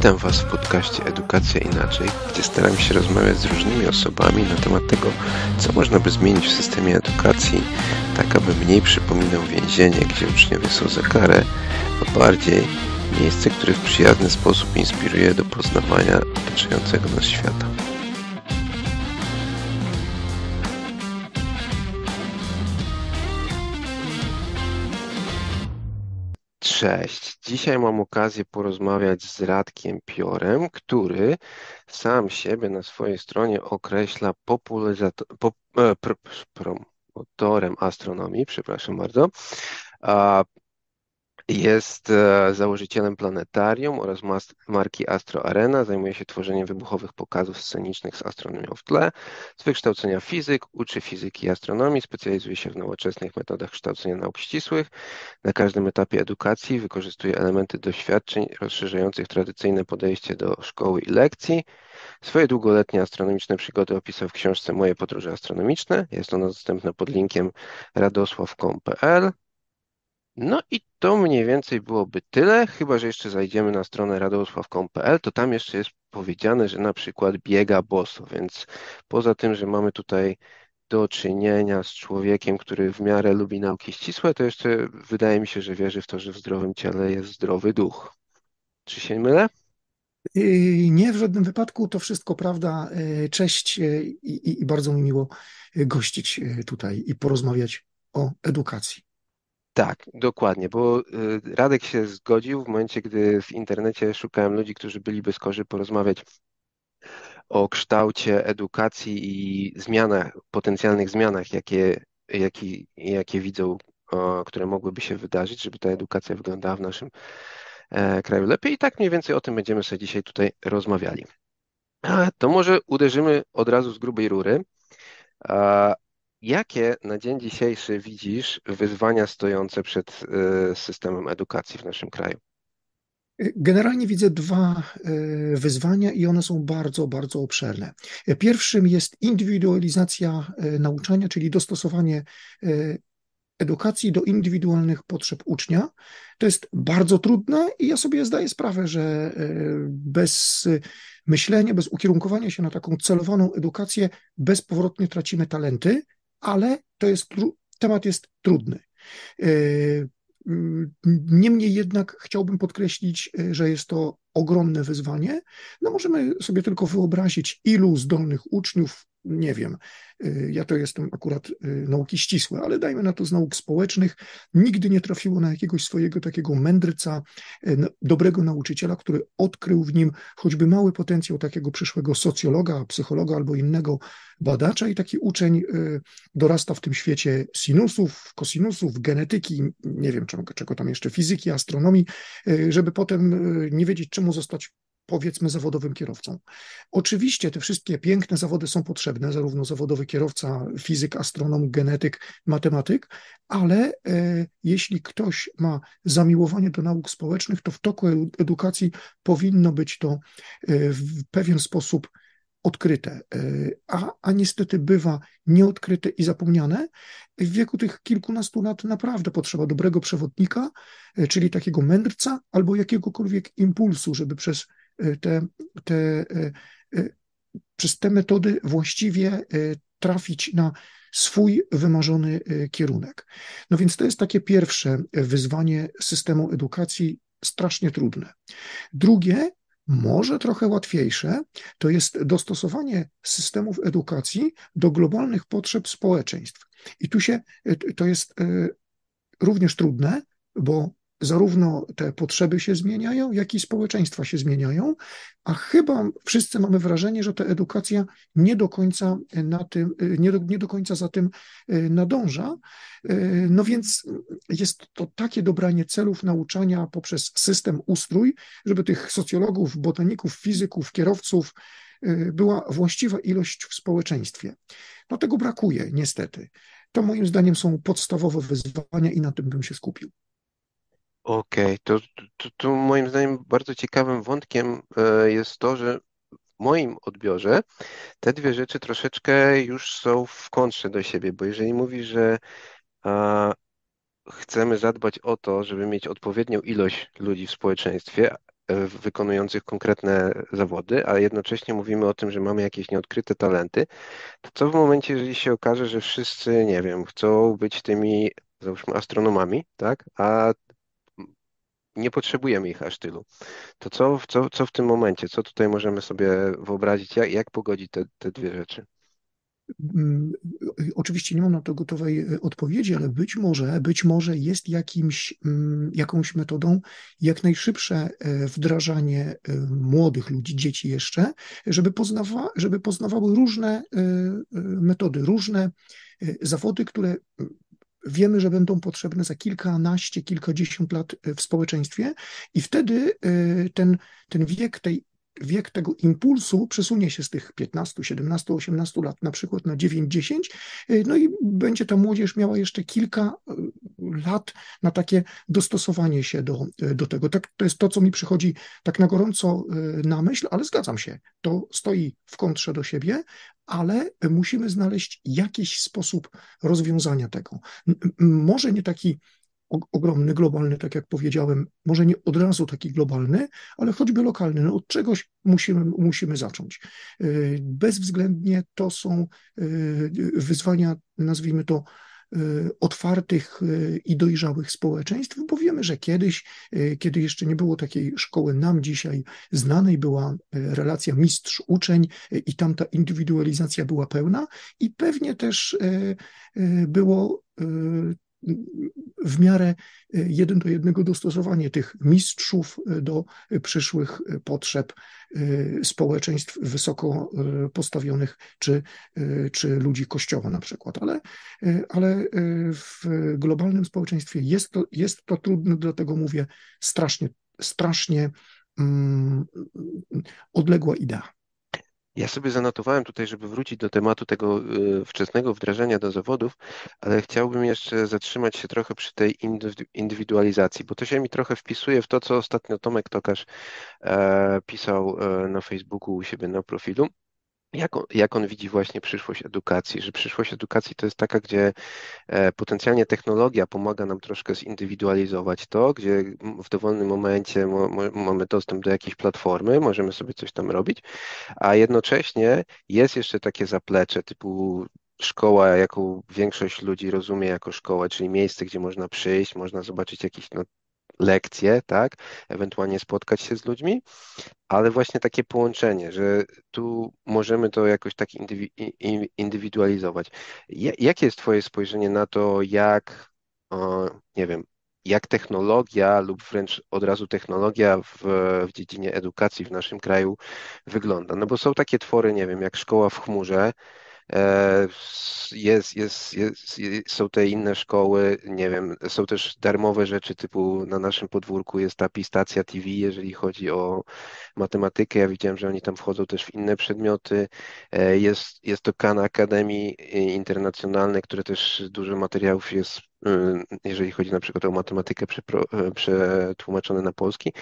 Witam Was w podcaście Edukacja Inaczej, gdzie staram się rozmawiać z różnymi osobami na temat tego, co można by zmienić w systemie edukacji, tak aby mniej przypominał więzienie, gdzie uczniowie są za karę, a bardziej miejsce, które w przyjazny sposób inspiruje do poznawania otaczającego nas świata. Cześć. Dzisiaj mam okazję porozmawiać z Radkiem Piorem, który sam siebie na swojej stronie określa popularyzator, pop, e, pr, promotorem astronomii, przepraszam bardzo. Jest e, założycielem planetarium oraz marki Astro Arena. Zajmuje się tworzeniem wybuchowych pokazów scenicznych z astronomią w tle. Z wykształcenia fizyk, uczy fizyki i astronomii, specjalizuje się w nowoczesnych metodach kształcenia nauk ścisłych. Na każdym etapie edukacji wykorzystuje elementy doświadczeń rozszerzających tradycyjne podejście do szkoły i lekcji. Swoje długoletnie astronomiczne przygody opisał w książce Moje podróże astronomiczne. Jest ona dostępna pod linkiem radosław.com.pl. No i to mniej więcej byłoby tyle, chyba że jeszcze zajdziemy na stronę radosław.pl, to tam jeszcze jest powiedziane, że na przykład biega boso, więc poza tym, że mamy tutaj do czynienia z człowiekiem, który w miarę lubi nauki ścisłe, to jeszcze wydaje mi się, że wierzy w to, że w zdrowym ciele jest zdrowy duch. Czy się mylę? Nie, w żadnym wypadku to wszystko prawda. E, cześć e, i, i bardzo mi miło gościć tutaj i porozmawiać o edukacji. Tak, dokładnie, bo y, Radek się zgodził w momencie, gdy w internecie szukałem ludzi, którzy byliby skorzy porozmawiać o kształcie edukacji i zmianach, potencjalnych zmianach, jakie, jakie, jakie widzą, które mogłyby się wydarzyć, żeby ta edukacja wyglądała w naszym e, kraju lepiej. I tak mniej więcej o tym będziemy sobie dzisiaj tutaj rozmawiali. To może uderzymy od razu z grubej rury. Jakie na dzień dzisiejszy widzisz wyzwania stojące przed y, systemem edukacji w naszym kraju? Generalnie widzę dwa y, wyzwania i one są bardzo, bardzo obszerne. Pierwszym jest indywidualizacja y, nauczania, czyli dostosowanie edukacji do indywidualnych potrzeb ucznia. To jest bardzo trudne i ja sobie zdaję sprawę, że bez myślenia, bez ukierunkowania się na taką celowaną edukację, bezpowrotnie tracimy talenty, ale to jest, temat jest trudny. E, niemniej jednak chciałbym podkreślić, e, że jest to ogromne wyzwanie. No możemy sobie tylko wyobrazić, ilu zdolnych uczniów nie wiem, y, ja to jestem akurat y, nauki ścisłe, ale dajmy na to z nauk społecznych, nigdy nie trafiło na jakiegoś swojego takiego mędrca, y, dobrego nauczyciela, który odkrył w nim choćby mały potencjał takiego przyszłego socjologa, psychologa albo innego badacza i taki uczeń dorasta w tym świecie sinusów, kosinusów, genetyki, nie wiem czego, czego tam jeszcze, fizyki, astronomii, żeby potem nie wiedzieć czemu zostać powiedzmy zawodowym kierowcą. Oczywiście te wszystkie piękne zawody są potrzebne, zarówno zawodowy kierowca, fizyk, astronom, genetyk, matematyk, ale e, jeśli ktoś ma zamiłowanie do nauk społecznych, to w toku edukacji powinno być to e, w pewien sposób odkryte, e, a, a niestety bywa nieodkryte i zapomniane. W wieku tych kilkunastu lat naprawdę potrzeba dobrego przewodnika, e, czyli takiego mędrca albo jakiegokolwiek impulsu, żeby przez te, te, e, e, przez te metody właściwie e, trafić na swój wymarzony kierunek. No więc to jest takie pierwsze wyzwanie systemu edukacji, strasznie trudne. Drugie, może trochę łatwiejsze, to jest dostosowanie systemów edukacji do globalnych potrzeb społeczeństw. I tu się to jest również trudne, bo zarówno te potrzeby się zmieniają, jak i społeczeństwa się zmieniają, a chyba wszyscy mamy wrażenie, że ta edukacja nie do końca na tym, nie do, nie do końca za tym e, nadąża. E, no więc jest to takie dobranie celów nauczania poprzez system ustrój, żeby tych socjologów, botaników, fizyków, kierowców e, była właściwa ilość w społeczeństwie. No tego brakuje, niestety. To moim zdaniem są podstawowe wyzwania i na tym bym się skupił. Okej, to, to, to moim zdaniem bardzo ciekawym wątkiem e, jest to, że w moim odbiorze te dwie rzeczy troszeczkę już są w kontrze do siebie, bo jeżeli mówisz, że a, chcemy zadbać o to, żeby mieć odpowiednią ilość ludzi w społeczeństwie, wykonujących konkretne zawody, a jednocześnie mówimy o tym, że mamy jakieś nieodkryte talenty, to co w momencie, jeżeli się okaże, że wszyscy, nie wiem, chcą być tymi, załóżmy, astronomami, tak, a nie potrzebujemy ich aż tylu. To co, co, co w tym momencie, co tutaj możemy sobie wyobrazić, jak, jak pogodzić te, te dwie rzeczy? Mm, oczywiście nie mam na to gotowej e, odpowiedzi, ale być może, być może jest jakimś, mm, jakąś metodą jak najszybsze e, wdrażanie e, młodych ludzi, dzieci jeszcze, żeby, poznawa, żeby poznawały różne metody, różne zawody, które wiemy, że będą potrzebne za kilkanaście, kilkadziesiąt lat w społeczeństwie, i wtedy ten, ten wiek tej wiek tego impulsu przesunie się z tych 15, 17, 18 lat na przykład na 9, 10, y, no i będzie ta młodzież miała jeszcze kilka y, lat na takie dostosowanie się do, y, do tego. Tak, to jest to, co mi przychodzi tak na gorąco na myśl, ale zgadzam się, to stoi w kontrze do siebie, ale musimy znaleźć jakiś sposób rozwiązania tego. Może nie taki ogromny, globalny, tak jak powiedziałem, może nie od razu taki globalny, ale choćby lokalny. No od czegoś musimy, musimy zacząć. Y, bezwzględnie to są y, wyzwania, nazwijmy to, y, otwartych i dojrzałych społeczeństw, bo wiemy, że kiedyś, kiedy jeszcze nie było takiej szkoły nam dzisiaj znanej, była relacja mistrz-uczeń i tam ta indywidualizacja była pełna i pewnie też było w miarę e, jeden do jednego dostosowanie tych mistrzów e, do przyszłych e, potrzeb społeczeństw wysoko postawionych, czy, czy ludzi kościoła na przykład. Ale, ale w globalnym społeczeństwie jest to, jest to trudne, dlatego mówię strasznie, strasznie mm, odległa idea. Ja sobie zanotowałem tutaj, żeby wrócić do tematu tego y, wczesnego wdrażania do zawodów, ale chciałbym jeszcze zatrzymać się trochę przy tej indywidualizacji, bo to się mi trochę wpisuje w to, co ostatnio Tomek Tokarz e, pisał e, na Facebooku u siebie na profilu. Jak on, jak on widzi właśnie przyszłość edukacji, że przyszłość edukacji to jest taka, gdzie e, potencjalnie technologia pomaga nam troszkę zindywidualizować to, gdzie w dowolnym momencie mamy dostęp do jakiejś platformy, możemy sobie coś tam robić, a jednocześnie jest jeszcze takie zaplecze typu szkoła, jaką większość ludzi rozumie jako szkołę, czyli miejsce, gdzie można przyjść, można zobaczyć jakieś no, lekcje, tak, ewentualnie spotkać się z ludźmi, ale właśnie takie połączenie, że tu możemy to jakoś tak indywidualizować. Jakie jest Twoje spojrzenie na to, jak, nie wiem, jak technologia lub wręcz od razu technologia w, w dziedzinie edukacji w naszym kraju wygląda? No bo są takie twory, nie wiem, jak szkoła w chmurze, jest, jest, jest, są te inne szkoły, nie wiem, są też darmowe rzeczy typu na naszym podwórku jest ta Pistacja TV, jeżeli chodzi o matematykę. Ja widziałem, że oni tam wchodzą też w inne przedmioty. E, jest, jest to Khan Academy Internacjonalne, które też dużo materiałów jest, y, jeżeli chodzi na przykład o matematykę e, przetłumaczone na polski.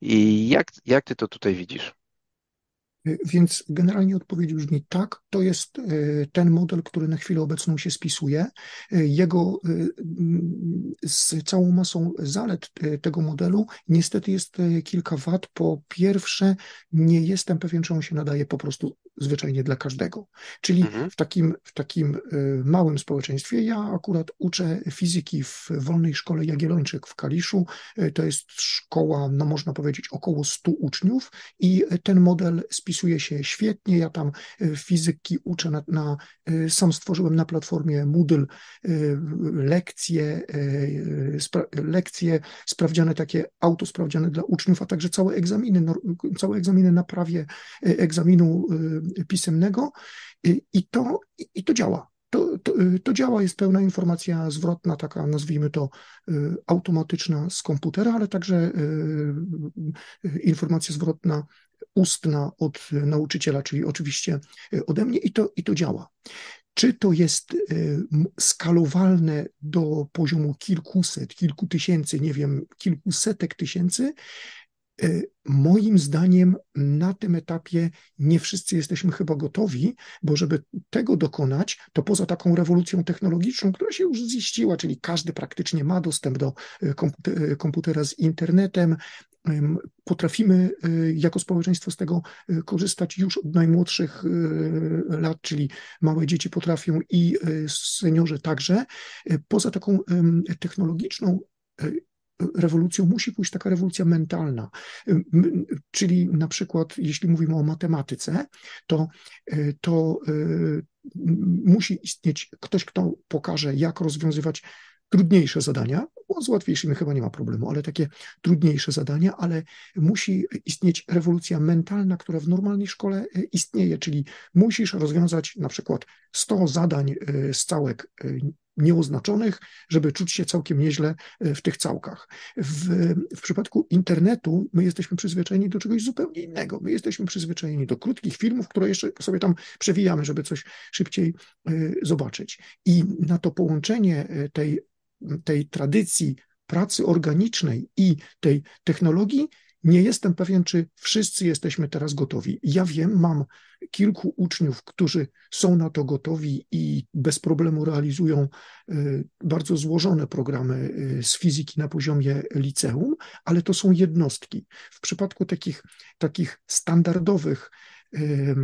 I jak, jak ty to tutaj widzisz? Więc generalnie odpowiedź brzmi tak, to jest e, ten model, który na chwilę obecną się spisuje. E, jego z całą masą zalet tego modelu niestety jest kilka wad. Po pierwsze, nie jestem pewien, czy on się nadaje po prostu zwyczajnie dla każdego. Czyli mhm. w, takim, w takim małym społeczeństwie, ja akurat uczę fizyki w Wolnej Szkole Jagiellończyk w Kaliszu. To jest szkoła, no można powiedzieć, około 100 uczniów i ten model spisuje się świetnie. Ja tam e, fizyki uczę na, na sam stworzyłem na platformie Moodle lekcje, spra lekcje sprawdziane takie autosprawdziane dla uczniów, a także całe egzaminy, całe egzaminy na prawie egzaminu pisemnego i to, i to działa. To, to, to, działa, jest pełna informacja zwrotna, taka nazwijmy to automatyczna z komputera, ale także informacja zwrotna ustna od nauczyciela, czyli oczywiście ode mnie i to, i to działa. Czy to jest skalowalne do poziomu kilkuset, kilku tysięcy, nie wiem, kilkusetek tysięcy? E, moim zdaniem na tym etapie nie wszyscy jesteśmy chyba gotowi, bo żeby tego dokonać, to poza taką rewolucją technologiczną, która się już ziściła, czyli każdy praktycznie ma dostęp do komputera z internetem, potrafimy jako społeczeństwo z tego korzystać już od najmłodszych lat, czyli małe dzieci potrafią i seniorzy także. Poza taką technologiczną rewolucją musi pójść taka rewolucja mentalna. Czyli na przykład, jeśli mówimy o matematyce, to, to musi istnieć ktoś, kto pokaże, jak rozwiązywać trudniejsze zadania, bo z łatwiejszymi chyba nie ma problemu, ale takie trudniejsze zadania, ale musi istnieć rewolucja mentalna, która w normalnej szkole e, istnieje, czyli musisz rozwiązać na przykład 100 zadań z całek e, nieoznaczonych, żeby czuć się całkiem nieźle w tych całkach. W, w przypadku internetu my jesteśmy przyzwyczajeni do czegoś zupełnie innego. My jesteśmy przyzwyczajeni do krótkich filmów, które jeszcze sobie tam przewijamy, żeby coś szybciej zobaczyć. I na to połączenie tej tej tradycji pracy organicznej i tej technologii, nie jestem pewien, czy wszyscy jesteśmy teraz gotowi. Ja wiem, mam kilku uczniów, którzy są na to gotowi i bez problemu realizują y, bardzo złożone programy y, z fizyki na poziomie liceum, ale to są jednostki. W przypadku takich, takich standardowych y,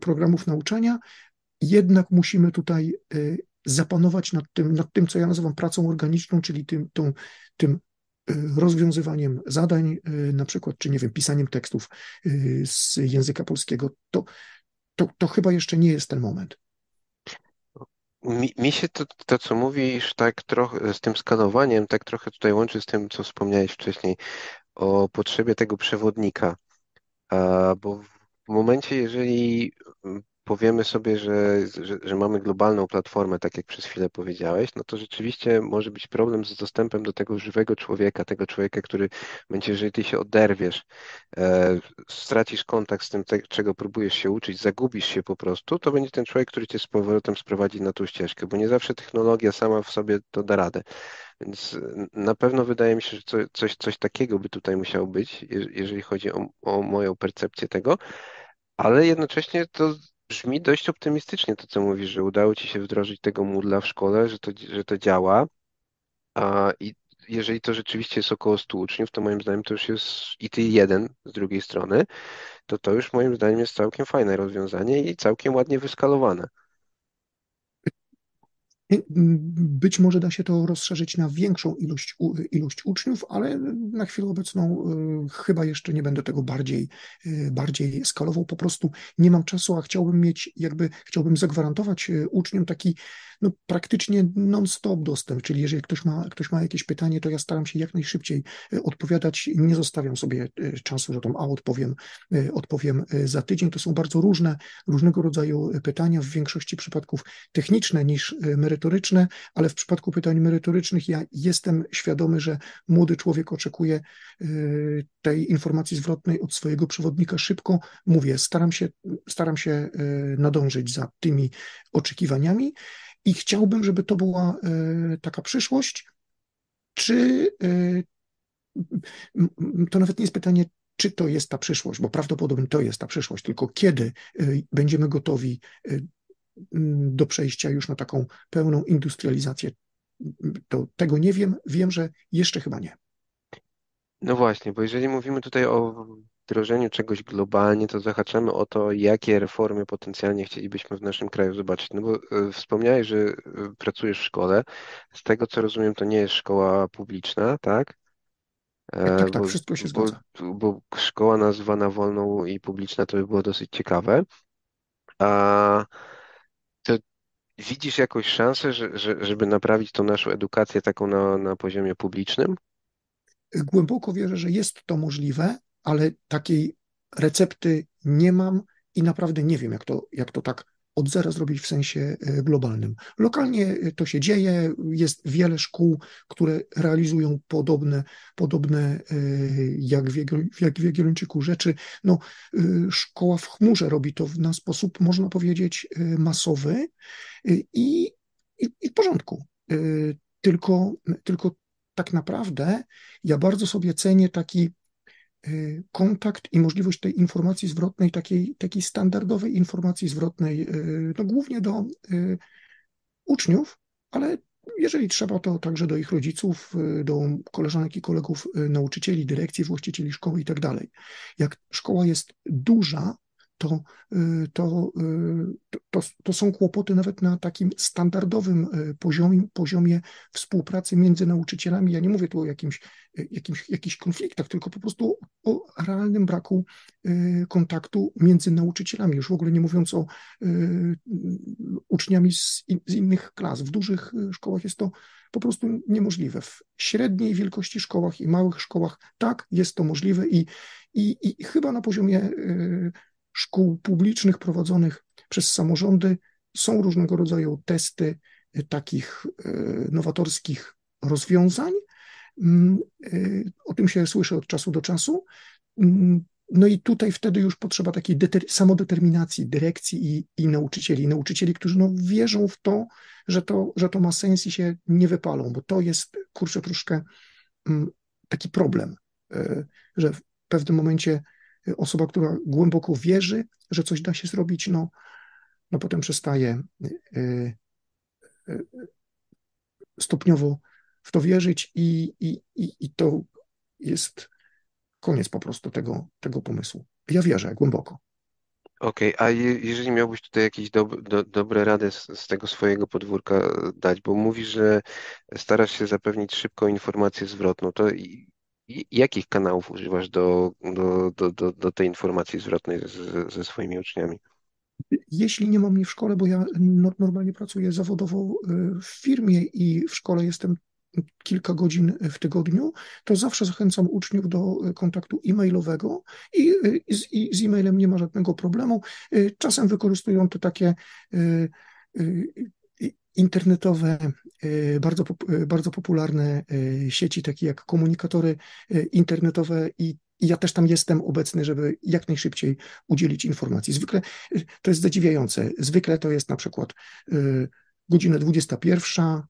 programów nauczania, jednak musimy tutaj zapanować nad tym, nad tym, co ja nazywam pracą organiczną, czyli tym, tą, tym rozwiązywaniem zadań, e, na przykład, czy nie wiem, pisaniem tekstów e, z języka polskiego, to, to, to chyba jeszcze nie jest ten moment. Mi, mi się to, to, co mówisz, tak trochę z tym skanowaniem, tak trochę tutaj łączy z tym, co wspomniałeś wcześniej o potrzebie tego przewodnika. Bo w momencie, jeżeli powiemy sobie, że, że, że, mamy globalną platformę, tak jak przez chwilę powiedziałeś, no to rzeczywiście może być problem z dostępem do tego żywego człowieka, tego człowieka, który będzie, jeżeli ty się oderwiesz, e, stracisz kontakt z tym, te, czego próbujesz się uczyć, zagubisz się po prostu, to będzie ten człowiek, który cię z powrotem sprowadzi na tą ścieżkę, bo nie zawsze technologia sama w sobie to da radę. Więc na pewno wydaje mi się, że co, coś, coś takiego by tutaj musiało być, jeżeli chodzi o, o moją percepcję tego, ale jednocześnie to Brzmi dość optymistycznie to, co mówisz, że udało ci się wdrożyć tego Moodla w szkole, że to, że to działa. A, I jeżeli to rzeczywiście jest około 100 uczniów, to moim zdaniem to już jest i ty jeden z drugiej strony, to to już moim zdaniem jest całkiem fajne rozwiązanie i całkiem ładnie wyskalowane. Być może da się to rozszerzyć na większą ilość, ilość uczniów, ale na chwilę obecną y, chyba jeszcze nie będę tego bardziej, y, bardziej skalował. Po prostu nie mam czasu, a chciałbym mieć, jakby chciałbym zagwarantować y, uczniom taki no, praktycznie non-stop dostęp, czyli jeżeli ktoś ma, ktoś ma jakieś pytanie, to ja staram się jak najszybciej odpowiadać, nie zostawiam sobie czasu, że tam, a odpowiem, odpowiem za tydzień. To są bardzo różne, różnego rodzaju pytania, w większości przypadków techniczne niż merytoryczne, merytoryczne, ale w przypadku pytań merytorycznych ja jestem świadomy, że młody człowiek oczekuje y, tej informacji zwrotnej od swojego przewodnika szybko. Mówię, staram się, staram się y, nadążyć za tymi oczekiwaniami i chciałbym, żeby to była y, taka przyszłość. Czy to nawet nie jest pytanie, czy to jest ta przyszłość, bo prawdopodobnie to jest ta przyszłość, tylko kiedy będziemy gotowi do przejścia już na taką pełną industrializację. To tego nie wiem, wiem, że jeszcze chyba nie. No właśnie, bo jeżeli mówimy tutaj o wdrożeniu czegoś globalnie, to zahaczamy o to, jakie reformy potencjalnie chcielibyśmy w naszym kraju zobaczyć. No bo e, wspomniałeś, że e, pracujesz w szkole. Z tego co rozumiem, to nie jest szkoła publiczna, tak? Tak, tak, tak, bo, wszystko się zgadza. Bo, bo szkoła nazwana wolną i publiczna to by było dosyć ciekawe. A Widzisz jakąś szansę, że, że, żeby naprawić tą naszą edukację taką na, na poziomie publicznym? Głęboko wierzę, że jest to możliwe, ale takiej recepty nie mam i naprawdę nie wiem, jak to, jak to tak od zera zrobić w sensie e, globalnym. Lokalnie e, to się dzieje, jest wiele szkół, które realizują podobne, podobne e, jak w, jak w Jagiellończyku rzeczy. No, szkoła w chmurze robi to na sposób, można powiedzieć, masowy i, i, i w porządku. Tylko, tylko tak naprawdę ja bardzo sobie cenię taki kontakt i możliwość tej informacji zwrotnej, takiej, takiej standardowej informacji zwrotnej, y, no głównie do y, uczniów, ale jeżeli trzeba, to także do ich rodziców, do koleżanek i kolegów, nauczycieli, dyrekcji, właścicieli szkoły i tak dalej. Jak szkoła jest duża, to, y, to, y, to, to, są kłopoty nawet na takim standardowym y, poziomie, poziomie współpracy między nauczycielami. Ja nie mówię tu o jakimś, jakimś, jakichś konfliktach, tylko po prostu o realnym braku kontaktu między nauczycielami, już w ogóle nie mówiąc o uczniami z, z innych klas. W dużych szkołach jest to po prostu niemożliwe. W średniej wielkości szkołach i małych szkołach tak, jest to możliwe i, i, i chyba na poziomie szkół publicznych prowadzonych przez samorządy są różnego rodzaju testy e, takich e, nowatorskich rozwiązań. Mm, e, o tym się słyszy od czasu do czasu. Mm, no i tutaj wtedy już potrzeba takiej samodeterminacji dyrekcji i, i nauczycieli. Nauczycieli, którzy no wierzą w to że, to, że to ma sens i się nie wypalą, bo to jest, kurczę, troszkę mm, taki problem, że w pewnym momencie osoba, która głęboko wierzy, że coś da się zrobić, no, no potem przestaje y, y, stopniowo w to wierzyć i, i, i, i to jest koniec po prostu tego, tego pomysłu. Ja wierzę głęboko. Okej, okay, a je, jeżeli miałbyś tutaj jakieś do, do, dobre rady z, z, tego swojego podwórka dać, bo mówisz, że starasz się zapewnić szybką informację zwrotną, to jakich kanałów używasz do, do, do, do, do tej informacji zwrotnej z, ze swoimi uczniami? Jeśli nie mam mnie w szkole, bo ja normalnie pracuję zawodowo y, w firmie i w szkole jestem kilka godzin w tygodniu, to zawsze zachęcam uczniów do kontaktu e-mailowego i, z, i z e-mailem nie ma żadnego problemu. Y, czasem wykorzystują to takie y, internetowe, e, bardzo, e, bardzo popularne e, sieci, takie jak komunikatory internetowe i ja też tam jestem obecny, żeby jak najszybciej udzielić informacji. Zwykle to jest zadziwiające. Zwykle to jest na przykład godzina 21,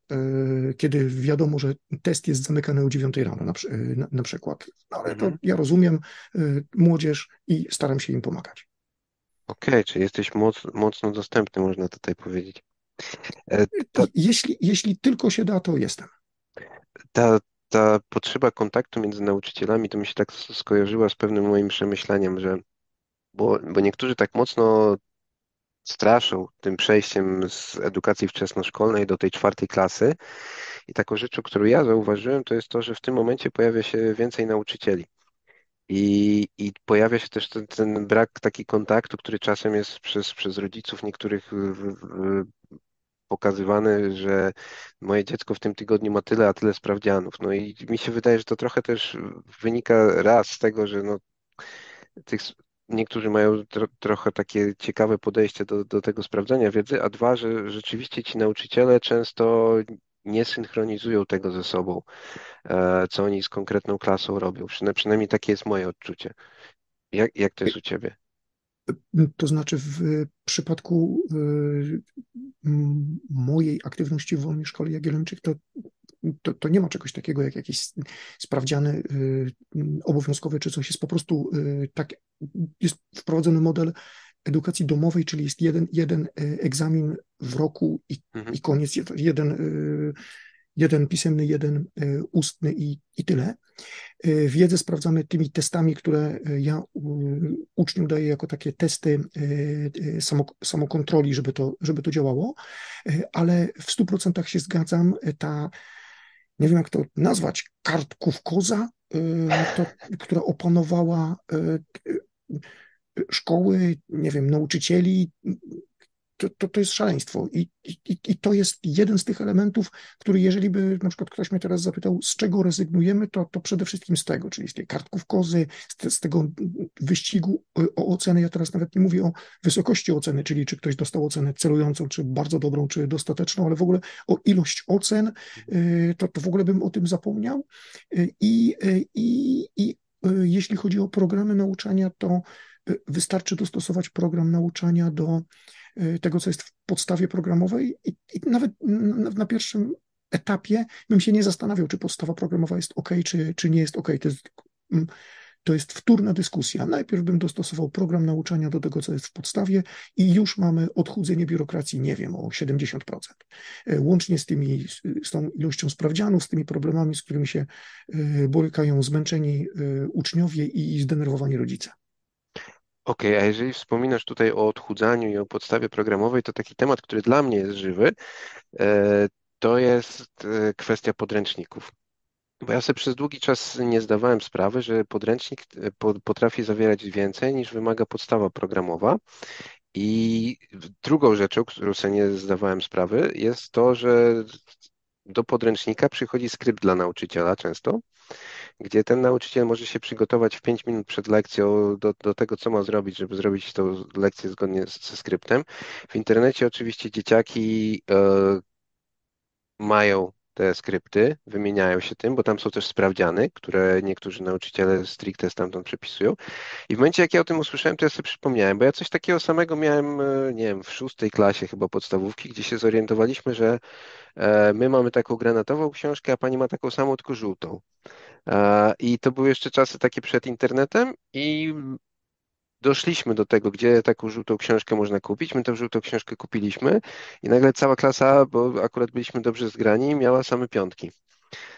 kiedy wiadomo, że test jest zamykany o 9 rano na, na, na przykład. No, ale to mhm. ja rozumiem młodzież i staram się im pomagać. Okej, okay, czyli jesteś moc, mocno dostępny, można tutaj powiedzieć. E, to, jeśli, jeśli tylko się da, to jestem. Ta, ta potrzeba kontaktu między nauczycielami to mi się tak skojarzyła z pewnym moim przemyśleniem, że bo, bo niektórzy tak mocno straszą tym przejściem z edukacji wczesnoszkolnej do tej czwartej klasy. I taką rzeczą, którą ja zauważyłem, to jest to, że w tym momencie pojawia się więcej nauczycieli. I, I pojawia się też ten, ten brak taki kontaktu, który czasem jest przez, przez rodziców niektórych w, w, pokazywany, że moje dziecko w tym tygodniu ma tyle, a tyle sprawdzianów. No i mi się wydaje, że to trochę też wynika raz z tego, że no, tych, niektórzy mają tro, trochę takie ciekawe podejście do, do tego sprawdzania wiedzy, a dwa, że rzeczywiście ci nauczyciele często nie synchronizują tego ze sobą, e, co oni z konkretną klasą robią. Przynajmniej takie jest moje odczucie. Jak, jak to jest u Ciebie? To znaczy, w przypadku y, mojej aktywności w Wolnej Szkole Jagiellończyk, to, to, to, nie ma czegoś takiego jak jakiś sprawdziany y, obowiązkowy czy coś. Jest po prostu y, tak, jest wprowadzony model edukacji domowej, czyli jest jeden, jeden egzamin w roku i, mhm. i koniec, jeden jeden pisemny, jeden e, ustny i, i tyle. E, wiedzę sprawdzamy tymi testami, które e, ja uczniom daję jako takie testy samokontroli, żeby to, żeby to działało, ale w 100% się zgadzam, ta, nie wiem jak to nazwać, kartkówkoza, to, która opanowała szkoły, nie wiem, nauczycieli, to, to, to jest szaleństwo. I, i, I to jest jeden z tych elementów, który jeżeli by na przykład ktoś mnie teraz zapytał, z czego rezygnujemy, to, to przede wszystkim z tego, czyli z tej kartków kozy, z, z tego wyścigu o ocenę. Ja teraz nawet nie mówię o wysokości oceny, czyli czy ktoś dostał ocenę celującą, czy bardzo dobrą, czy dostateczną, ale w ogóle o ilość ocen, y, to, to w ogóle bym o tym zapomniał. Y, I, y, i, i jeśli chodzi o programy nauczania, to wystarczy dostosować program nauczania do Y, tego, co jest w podstawie programowej i, i nawet na, na, pierwszym etapie bym się nie zastanawiał, czy podstawa programowa jest ok, czy, czy nie jest ok. To jest, mm, to jest wtórna dyskusja. Najpierw bym dostosował program nauczania do tego, co jest w podstawie i już mamy odchudzenie biurokracji, nie wiem, o 70%. E, łącznie z tymi, z tą ilością sprawdzianów, z tymi problemami, z którymi się e, borykają zmęczeni e, uczniowie i zdenerwowani rodzice. Okej, a jeżeli wspominasz tutaj o odchudzaniu i o podstawie programowej, to taki temat, który dla mnie jest żywy, to jest kwestia podręczników. Bo ja sobie przez długi czas nie zdawałem sprawy, że podręcznik e, potrafi zawierać więcej niż wymaga podstawa programowa. I drugą rzeczą, którą sobie nie zdawałem sprawy, jest to, że do podręcznika przychodzi skrypt dla nauczyciela często, gdzie ten nauczyciel może się przygotować w 5 minut przed lekcją do, do tego, co ma zrobić, żeby zrobić tą lekcję zgodnie ze skryptem. W internecie oczywiście dzieciaki e, mają te skrypty, wymieniają się tym, bo tam są też sprawdziany, które niektórzy nauczyciele stricte stamtąd przepisują. I w momencie, jak ja o tym usłyszałem, to ja sobie przypomniałem, bo ja coś takiego samego miałem, e, nie wiem, w szóstej klasie chyba podstawówki, gdzie się zorientowaliśmy, że e, my mamy taką granatową książkę, a pani ma taką samą, tylko żółtą. E, I to były jeszcze czasy takie przed internetem i doszliśmy do tego, gdzie taką żółtą książkę można kupić. My tę żółtą książkę kupiliśmy i nagle cała klasa, bo akurat byliśmy dobrze zgrani, miała same piątki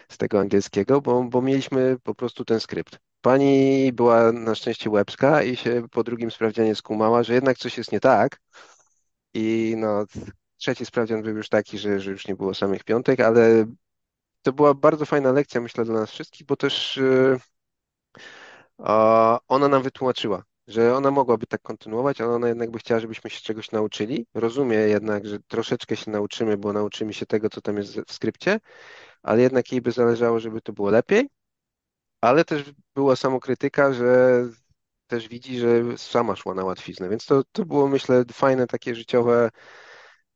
z tego angielskiego, bo, bo mieliśmy po prostu ten skrypt. Pani była na szczęście łebska i się po drugim sprawdzianie skumała, że jednak coś jest nie tak. I no, trzeci sprawdzian był już taki, że, że już nie było samych piątek, ale to była bardzo fajna lekcja, myślę, dla nas wszystkich, bo też yy, ona nam wytłumaczyła, że ona mogłaby tak kontynuować, ale ona jednak by chciała, żebyśmy się czegoś nauczyli. Rozumie jednak, że troszeczkę się nauczymy, bo nauczymy się tego, co tam jest w skrypcie, ale jednak jej by zależało, żeby to było lepiej. Ale też była samokrytyka, że też widzi, że sama szła na łatwiznę, więc to, to było, myślę, fajne takie życiowe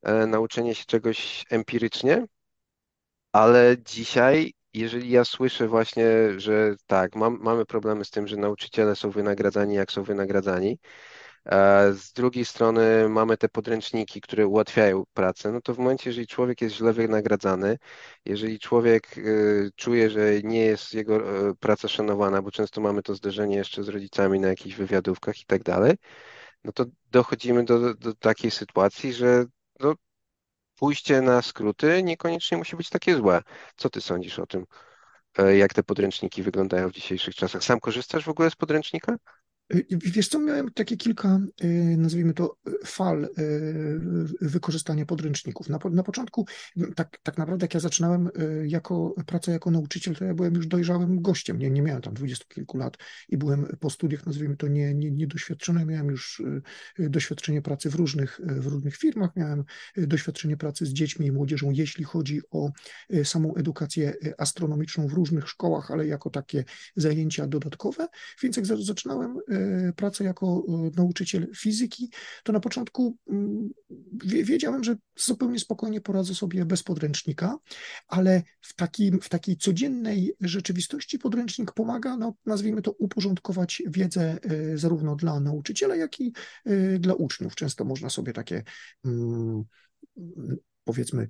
e, nauczenie się czegoś empirycznie, ale dzisiaj jeżeli ja słyszę właśnie, że tak, mam, mamy problemy z tym, że nauczyciele są wynagradzani, jak są wynagradzani, z drugiej strony mamy te podręczniki, które ułatwiają pracę, no to w momencie, jeżeli człowiek jest źle wynagradzany, jeżeli człowiek y, czuje, że nie jest jego y, praca szanowana, bo często mamy to zderzenie jeszcze z rodzicami na jakichś wywiadówkach i tak dalej, no to dochodzimy do, do takiej sytuacji, że pójście na skróty niekoniecznie musi być takie złe. Co ty sądzisz o tym? E, jak te podręczniki wyglądają w dzisiejszych czasach? Sam korzystasz w ogóle z podręcznika? Y, wiesz co, miałem takie kilka, y, nazwijmy to, fal y, wykorzystania podręczników. Na, na początku, tak, tak naprawdę jak ja zaczynałem jako pracę jako nauczyciel, to ja byłem już dojrzałym gościem. Nie, nie miałem tam dwudziestu kilku lat i byłem po studiach, nazwijmy to, nie, nie, niedoświadczony. Miałem już doświadczenie pracy w różnych, w różnych firmach, miałem doświadczenie pracy z dziećmi i młodzieżą, jeśli chodzi o samą edukację astronomiczną w różnych szkołach, ale jako takie zajęcia dodatkowe. Więc jak zaczynałem pracę jako e, nauczyciel fizyki, to na początku mm, wiedziałem, że zupełnie spokojnie poradzę sobie bez podręcznika, ale w, takim, w takiej codziennej rzeczywistości podręcznik pomaga, no, nazwijmy to, uporządkować wiedzę e, zarówno dla nauczyciela, jak i dla uczniów. Często można sobie takie, mm, powiedzmy,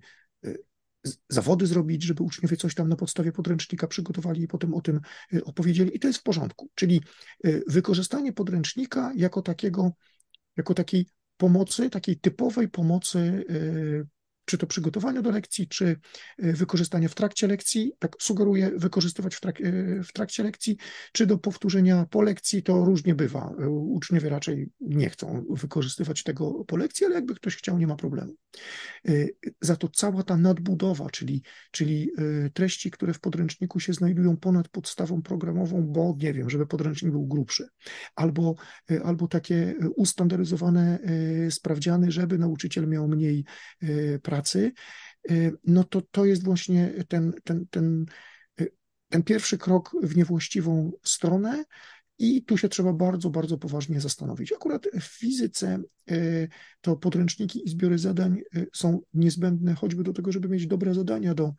zawody zrobić, żeby uczniowie coś tam na podstawie podręcznika przygotowali i potem o tym y, opowiedzieli i to jest w porządku. Czyli y, wykorzystanie podręcznika jako takiego, jako takiej pomocy, takiej typowej pomocy y, czy to przygotowania do lekcji, czy e, wykorzystania w trakcie lekcji, tak sugeruję wykorzystywać w, trak e, w trakcie lekcji, czy do powtórzenia po lekcji, to różnie bywa. E, uczniowie raczej nie chcą wykorzystywać tego po lekcji, ale jakby ktoś chciał, nie ma problemu. Za to cała ta nadbudowa, czyli, czyli treści, które w podręczniku się znajdują ponad podstawą programową, bo nie wiem, żeby podręcznik był grubszy, albo, albo takie ustandaryzowane sprawdziany, żeby nauczyciel miał mniej pracy, pracy, y, no to to jest właśnie ten, ten, ten, y, ten pierwszy krok w niewłaściwą stronę. I tu się trzeba bardzo, bardzo poważnie zastanowić. Akurat w fizyce y, to podręczniki i zbiory zadań są niezbędne choćby do tego, żeby mieć dobre zadania do,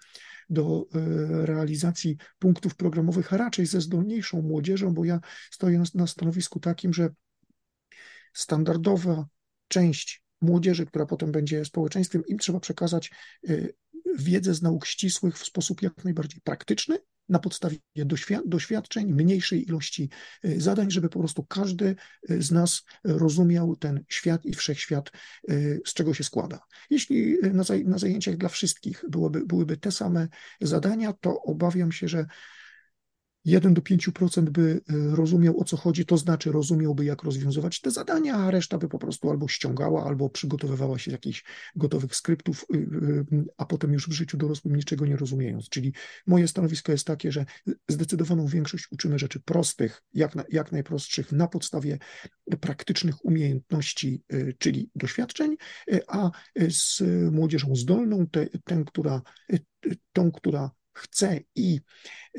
do realizacji punktów programowych, a raczej ze zdolniejszą młodzieżą, bo ja stoję na, na stanowisku takim, że standardowa część młodzieży, która potem będzie społeczeństwem, im trzeba przekazać y, wiedzę z nauk ścisłych w sposób jak najbardziej praktyczny, na podstawie doświadczeń, mniejszej ilości zadań, żeby po prostu każdy z nas rozumiał ten świat i wszechświat, z czego się składa. Jeśli na zajęciach dla wszystkich byłoby, byłyby te same zadania, to obawiam się, że 1 do 5% by e, rozumiał o co chodzi, to znaczy rozumiałby jak rozwiązywać te zadania, a reszta by po prostu albo ściągała, albo przygotowywała się z jakichś gotowych skryptów, y, y, a potem już w życiu dorosłym niczego nie rozumiejąc. Czyli moje stanowisko jest takie, że zdecydowaną większość uczymy rzeczy prostych, jak, na, jak najprostszych, na podstawie praktycznych umiejętności, y, czyli doświadczeń, a z młodzieżą zdolną, tę, która, tą, która chce i,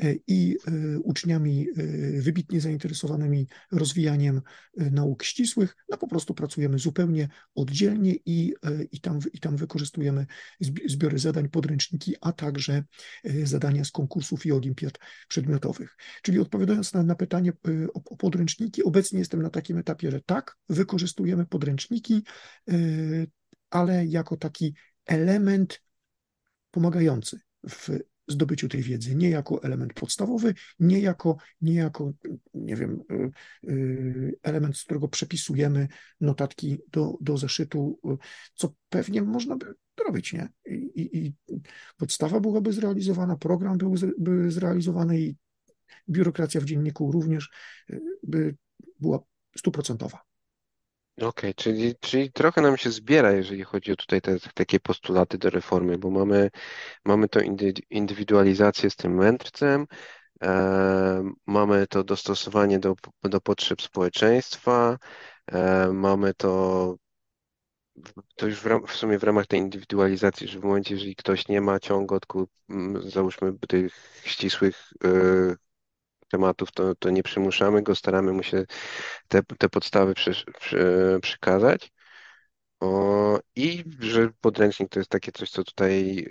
e, i e, uczniami e, wybitnie zainteresowanymi rozwijaniem nauk ścisłych, no po prostu pracujemy zupełnie oddzielnie i, i, tam, i tam wykorzystujemy zbiory zadań, podręczniki, a także zadania z konkursów i olimpiad przedmiotowych. Czyli odpowiadając na, na pytanie o, o podręczniki, obecnie jestem na takim etapie, że tak, wykorzystujemy podręczniki, ale jako taki element pomagający w zdobyciu tej wiedzy, nie jako element podstawowy, nie jako, nie jako nie wiem, y, y, element, z którego przepisujemy notatki do, do zeszytu, co pewnie można by robić, nie? I, i podstawa byłaby zrealizowana, program byłby zrealizowany i biurokracja w dzienniku również y, by była stuprocentowa. Okej, czyli, czyli trochę nam się zbiera, jeżeli chodzi o tutaj te takie postulaty do reformy, bo mamy, mamy to indywidualizację z tym mędrcem, e, mamy to dostosowanie do, do potrzeb społeczeństwa, e, mamy to to już w, ram, w, sumie w ramach tej indywidualizacji, że w momencie, jeżeli ktoś nie ma ciągotku, załóżmy tych ścisłych y, tematów, to, to nie przymuszamy go, staramy mu się te, te podstawy przy, przy, przykazać. O, I że podręcznik to jest takie coś, co tutaj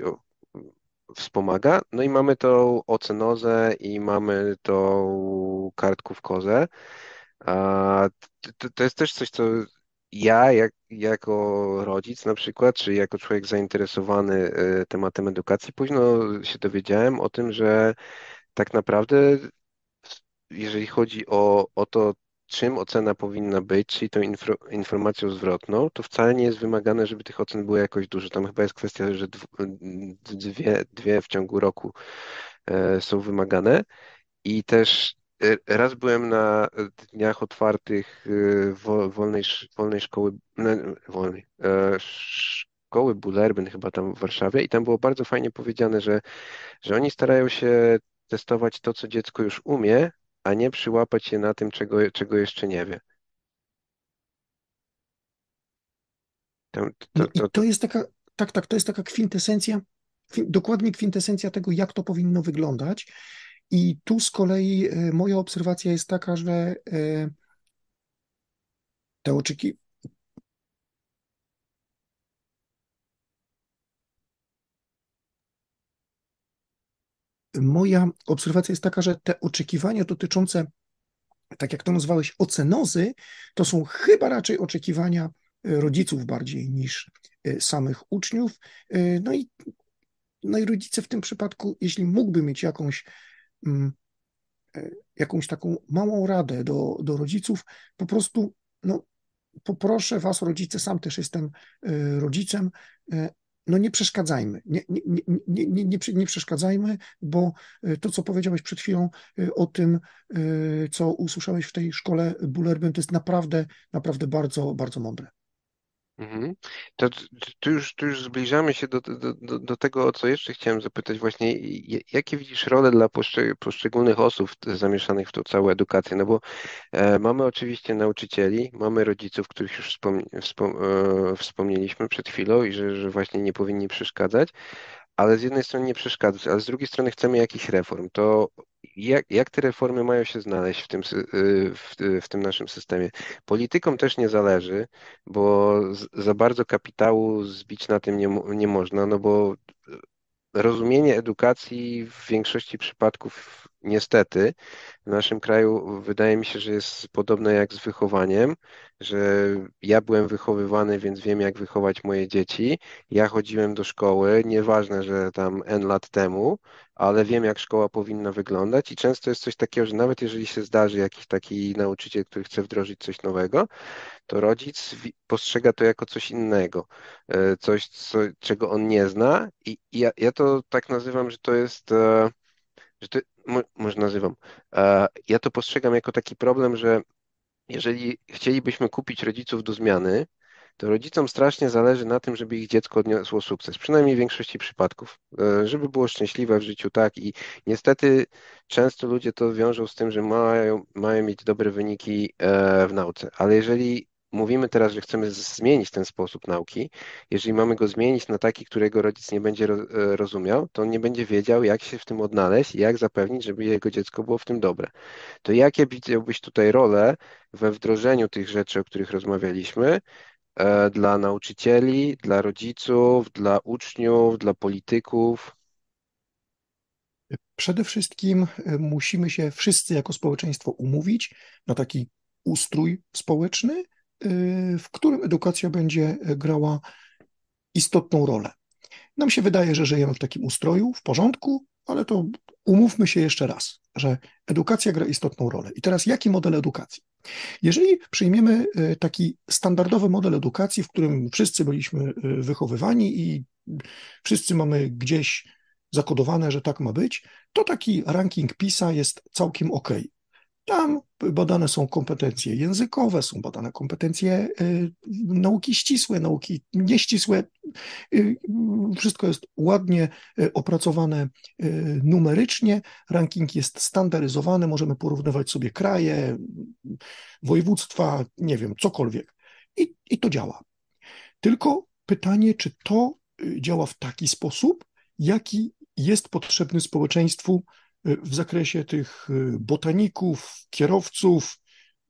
wspomaga. No i mamy tą ocenozę i mamy tą kartkówkozę. A to, to jest też coś, co ja jak, jako rodzic na przykład, czy jako człowiek zainteresowany y, tematem edukacji, późno się dowiedziałem o tym, że tak naprawdę jeżeli chodzi o, o to, czym ocena powinna być, czyli tą informacją zwrotną, to wcale nie jest wymagane, żeby tych ocen było jakoś dużo. Tam chyba jest kwestia, że dwie, dwie w ciągu roku e, są wymagane. I też e, raz byłem na dniach otwartych e, wolnej, wolnej szkoły, wolnej, szkoły Bullerbyn chyba tam w Warszawie i tam było bardzo fajnie powiedziane, że, że oni starają się testować to, co dziecko już umie, a nie przyłapać się na tym, czego, czego jeszcze nie wie. To, to, i to jest taka, tak, tak, to jest taka kwintesencja, dokładnie kwintesencja tego, jak to powinno wyglądać. I tu z kolei e, moja obserwacja jest taka, że e, te oczekiwania, moja obserwacja jest taka, że te oczekiwania dotyczące, tak jak to nazwałeś, ocenozy, to są chyba raczej oczekiwania e, rodziców bardziej niż e, samych uczniów. E, no i, no i rodzice w tym przypadku, jeśli mógłby mieć jakąś, mm, jakąś taką małą radę do, do rodziców, po prostu no, poproszę was, rodzice, sam też jestem rodzicem, no nie przeszkadzajmy, nie, nie, nie, nie, nie, przeszkadzajmy, bo e, to, co powiedziałeś przed chwilą e, o tym, e, co usłyszałeś w tej szkole Bullerbyn, to jest naprawdę, naprawdę bardzo, bardzo mądre. Mhm. To tu już, tu już zbliżamy się do, do, do, do tego, o co jeszcze chciałem zapytać właśnie, jakie widzisz role dla poszczególnych osób zamieszanych w tą całą edukację? No bo e, mamy oczywiście nauczycieli, mamy rodziców, których już wspom, wspom, e, wspomnieliśmy przed chwilą i że, że właśnie nie powinni przeszkadzać, ale z jednej strony nie przeszkadzać, ale z drugiej strony chcemy jakichś reform. To jak, jak te reformy mają się znaleźć w tym, y, w, w tym naszym systemie? Politykom też nie zależy, bo za bardzo kapitału zbić na tym nie, nie można, no bo rozumienie edukacji w większości przypadków niestety w naszym kraju wydaje mi się, że jest podobne jak z wychowaniem, że ja byłem wychowywany, więc wiem jak wychować moje dzieci. Ja chodziłem do szkoły, nieważne, że tam N lat temu, ale wiem jak szkoła powinna wyglądać i często jest coś takiego, że nawet jeżeli się zdarzy jakiś taki nauczyciel, który chce wdrożyć coś nowego, to rodzic postrzega to jako coś innego, e, coś, co, czego on nie zna i, ja, ja to tak nazywam, że to jest e, że to, może nazywam, e, ja to postrzegam jako taki problem, że jeżeli chcielibyśmy kupić rodziców do zmiany, to rodzicom strasznie zależy na tym, żeby ich dziecko odniosło sukces, przynajmniej w większości przypadków, e, żeby było szczęśliwe w życiu, tak. I niestety często ludzie to wiążą z tym, że mają, mają mieć dobre wyniki e, w nauce, ale jeżeli mówimy teraz, że chcemy zmienić ten sposób nauki, jeżeli mamy go zmienić na taki, którego rodzic nie będzie e, rozumiał, to on nie będzie wiedział, jak się w tym odnaleźć i jak zapewnić, żeby jego dziecko było w tym dobre. To jakie widziałbyś tutaj role we wdrożeniu tych rzeczy, o których rozmawialiśmy, e, dla nauczycieli, dla rodziców, dla uczniów, dla polityków? Przede wszystkim e, musimy się wszyscy jako społeczeństwo umówić na taki ustrój społeczny, w którym edukacja będzie grała istotną rolę. Nam się wydaje, że żyjemy w takim ustroju, w porządku, ale to umówmy się jeszcze raz, że edukacja gra istotną rolę. I teraz jaki model edukacji? Jeżeli przyjmiemy y, taki standardowy model edukacji, w którym wszyscy byliśmy y, wychowywani i wszyscy mamy gdzieś zakodowane, że tak ma być, to taki ranking PISA jest całkiem ok. Tam badane są kompetencje językowe, są badane kompetencje y, nauki ścisłe, nauki nieścisłe. Y, wszystko jest ładnie y, opracowane numerycznie. Ranking jest standaryzowany, możemy porównywać sobie kraje, województwa, nie wiem, cokolwiek. I, i to działa. Tylko pytanie, czy to działa w taki sposób, jaki jest potrzebny społeczeństwu w zakresie tych y, botaników, kierowców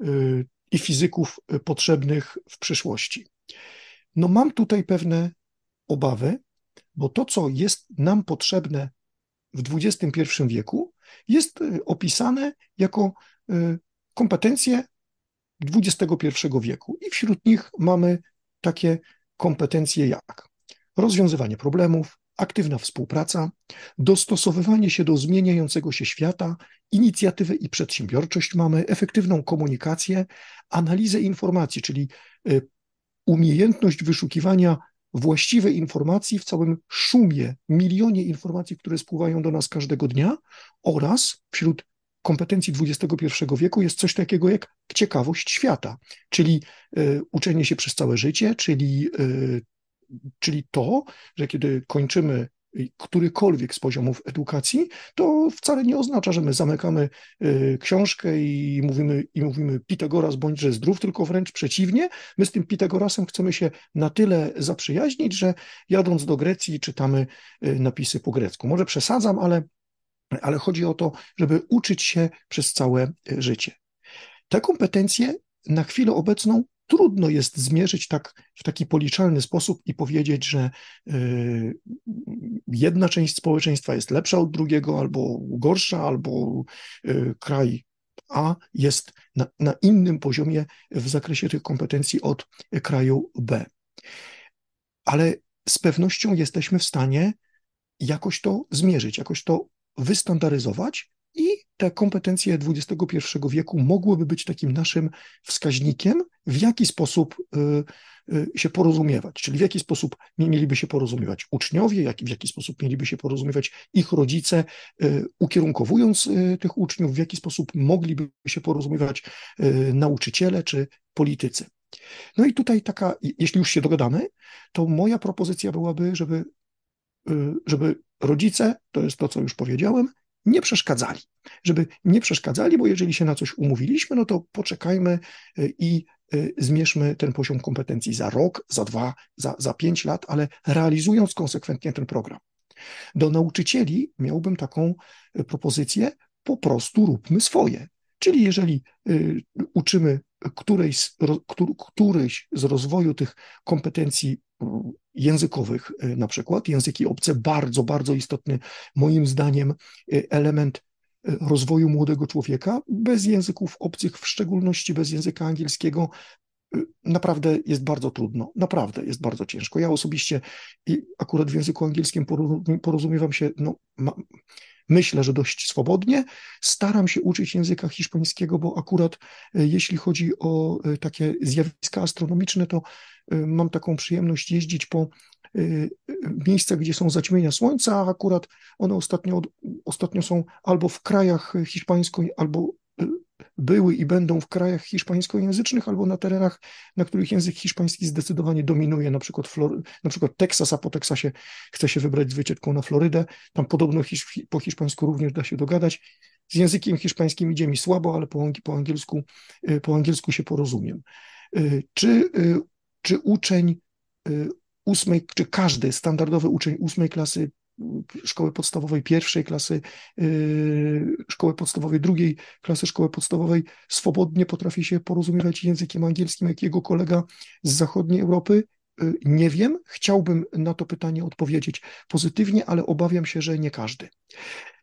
y, i fizyków potrzebnych w przyszłości. No mam tutaj pewne obawy, bo to, co jest nam potrzebne w XXI wieku, jest y, opisane jako kompetencje XXI wieku. I wśród nich mamy takie kompetencje jak rozwiązywanie problemów, aktywna współpraca, dostosowywanie się do zmieniającego się świata, inicjatywę i przedsiębiorczość mamy, efektywną komunikację, analizę informacji, czyli e, umiejętność wyszukiwania właściwej informacji w całym szumie, milionie informacji, które spływają do nas każdego dnia oraz wśród kompetencji XXI wieku jest coś takiego jak ciekawość świata, czyli y, uczenie się przez całe życie, czyli y, Czyli to, że kiedy kończymy którykolwiek z poziomów edukacji, to wcale nie oznacza, że my zamykamy y, książkę i mówimy, i mówimy Pitagoras bądźże zdrów, tylko wręcz przeciwnie. My z tym Pitagorasem chcemy się na tyle zaprzyjaźnić, że jadąc do Grecji czytamy y, napisy po grecku. Może przesadzam, ale, ale chodzi o to, żeby uczyć się przez całe y, życie. Te kompetencje na chwilę obecną trudno jest zmierzyć tak w taki policzalny sposób i powiedzieć, że y, jedna część społeczeństwa jest lepsza od drugiego, albo gorsza, albo y, kraj A jest na, na innym poziomie w zakresie tych kompetencji od kraju B. Ale z pewnością jesteśmy w stanie jakoś to zmierzyć, jakoś to wystandaryzować te kompetencje XXI wieku mogłyby być takim naszym wskaźnikiem, w jaki sposób y, y, się porozumiewać, czyli w jaki sposób mieliby się porozumiewać uczniowie, w jaki sposób mieliby się porozumiewać ich rodzice, y, ukierunkowując tych uczniów, w jaki sposób mogliby się porozumiewać nauczyciele czy politycy. No i tutaj taka, jeśli już się dogadamy, to moja propozycja byłaby, żeby, żeby rodzice, to jest to, co już powiedziałem, nie przeszkadzali. Żeby nie przeszkadzali, bo jeżeli się na coś umówiliśmy, no to poczekajmy y, i y, zmierzmy ten poziom kompetencji za rok, za dwa, za, za pięć lat, ale realizując konsekwentnie ten program. Do nauczycieli miałbym taką y, propozycję, po prostu róbmy swoje. Czyli jeżeli uczymy którejś, któryś z rozwoju tych kompetencji językowych, y, na przykład języki obce, bardzo, bardzo istotny moim zdaniem y, element rozwoju młodego człowieka, bez języków obcych, w szczególności bez języka angielskiego, naprawdę jest bardzo trudno, naprawdę jest bardzo ciężko. Ja osobiście akurat w języku angielskim porozumiewam się, no, ma, myślę, że dość swobodnie. Staram się uczyć języka hiszpańskiego, bo akurat e, jeśli chodzi o e, takie zjawiska astronomiczne, to e, mam taką przyjemność jeździć po miejscach, gdzie są zaćmienia słońca, a akurat one ostatnio, ostatnio są albo w krajach hiszpańsko, albo były i będą w krajach hiszpańskojęzycznych albo na terenach, na których język hiszpański zdecydowanie dominuje, na przykład, Flor na przykład Teksas, a po Teksasie chce się wybrać z wycieczką na Florydę. Tam podobno hisz po hiszpańsku również da się dogadać. Z językiem hiszpańskim idzie mi słabo, ale po, po, angielsku, y, po angielsku się porozumiem. Y, czy, y, czy uczeń ósmej, czy każdy standardowy uczeń ósmej klasy szkoły podstawowej pierwszej klasy, yy, szkoły podstawowej drugiej klasy szkoły podstawowej swobodnie potrafi się porozumiewać językiem angielskim jak jego kolega z zachodniej Europy? Yy, nie wiem, chciałbym na to pytanie odpowiedzieć pozytywnie, ale obawiam się, że nie każdy.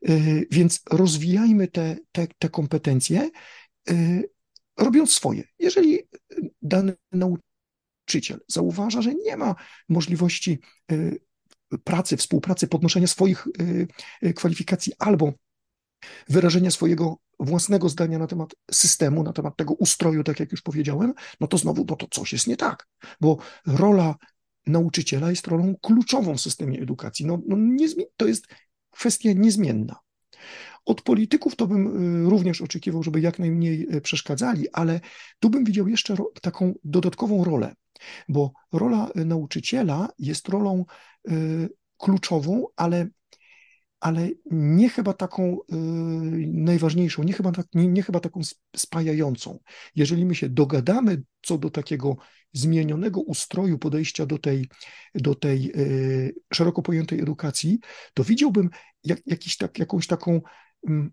Yy, więc rozwijajmy te, te, te kompetencje, robiąc swoje. Jeżeli dany nauczyciel zauważa, że nie ma możliwości pracy, współpracy, podnoszenia swoich y, y, kwalifikacji albo wyrażenia swojego własnego zdania na temat systemu, na temat tego ustroju, tak jak już powiedziałem, no to znowu, no to coś jest nie tak, bo rola nauczyciela jest rolą kluczową w systemie edukacji. No, no to jest kwestia niezmienna. Od polityków to bym y, również oczekiwał, żeby jak najmniej przeszkadzali, ale tu bym widział jeszcze taką dodatkową rolę, bo rola nauczyciela jest rolą Y, kluczową, ale, ale nie chyba taką y, najważniejszą, nie chyba, tak, nie, nie chyba taką spajającą. Jeżeli my się dogadamy co do takiego zmienionego ustroju podejścia do tej, do tej y, szeroko pojętej edukacji, to widziałbym jak, jakiś tak, jakąś taką mm,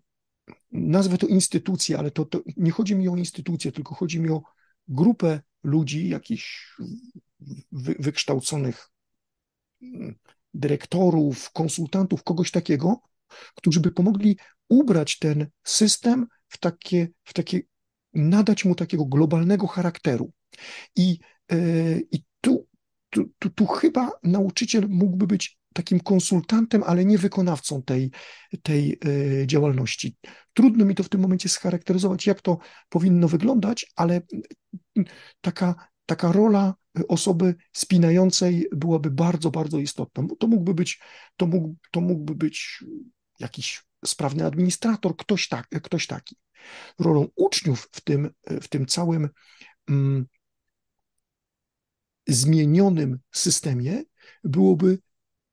nazwę to instytucję, ale to, to nie chodzi mi o instytucję, tylko chodzi mi o grupę ludzi, jakichś wy, wykształconych dyrektorów, konsultantów, kogoś takiego, którzy by pomogli ubrać ten system w takie, w takie nadać mu takiego globalnego charakteru. I, yy, i tu, tu, tu, tu chyba nauczyciel mógłby być takim konsultantem, ale nie wykonawcą tej, tej yy, działalności. Trudno mi to w tym momencie scharakteryzować, jak to powinno wyglądać, ale taka, taka rola osoby spinającej byłaby bardzo, bardzo istotna. To mógłby być, to mógł, to mógłby być jakiś sprawny administrator, ktoś, tak, ktoś taki. Rolą uczniów w tym, w tym całym mm, zmienionym systemie byłoby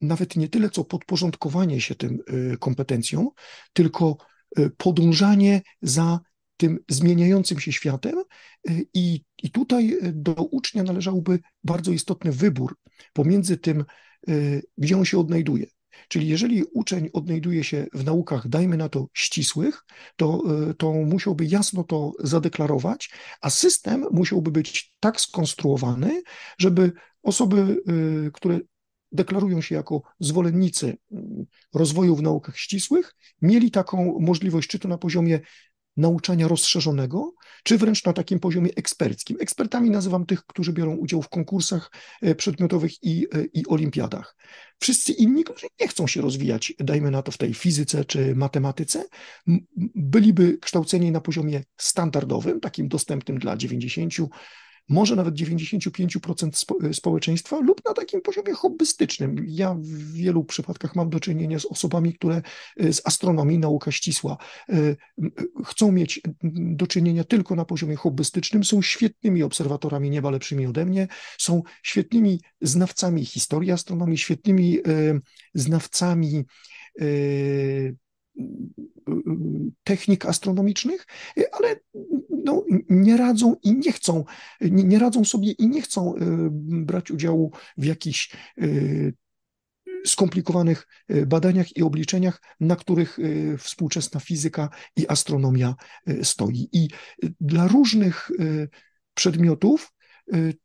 nawet nie tyle co podporządkowanie się tym y, kompetencjom, tylko y, podążanie za tym zmieniającym się światem y, i, i tutaj do ucznia należałby bardzo istotny wybór pomiędzy tym, gdzie on się odnajduje. Czyli jeżeli uczeń odnajduje się w naukach, dajmy na to ścisłych, to, to musiałby jasno to zadeklarować, a system musiałby być tak skonstruowany, żeby osoby, które deklarują się jako zwolennicy rozwoju w naukach ścisłych, mieli taką możliwość, czy to na poziomie nauczania rozszerzonego, czy wręcz na takim poziomie eksperckim. Ekspertami nazywam tych, którzy biorą udział w konkursach e, przedmiotowych i, e, i olimpiadach. Wszyscy inni, którzy nie chcą się rozwijać, dajmy na to w tej fizyce czy matematyce, byliby kształceni na poziomie standardowym, takim dostępnym dla 90 może nawet 95% społeczeństwa lub na takim poziomie hobbystycznym. Ja w wielu przypadkach mam do czynienia z osobami, które e, z astronomii, nauka ścisła, e, chcą mieć do czynienia tylko na poziomie hobbystycznym, są świetnymi obserwatorami nieba, lepszymi ode mnie, są świetnymi znawcami historii astronomii, świetnymi e, znawcami technik astronomicznych, ale no, nie radzą i nie chcą, nie, nie radzą sobie i nie chcą e, brać udziału w jakichś e, skomplikowanych e, badaniach i obliczeniach, na których współczesna fizyka i astronomia stoi. I dla różnych przedmiotów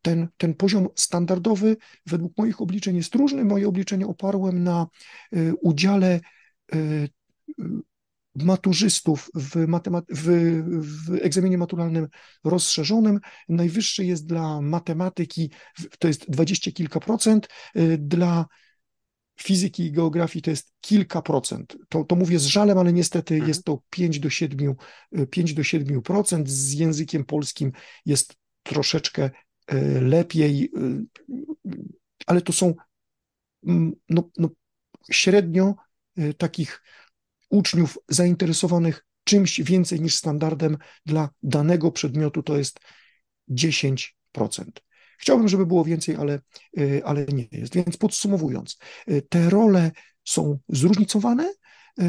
ten, ten poziom standardowy według moich obliczeń jest różny. Moje obliczenia oparłem na udziale maturzystów w, matemat- w, w egzaminie maturalnym rozszerzonym. Najwyższy jest dla matematyki, to jest dwadzieścia kilka procent, y, dla fizyki i geografii to jest kilka procent. To, to mówię z żalem, ale niestety Mhm. jest to 5 do 7, 5 do 7 procent. Z językiem polskim jest troszeczkę y, lepiej, y, ale to są mm, no, no, średnio takich uczniów zainteresowanych czymś więcej niż standardem dla danego przedmiotu to jest 10%. Chciałbym, żeby było więcej, ale, y, ale nie jest. Więc podsumowując, y, te role są zróżnicowane y,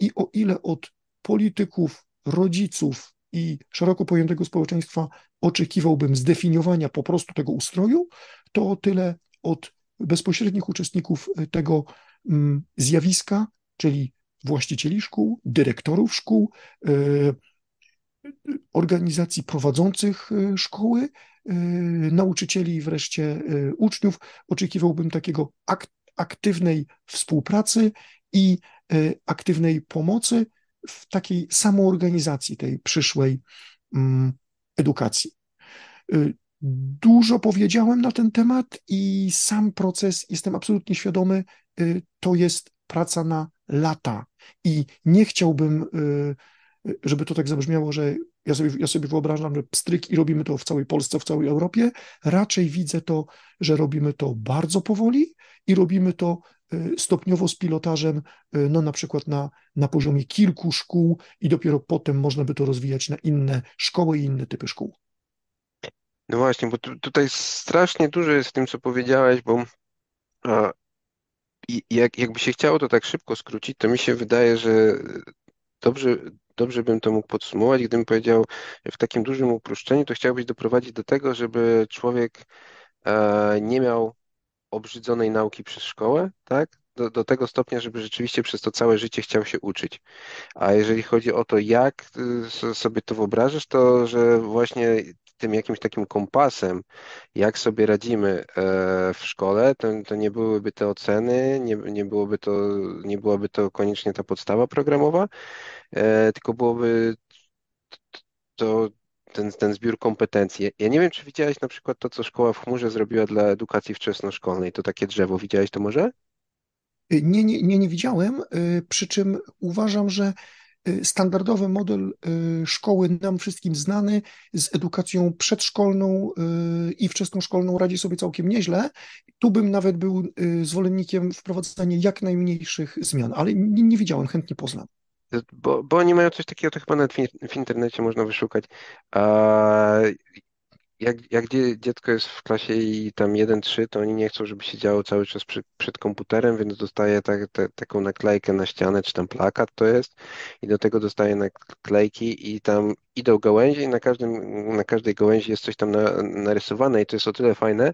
i o ile od polityków, rodziców i szeroko pojętego społeczeństwa oczekiwałbym zdefiniowania po prostu tego ustroju, to o tyle od bezpośrednich uczestników tego mm, zjawiska, czyli właścicieli szkół, dyrektorów szkół, e, organizacji prowadzących e, szkoły, e, nauczycieli i wreszcie uczniów. Oczekiwałbym takiego aktywnej współpracy i aktywnej pomocy w takiej samoorganizacji tej przyszłej mm, edukacji. Dużo powiedziałem na ten temat i sam proces, jestem absolutnie świadomy, to jest praca na lata. I nie chciałbym, y, y, żeby to tak zabrzmiało, że ja sobie, ja sobie wyobrażam, że pstryk i robimy to w całej Polsce, w całej Europie. Raczej widzę to, że robimy to bardzo powoli i robimy to y, stopniowo z pilotażem, no na przykład na, na poziomie kilku szkół i dopiero potem można by to rozwijać na inne szkoły i inne typy szkół. No właśnie, bo tu, tutaj strasznie dużo jest w tym, co powiedziałeś, bo i jak, jakby się chciało to tak szybko skrócić, to mi się wydaje, że dobrze, dobrze bym to mógł podsumować, gdybym powiedział w takim dużym uproszczeniu, to chciałbyś doprowadzić do tego, żeby człowiek e, nie miał obrzydzonej nauki przez szkołę, tak? Do, do tego stopnia, żeby rzeczywiście przez to całe życie chciał się uczyć. A jeżeli chodzi o to, jak y, sobie to wyobrażasz, to że właśnie tym jakimś takim kompasem, jak sobie radzimy e, w szkole, to, to nie byłyby te oceny, nie, nie, byłoby to, nie byłaby to koniecznie ta podstawa programowa, e, tylko byłoby to ten, ten zbiór kompetencji. Ja nie wiem, czy widziałeś na przykład to, co Szkoła w Chmurze zrobiła dla edukacji wczesnoszkolnej. To takie drzewo. Widziałeś to może? Nie, nie, nie, nie widziałem, przy czym uważam, że standardowy model y, szkoły nam wszystkim znany z edukacją przedszkolną y, i wczesnoszkolną radzi sobie całkiem nieźle. Tu bym nawet był zwolennikiem wprowadzania jak najmniejszych zmian, ale nie, nie widziałem, chętnie poznam. Bo, bo oni mają coś takiego, to chyba nawet w internecie można wyszukać jak, jak dziecko jest w klasie i tam 1-3, to oni nie chcą, żeby się działo cały czas przy, przed komputerem, więc dostaje tak, te, taką naklejkę na ścianę, czy tam plakat to jest i do tego dostaje naklejki i tam idą gałęzie i na, każdym, na każdej gałęzi jest coś tam na, narysowane i to jest o tyle fajne,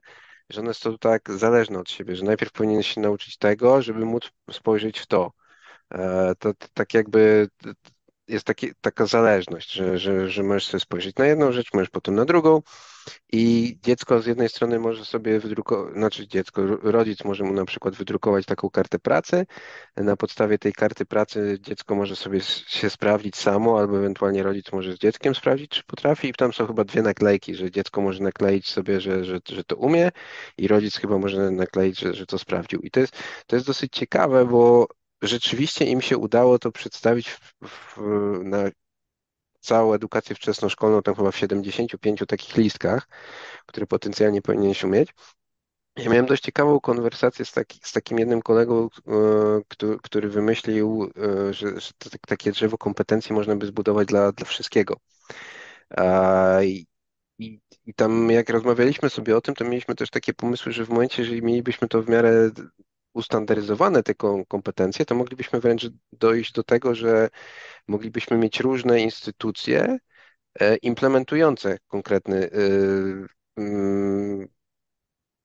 że one są tak zależne od siebie, że najpierw powinien się nauczyć tego, żeby móc spojrzeć w to. E, to, to tak jakby jest taki, taka zależność, że, że, że możesz sobie spojrzeć na jedną rzecz, możesz potem na drugą i dziecko z jednej strony może sobie wydrukować, znaczy dziecko, rodzic może mu na przykład wydrukować taką kartę pracy. Na podstawie tej karty pracy dziecko może sobie się sprawdzić samo, albo ewentualnie rodzic może z dzieckiem sprawdzić, czy potrafi. I tam są chyba dwie naklejki, że dziecko może nakleić sobie, że, że, że to umie, i rodzic chyba może nakleić, że, że to sprawdził. I to jest, to jest dosyć ciekawe, bo rzeczywiście im się udało to przedstawić w, w, na całą edukację wczesnoszkolną, tam chyba w 75 takich listkach, które potencjalnie powinieneś umieć. Ja miałem dość ciekawą konwersację z, taki, z takim jednym kolegą, e, który, który wymyślił, e, że, że to, tak, takie drzewo kompetencji można by zbudować dla, dla wszystkiego. I, i, I tam jak rozmawialiśmy sobie o tym, to mieliśmy też takie pomysły, że w momencie, jeżeli mielibyśmy to w miarę ustandaryzowane te kompetencje, to moglibyśmy wręcz dojść do tego, że moglibyśmy mieć różne instytucje e, implementujące konkretny e, mm,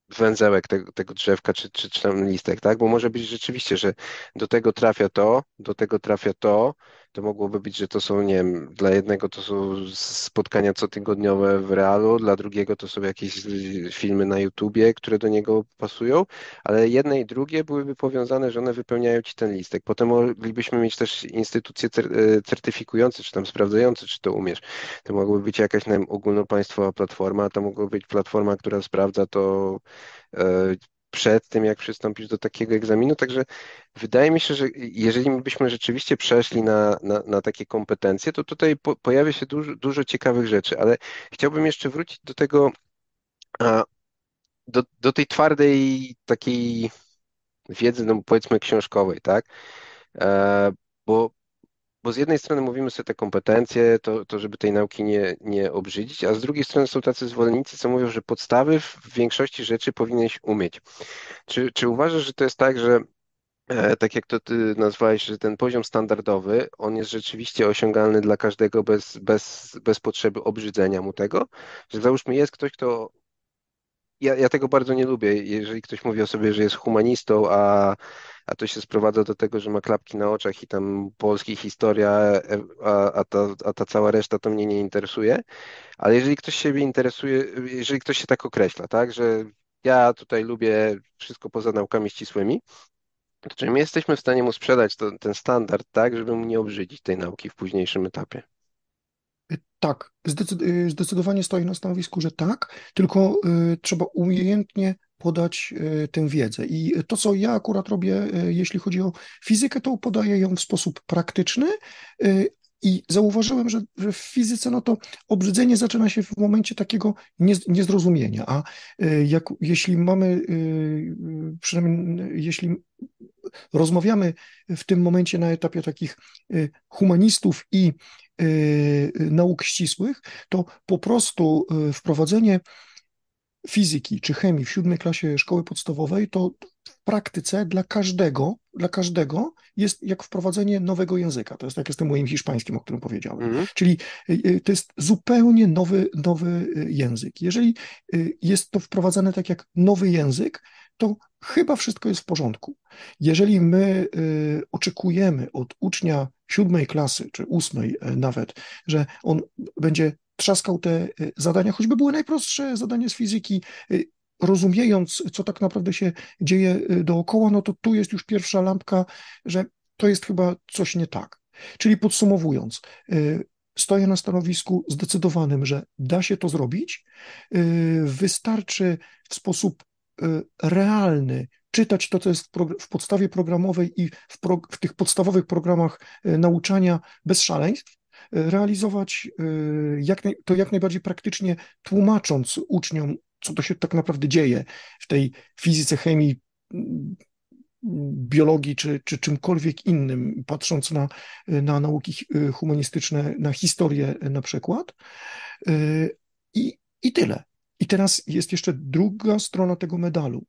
węzełek tego, tego drzewka, czy, czy, czy tam listek, tak? Bo może być rzeczywiście, że do tego trafia to, do tego trafia to, To mogłoby być, że to są, nie wiem, dla jednego to są spotkania cotygodniowe w realu, dla drugiego to są jakieś filmy na YouTubie, które do niego pasują, ale jedne i drugie byłyby powiązane, że one wypełniają ci ten listek. Potem moglibyśmy mieć też instytucje e, certyfikujące, czy tam sprawdzające, czy to umiesz. To mogłaby być jakaś, nie wiem, ogólnopaństwowa platforma, to mogła być platforma, która sprawdza to e, przed tym, jak przystąpisz do takiego egzaminu. Także wydaje mi się, że jeżeli byśmy rzeczywiście przeszli na, na, na takie kompetencje, to tutaj po, pojawia się dużo, dużo ciekawych rzeczy, ale chciałbym jeszcze wrócić do tego, do, do tej twardej takiej wiedzy, no powiedzmy książkowej, tak? E, bo bo z jednej strony mówimy sobie te kompetencje, to, to żeby tej nauki nie, nie obrzydzić, a z drugiej strony są tacy zwolennicy, co mówią, że podstawy w większości rzeczy powinieneś umieć. Czy, czy uważasz, że to jest tak, że e, tak jak to ty nazwałeś, że ten poziom standardowy, on jest rzeczywiście osiągalny dla każdego bez, bez, bez potrzeby obrzydzenia mu tego? Że załóżmy jest ktoś, kto ja, ja tego bardzo nie lubię. Jeżeli ktoś mówi o sobie, że jest humanistą, a, a to się sprowadza do tego, że ma klapki na oczach i tam polski historia, a, a, ta, a ta cała reszta to mnie nie interesuje. Ale jeżeli ktoś siebie interesuje, jeżeli ktoś się tak określa, tak, że ja tutaj lubię wszystko poza naukami ścisłymi, to czy my jesteśmy w stanie mu sprzedać to, ten standard tak, żeby mu nie obrzydzić tej nauki w późniejszym etapie? Tak, y, zdecydowanie stoję na stanowisku, że tak, tylko y, trzeba umiejętnie podać y, tę wiedzę. I to, co ja akurat robię, jeśli chodzi o fizykę, to podaję ją w sposób praktyczny. I zauważyłem, że, że w fizyce no to obrzydzenie zaczyna się w momencie takiego niezrozumienia. A jak, jeśli mamy, przynajmniej jeśli rozmawiamy w tym momencie na etapie takich humanistów i Y, nauk ścisłych, to po prostu y, wprowadzenie fizyki czy chemii w siódmej klasie szkoły podstawowej to w praktyce dla każdego, dla każdego jest jak wprowadzenie nowego języka. To jest tak jak z tym moim hiszpańskim, o którym powiedziałem. Mm. Czyli y, to jest zupełnie nowy, nowy język. Jeżeli jest to wprowadzane tak jak nowy język, to chyba wszystko jest w porządku. Jeżeli my y, oczekujemy od ucznia siódmej klasy, czy ósmej y, nawet, że on będzie trzaskał te y, zadania, choćby były najprostsze zadania z fizyki, y, rozumiejąc, co tak naprawdę się dzieje dookoła, no to tu jest już pierwsza lampka, że to jest chyba coś nie tak. Czyli podsumowując, stoję na stanowisku zdecydowanym, że da się to zrobić. Wystarczy w sposób realny, czytać to, co jest w, podstawie programowej i w, pro, w tych podstawowych programach y, nauczania bez szaleństw, y, realizować jak naj, to jak najbardziej praktycznie, tłumacząc uczniom, co to się tak naprawdę dzieje w tej fizyce, chemii, biologii czy, czy czymkolwiek innym, patrząc na, na nauki humanistyczne, na historię na przykład. I, i tyle. I teraz jest jeszcze druga strona tego medalu.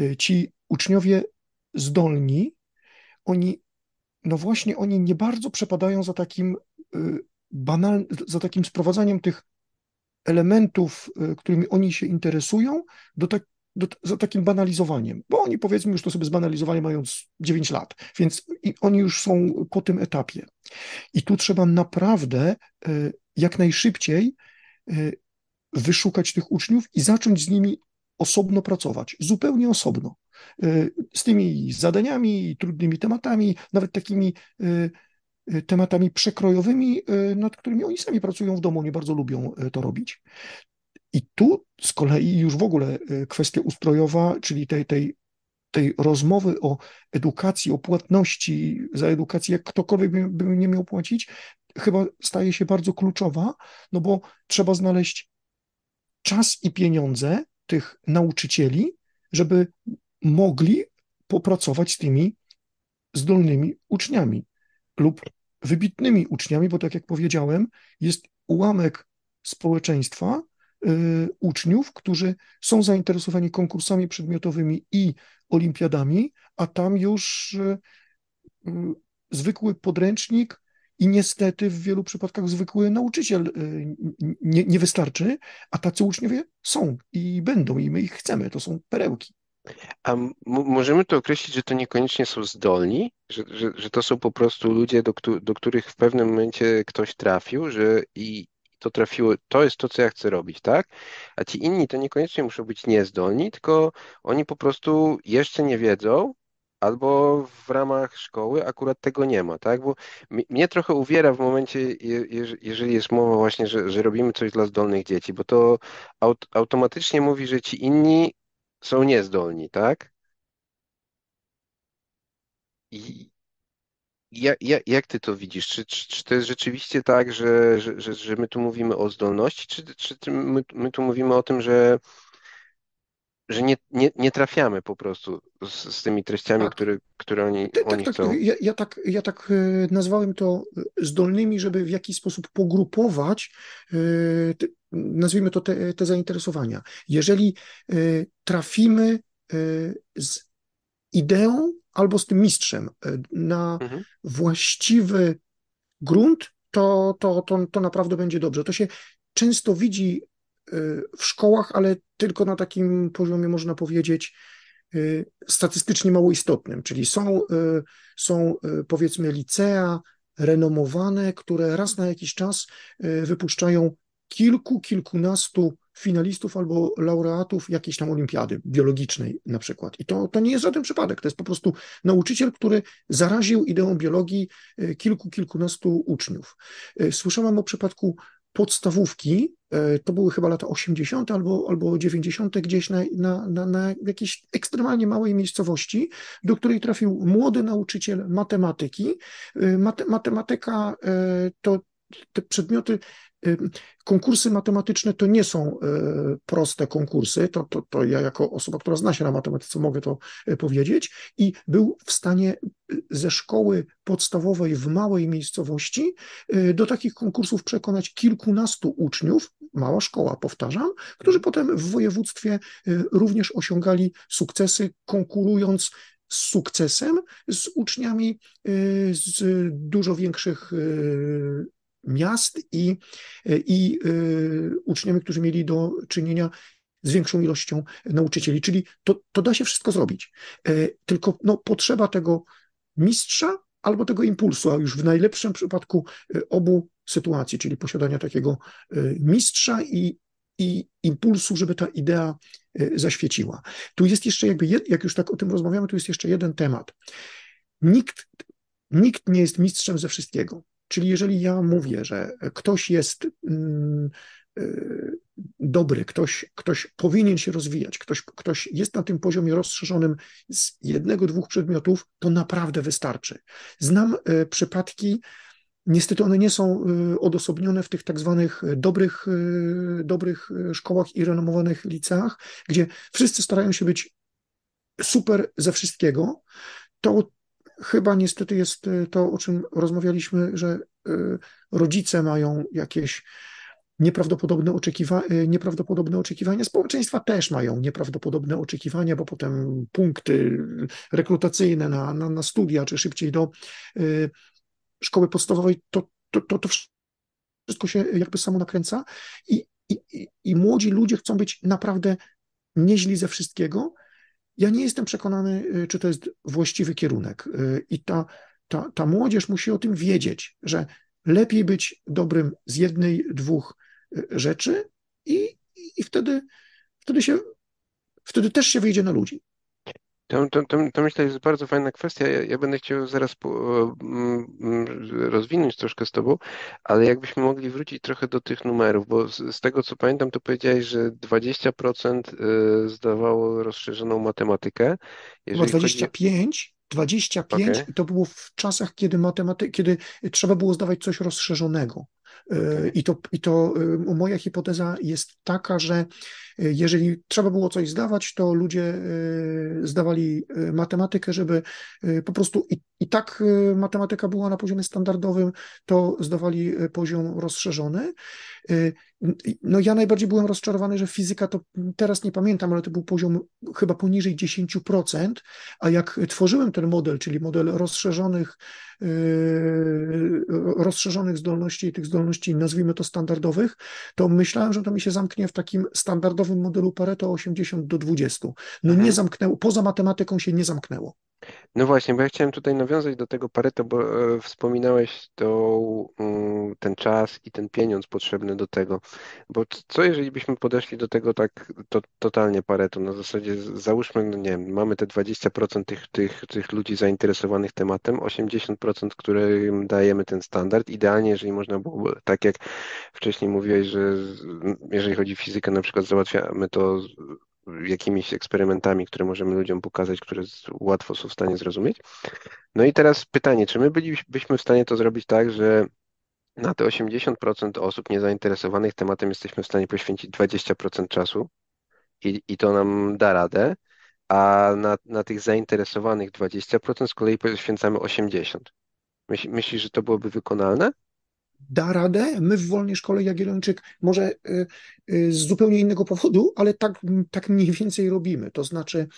Y, ci uczniowie zdolni, oni, no właśnie, oni nie bardzo przepadają za takim y, banal, za takim sprowadzaniem tych elementów, y, którymi oni się interesują, do, tak, do, za takim banalizowaniem, bo oni powiedzmy już to sobie zbanalizowali mając 9 lat, więc oni już są po tym etapie. I tu trzeba naprawdę jak najszybciej wyszukać tych uczniów i zacząć z nimi osobno pracować, zupełnie osobno, y, z tymi zadaniami, trudnymi tematami, nawet takimi y, y, tematami przekrojowymi, nad którymi oni sami pracują w domu, nie bardzo lubią to robić. I tu z kolei już w ogóle kwestia ustrojowa, czyli tej, tej, tej rozmowy o edukacji, o płatności za edukację, jak ktokolwiek by, by nie miał płacić, chyba staje się bardzo kluczowa, no bo trzeba znaleźć czas i pieniądze tych nauczycieli, żeby mogli popracować z tymi zdolnymi uczniami lub wybitnymi uczniami, bo tak jak powiedziałem, jest ułamek społeczeństwa, y, uczniów, którzy są zainteresowani konkursami przedmiotowymi i olimpiadami, a tam już y, y, zwykły podręcznik i niestety w wielu przypadkach zwykły nauczyciel y, nie, nie wystarczy, a tacy uczniowie są i będą, i my ich chcemy. To są perełki. A m- możemy to określić, że to niekoniecznie są zdolni, że, że, że to są po prostu ludzie, do, któ- do których w pewnym momencie ktoś trafił, że i to trafiło, to jest to, co ja chcę robić, tak? A ci inni to niekoniecznie muszą być niezdolni, tylko oni po prostu jeszcze nie wiedzą, albo w ramach szkoły akurat tego nie ma, tak? Bo mnie trochę uwiera w momencie, je, jeż- jeżeli jest mowa właśnie, że, że robimy coś dla zdolnych dzieci, bo to aut, automatycznie mówi, że ci inni są niezdolni, tak? I jak, jak, jak ty to widzisz? Czy, czy, czy to jest rzeczywiście tak, że, że, że, my tu mówimy o zdolności, czy, czy my, my tu mówimy o tym, że, że nie, nie, nie trafiamy po prostu z, z tymi treściami, Tak, które, które oni, tak, oni tak. chcą? Ja, ja tak, ja tak e, nazwałem to e, zdolnymi, żeby w jakiś sposób pogrupować, e, nazwijmy to te, te zainteresowania. Jeżeli trafimy z ideą albo z tym mistrzem na Mhm. właściwy grunt, to, to, to, to naprawdę będzie dobrze. To się często widzi w szkołach, ale tylko na takim poziomie, można powiedzieć, e, statystycznie mało istotnym, czyli są, e, są powiedzmy licea renomowane, które raz na jakiś czas wypuszczają kilku, kilkunastu finalistów albo laureatów jakiejś tam olimpiady biologicznej na przykład. I to, to nie jest żaden przypadek, to jest po prostu nauczyciel, który zaraził ideą biologii kilku, kilkunastu uczniów. Słyszałem o przypadku podstawówki, e, to były chyba lata 80. albo, albo 90. gdzieś na, na, na, na jakiejś ekstremalnie małej miejscowości, do której trafił młody nauczyciel matematyki. E, Mate, matematyka e, to te przedmioty, konkursy matematyczne to nie są e, proste konkursy, to, to, to ja jako osoba, która zna się na matematyce mogę to e, powiedzieć. I był w stanie e, ze szkoły podstawowej w małej miejscowości do takich konkursów przekonać kilkunastu uczniów, mała szkoła, powtarzam, którzy potem w województwie również osiągali sukcesy, konkurując z sukcesem z uczniami z dużo większych miast i, i e, uczniami, którzy mieli do czynienia z większą ilością nauczycieli. Czyli to, to da się wszystko zrobić. E, Tylko no, potrzeba tego mistrza albo tego impulsu, a już w najlepszym przypadku e, obu sytuacji, czyli posiadania takiego e, mistrza i, i impulsu, żeby ta idea zaświeciła. Tu jest jeszcze jakby, jak już tak o tym rozmawiamy, tu jest jeszcze jeden temat. Nikt, nikt nie jest mistrzem ze wszystkiego. Czyli jeżeli ja mówię, że ktoś jest mm, y, dobry, ktoś, ktoś powinien się rozwijać, ktoś, ktoś jest na tym poziomie rozszerzonym z jednego, dwóch przedmiotów, to naprawdę wystarczy. Znam y, przypadki, niestety one nie są y, odosobnione w tych tak zwanych dobrych, dobrych szkołach i renomowanych liceach, gdzie wszyscy starają się być super ze wszystkiego, to chyba niestety jest y, to, o czym rozmawialiśmy, że y, rodzice mają jakieś nieprawdopodobne, oczekiwa y, nieprawdopodobne oczekiwania. Społeczeństwa też mają nieprawdopodobne oczekiwania, bo potem punkty rekrutacyjne na, na, na studia, czy szybciej do szkoły podstawowej, to, to, to, to wszystko się jakby samo nakręca i, i- i młodzi ludzie chcą być naprawdę nieźli ze wszystkiego. Ja nie jestem przekonany, y, czy to jest właściwy kierunek. Y, I ta, ta, ta młodzież musi o tym wiedzieć, że lepiej być dobrym z jednej, dwóch y, rzeczy i, i wtedy, wtedy się, wtedy też się wyjdzie na ludzi. To, to, to, to myślę, że jest bardzo fajna kwestia. Ja, ja będę chciał zaraz po, mm, mm, rozwinąć troszkę z Tobą, ale jakbyśmy mogli wrócić trochę do tych numerów, bo z, z tego co pamiętam, to powiedziałeś, że 20% y, zdawało rozszerzoną matematykę. Jeżeli chodzi. 25, 25 Okej, to było w czasach, kiedy matematy, kiedy trzeba było zdawać coś rozszerzonego. I to, i to y, moja hipoteza jest taka, że y, jeżeli trzeba było coś zdawać, to ludzie y, zdawali matematykę, żeby po prostu i, i tak matematyka była na poziomie standardowym, to zdawali poziom rozszerzony. No ja najbardziej byłem rozczarowany, że fizyka to teraz nie pamiętam, ale to był poziom chyba poniżej 10%, a jak tworzyłem ten model, czyli model rozszerzonych, rozszerzonych zdolności i tych zdolności, nazwijmy to standardowych, to myślałem, że to mi się zamknie w takim standardowym modelu Pareto 80 do 20. No mhm. nie zamknęło, poza matematyką się nie zamknęło. No właśnie, bo ja chciałem tutaj nawiązać do tego Pareto, bo e, wspominałeś to, mm, ten czas i ten pieniądz potrzebny do tego. Bo co jeżeli byśmy podeszli do tego tak to, totalnie Pareto, na zasadzie załóżmy, no nie wiem, mamy te 20% tych, tych, tych ludzi zainteresowanych tematem, 80%, którym dajemy ten standard. Idealnie, jeżeli można było, tak jak wcześniej mówiłeś, że jeżeli chodzi o fizykę, na przykład załatwiamy to jakimiś eksperymentami, które możemy ludziom pokazać, które łatwo są w stanie zrozumieć. No i teraz pytanie, czy my bylibyśmy w stanie to zrobić tak, że na te 80% osób niezainteresowanych tematem jesteśmy w stanie poświęcić 20% czasu i, i to nam da radę, a na, na tych zainteresowanych 20% z kolei poświęcamy 80%. Myślisz, że to byłoby wykonalne? Da radę. My w Wolnej Szkole Jagiellończyk może y, y, z zupełnie innego powodu, ale tak, tak mniej więcej robimy. To znaczy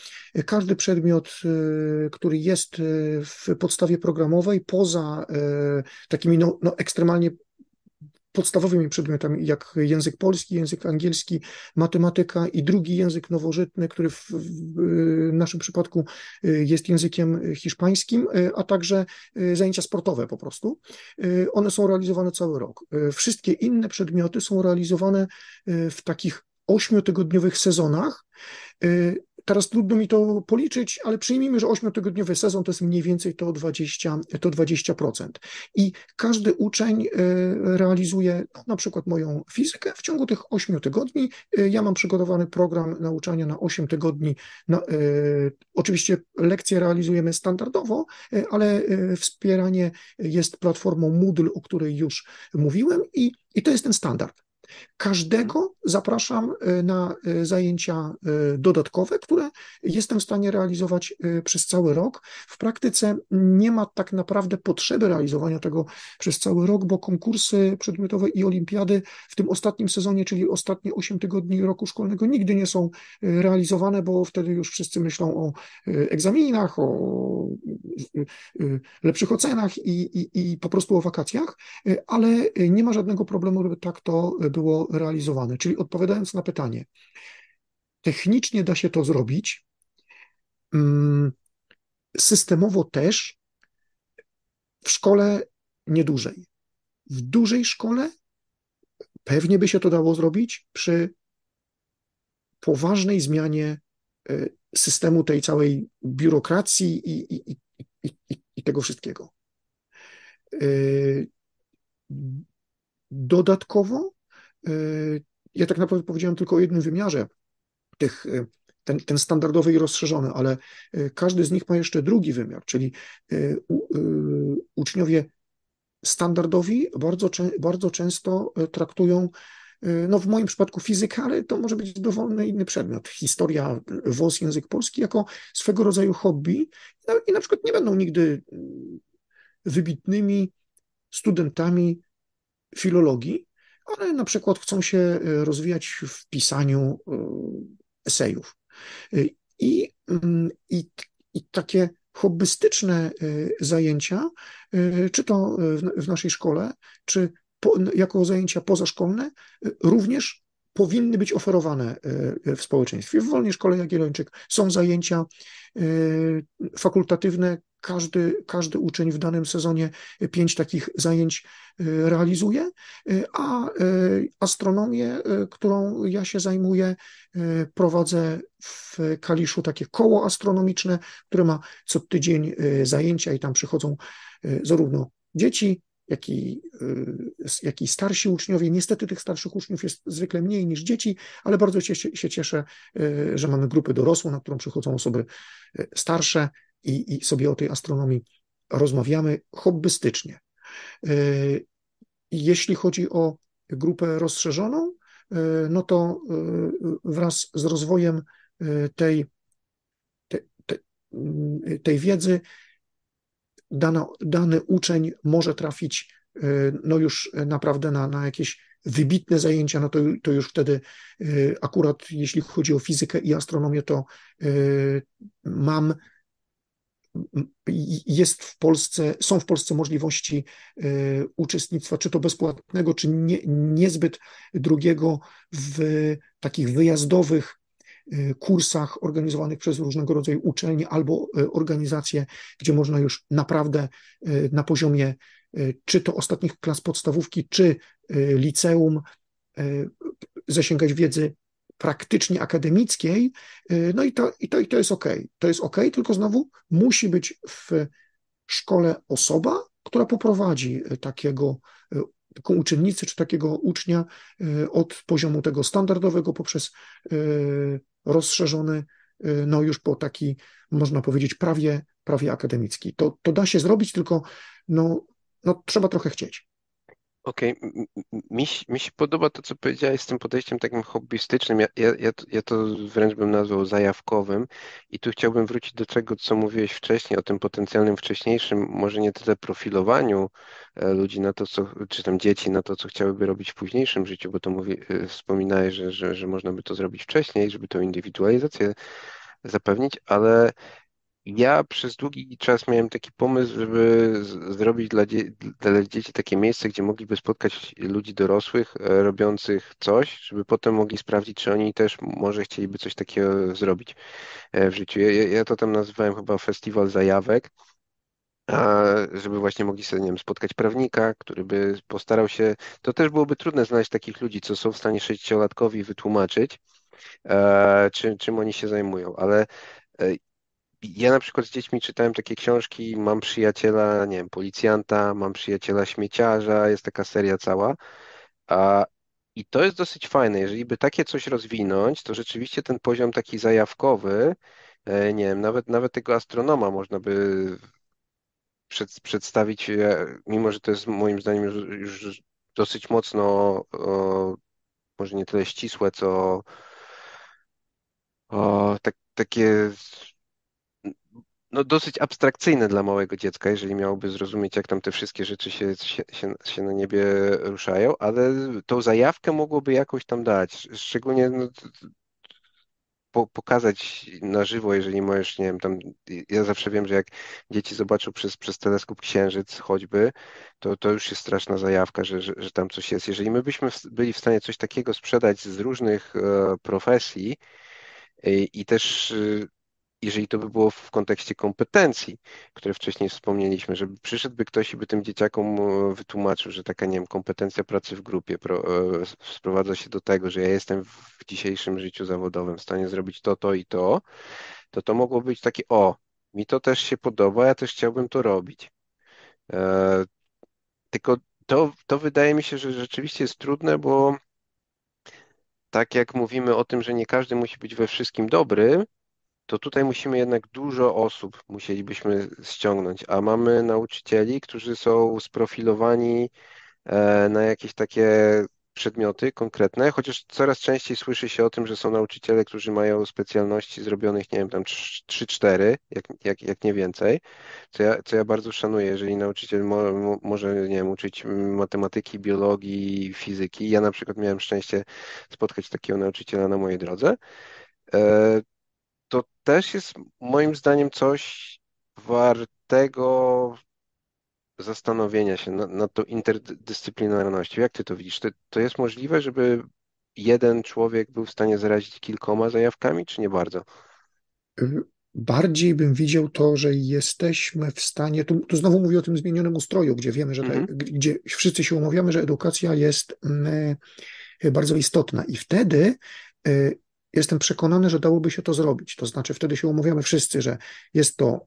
każdy przedmiot, y, który jest w podstawie programowej, poza takimi no, no ekstremalnie podstawowymi przedmiotami, jak język polski, język angielski, matematyka i drugi język nowożytny, który w, w naszym przypadku y, jest językiem hiszpańskim, y, a także y, zajęcia sportowe po prostu. One są realizowane cały rok. Wszystkie inne przedmioty są realizowane w takich ośmiotygodniowych sezonach Teraz trudno mi to policzyć, ale przyjmijmy, że ośmiotygodniowy sezon to jest mniej więcej to 20%. To 20%. I każdy uczeń e, realizuje no, na przykład moją fizykę w ciągu tych 8 tygodni. E, ja mam przygotowany program nauczania na 8 tygodni. Na, e, oczywiście lekcje realizujemy standardowo, ale wspieranie jest platformą Moodle, o której już mówiłem i, i to jest ten standard. Każdego zapraszam e, na e, zajęcia e, dodatkowe, które jestem w stanie realizować przez cały rok. W praktyce nie ma tak naprawdę potrzeby realizowania tego przez cały rok, bo konkursy przedmiotowe i olimpiady w tym ostatnim sezonie, czyli ostatnie 8 tygodni roku szkolnego, nigdy nie są realizowane, bo wtedy już wszyscy myślą o egzaminach, o lepszych ocenach i, i, i po prostu o wakacjach, ale nie ma żadnego problemu, żeby tak to było realizowane. Czyli odpowiadając na pytanie, technicznie da się to zrobić, mm, systemowo też, w szkole nie dłużej. W dużej szkole pewnie by się to dało zrobić przy poważnej zmianie e, systemu tej całej biurokracji i, i, i, i tego wszystkiego. E, dodatkowo ja tak naprawdę powiedziałem tylko o jednym wymiarze tych, y, ten, ten standardowy i rozszerzony, ale y, każdy z nich ma jeszcze drugi wymiar, czyli uczniowie standardowi bardzo, bardzo często traktują, no w moim przypadku fizykę, ale to może być dowolny inny przedmiot, historia, WOS, język polski, jako swego rodzaju hobby. No i na przykład nie będą nigdy wybitnymi studentami filologii, ale na przykład chcą się e, rozwijać w pisaniu e, esejów. E, I, mm, i, i takie hobbystyczne zajęcia, czy to w, w naszej szkole, czy po, jako zajęcia pozaszkolne, również powinny być oferowane w społeczeństwie. W Wolnej Szkole Jagiellończyk są zajęcia fakultatywne, każdy, każdy uczeń w danym sezonie pięć takich zajęć e, realizuje, e, a e, astronomię, którą ja się zajmuję, prowadzę w Kaliszu takie koło astronomiczne, które ma co tydzień zajęcia i tam przychodzą zarówno dzieci, jak i, jak i starsi uczniowie. Niestety tych starszych uczniów jest zwykle mniej niż dzieci, ale bardzo się, się cieszę, że mamy grupę dorosłą, na którą przychodzą osoby starsze i, i sobie o tej astronomii rozmawiamy hobbystycznie. E, jeśli chodzi o grupę rozszerzoną, e, no to e, wraz z rozwojem tej, tej, tej wiedzy dana, dany uczeń może trafić no już naprawdę na, na jakieś wybitne zajęcia, no to, to już wtedy akurat jeśli chodzi o fizykę i astronomię, to mam jest w Polsce, są w Polsce możliwości e, uczestnictwa, czy to bezpłatnego, czy nie, niezbyt drugiego w takich wyjazdowych e, kursach organizowanych przez różnego rodzaju uczelnie albo e, organizacje, gdzie można już naprawdę na poziomie czy to ostatnich klas podstawówki, czy liceum zasięgać wiedzy praktycznie akademickiej, y, no i to, i to, i to jest ok. To jest ok, tylko znowu musi być w szkole osoba, która poprowadzi takiego, y, taką uczennicę czy takiego ucznia y, od poziomu tego standardowego poprzez rozszerzony, no już po taki, można powiedzieć, prawie, prawie akademicki. To, to da się zrobić, tylko no, no, trzeba trochę chcieć. Okej, mi, mi się podoba to, co powiedziałeś z tym podejściem takim hobbystycznym. Ja, ja, ja, to, ja to wręcz bym nazwał zajawkowym. I tu chciałbym wrócić do tego, co mówiłeś wcześniej, o tym potencjalnym wcześniejszym, może nie tyle profilowaniu e, ludzi na to, co, czy tam dzieci na to, co chciałyby robić w późniejszym życiu, bo to mówi, e, wspominałeś, że, że, że można by to zrobić wcześniej, żeby tą indywidualizację zapewnić, ale ja przez długi czas miałem taki pomysł, żeby zrobić dla, dzie dla, dzieci takie miejsce, gdzie mogliby spotkać ludzi dorosłych e, robiących coś, żeby potem mogli sprawdzić, czy oni też może chcieliby coś takiego zrobić e, w życiu. Ja, ja to tam nazywałem chyba festiwal zajawek, a żeby właśnie mogli sobie, nie wiem, spotkać prawnika, który by postarał się, to też byłoby trudne znaleźć takich ludzi, co są w stanie sześciolatkowi wytłumaczyć, e, czym, czym oni się zajmują, ale e, ja na przykład z dziećmi czytałem takie książki, mam przyjaciela, nie wiem, policjanta, mam przyjaciela śmieciarza, jest taka seria cała. A, I to jest dosyć fajne. Jeżeli by takie coś rozwinąć, to rzeczywiście ten poziom taki zajawkowy, e, nie wiem, nawet, nawet tego astronoma można by przed, przedstawić, e, mimo że to jest moim zdaniem już, już dosyć mocno, o, może nie tyle ścisłe, co o, tak, takie no, dosyć abstrakcyjne dla małego dziecka, jeżeli miałoby zrozumieć, jak tam te wszystkie rzeczy się, się, się, się na niebie ruszają, ale tą zajawkę mogłoby jakoś tam dać. Szczególnie no, po, pokazać na żywo, jeżeli możesz, nie wiem, tam ja zawsze wiem, że jak dzieci zobaczą przez, przez teleskop księżyc choćby, to, to już jest straszna zajawka, że, że, że tam coś jest. Jeżeli my byśmy byli w stanie coś takiego sprzedać z różnych e, profesji, i też y, jeżeli to by było w kontekście kompetencji, które wcześniej wspomnieliśmy, żeby przyszedłby ktoś i by tym dzieciakom e, wytłumaczył, że taka, nie wiem, kompetencja pracy w grupie e, sprowadza się do tego, że ja jestem w dzisiejszym życiu zawodowym w stanie zrobić to, to i to, to to mogło być takie, o, mi to też się podoba, ja też chciałbym to robić. E, tylko to, to wydaje mi się, że rzeczywiście jest trudne, bo tak jak mówimy o tym, że nie każdy musi być we wszystkim dobry, to tutaj musimy jednak dużo osób musielibyśmy ściągnąć, a mamy nauczycieli, którzy są sprofilowani e, na jakieś takie przedmioty konkretne, chociaż coraz częściej słyszy się o tym, że są nauczyciele, którzy mają specjalności zrobionych, nie wiem, tam 3-4, jak, jak, jak nie więcej, co ja, co ja bardzo szanuję, jeżeli nauczyciel mo, mo, może, nie wiem, uczyć matematyki, biologii, fizyki. Ja na przykład miałem szczęście spotkać takiego nauczyciela na mojej drodze. To też jest moim zdaniem coś wartego zastanowienia się nad, nad tą interdyscyplinarnością. Jak ty to widzisz? To, to jest możliwe, żeby jeden człowiek był w stanie zarazić kilkoma zajawkami, czy nie bardzo? Bardziej bym widział to, że jesteśmy w stanie, tu, tu znowu mówię o tym zmienionym ustroju, gdzie wiemy, że te, mhm. gdzie wszyscy się umawiamy, że edukacja jest mm, bardzo istotna i wtedy y, jestem przekonany, że dałoby się to zrobić. To znaczy, wtedy się umawiamy wszyscy, że jest to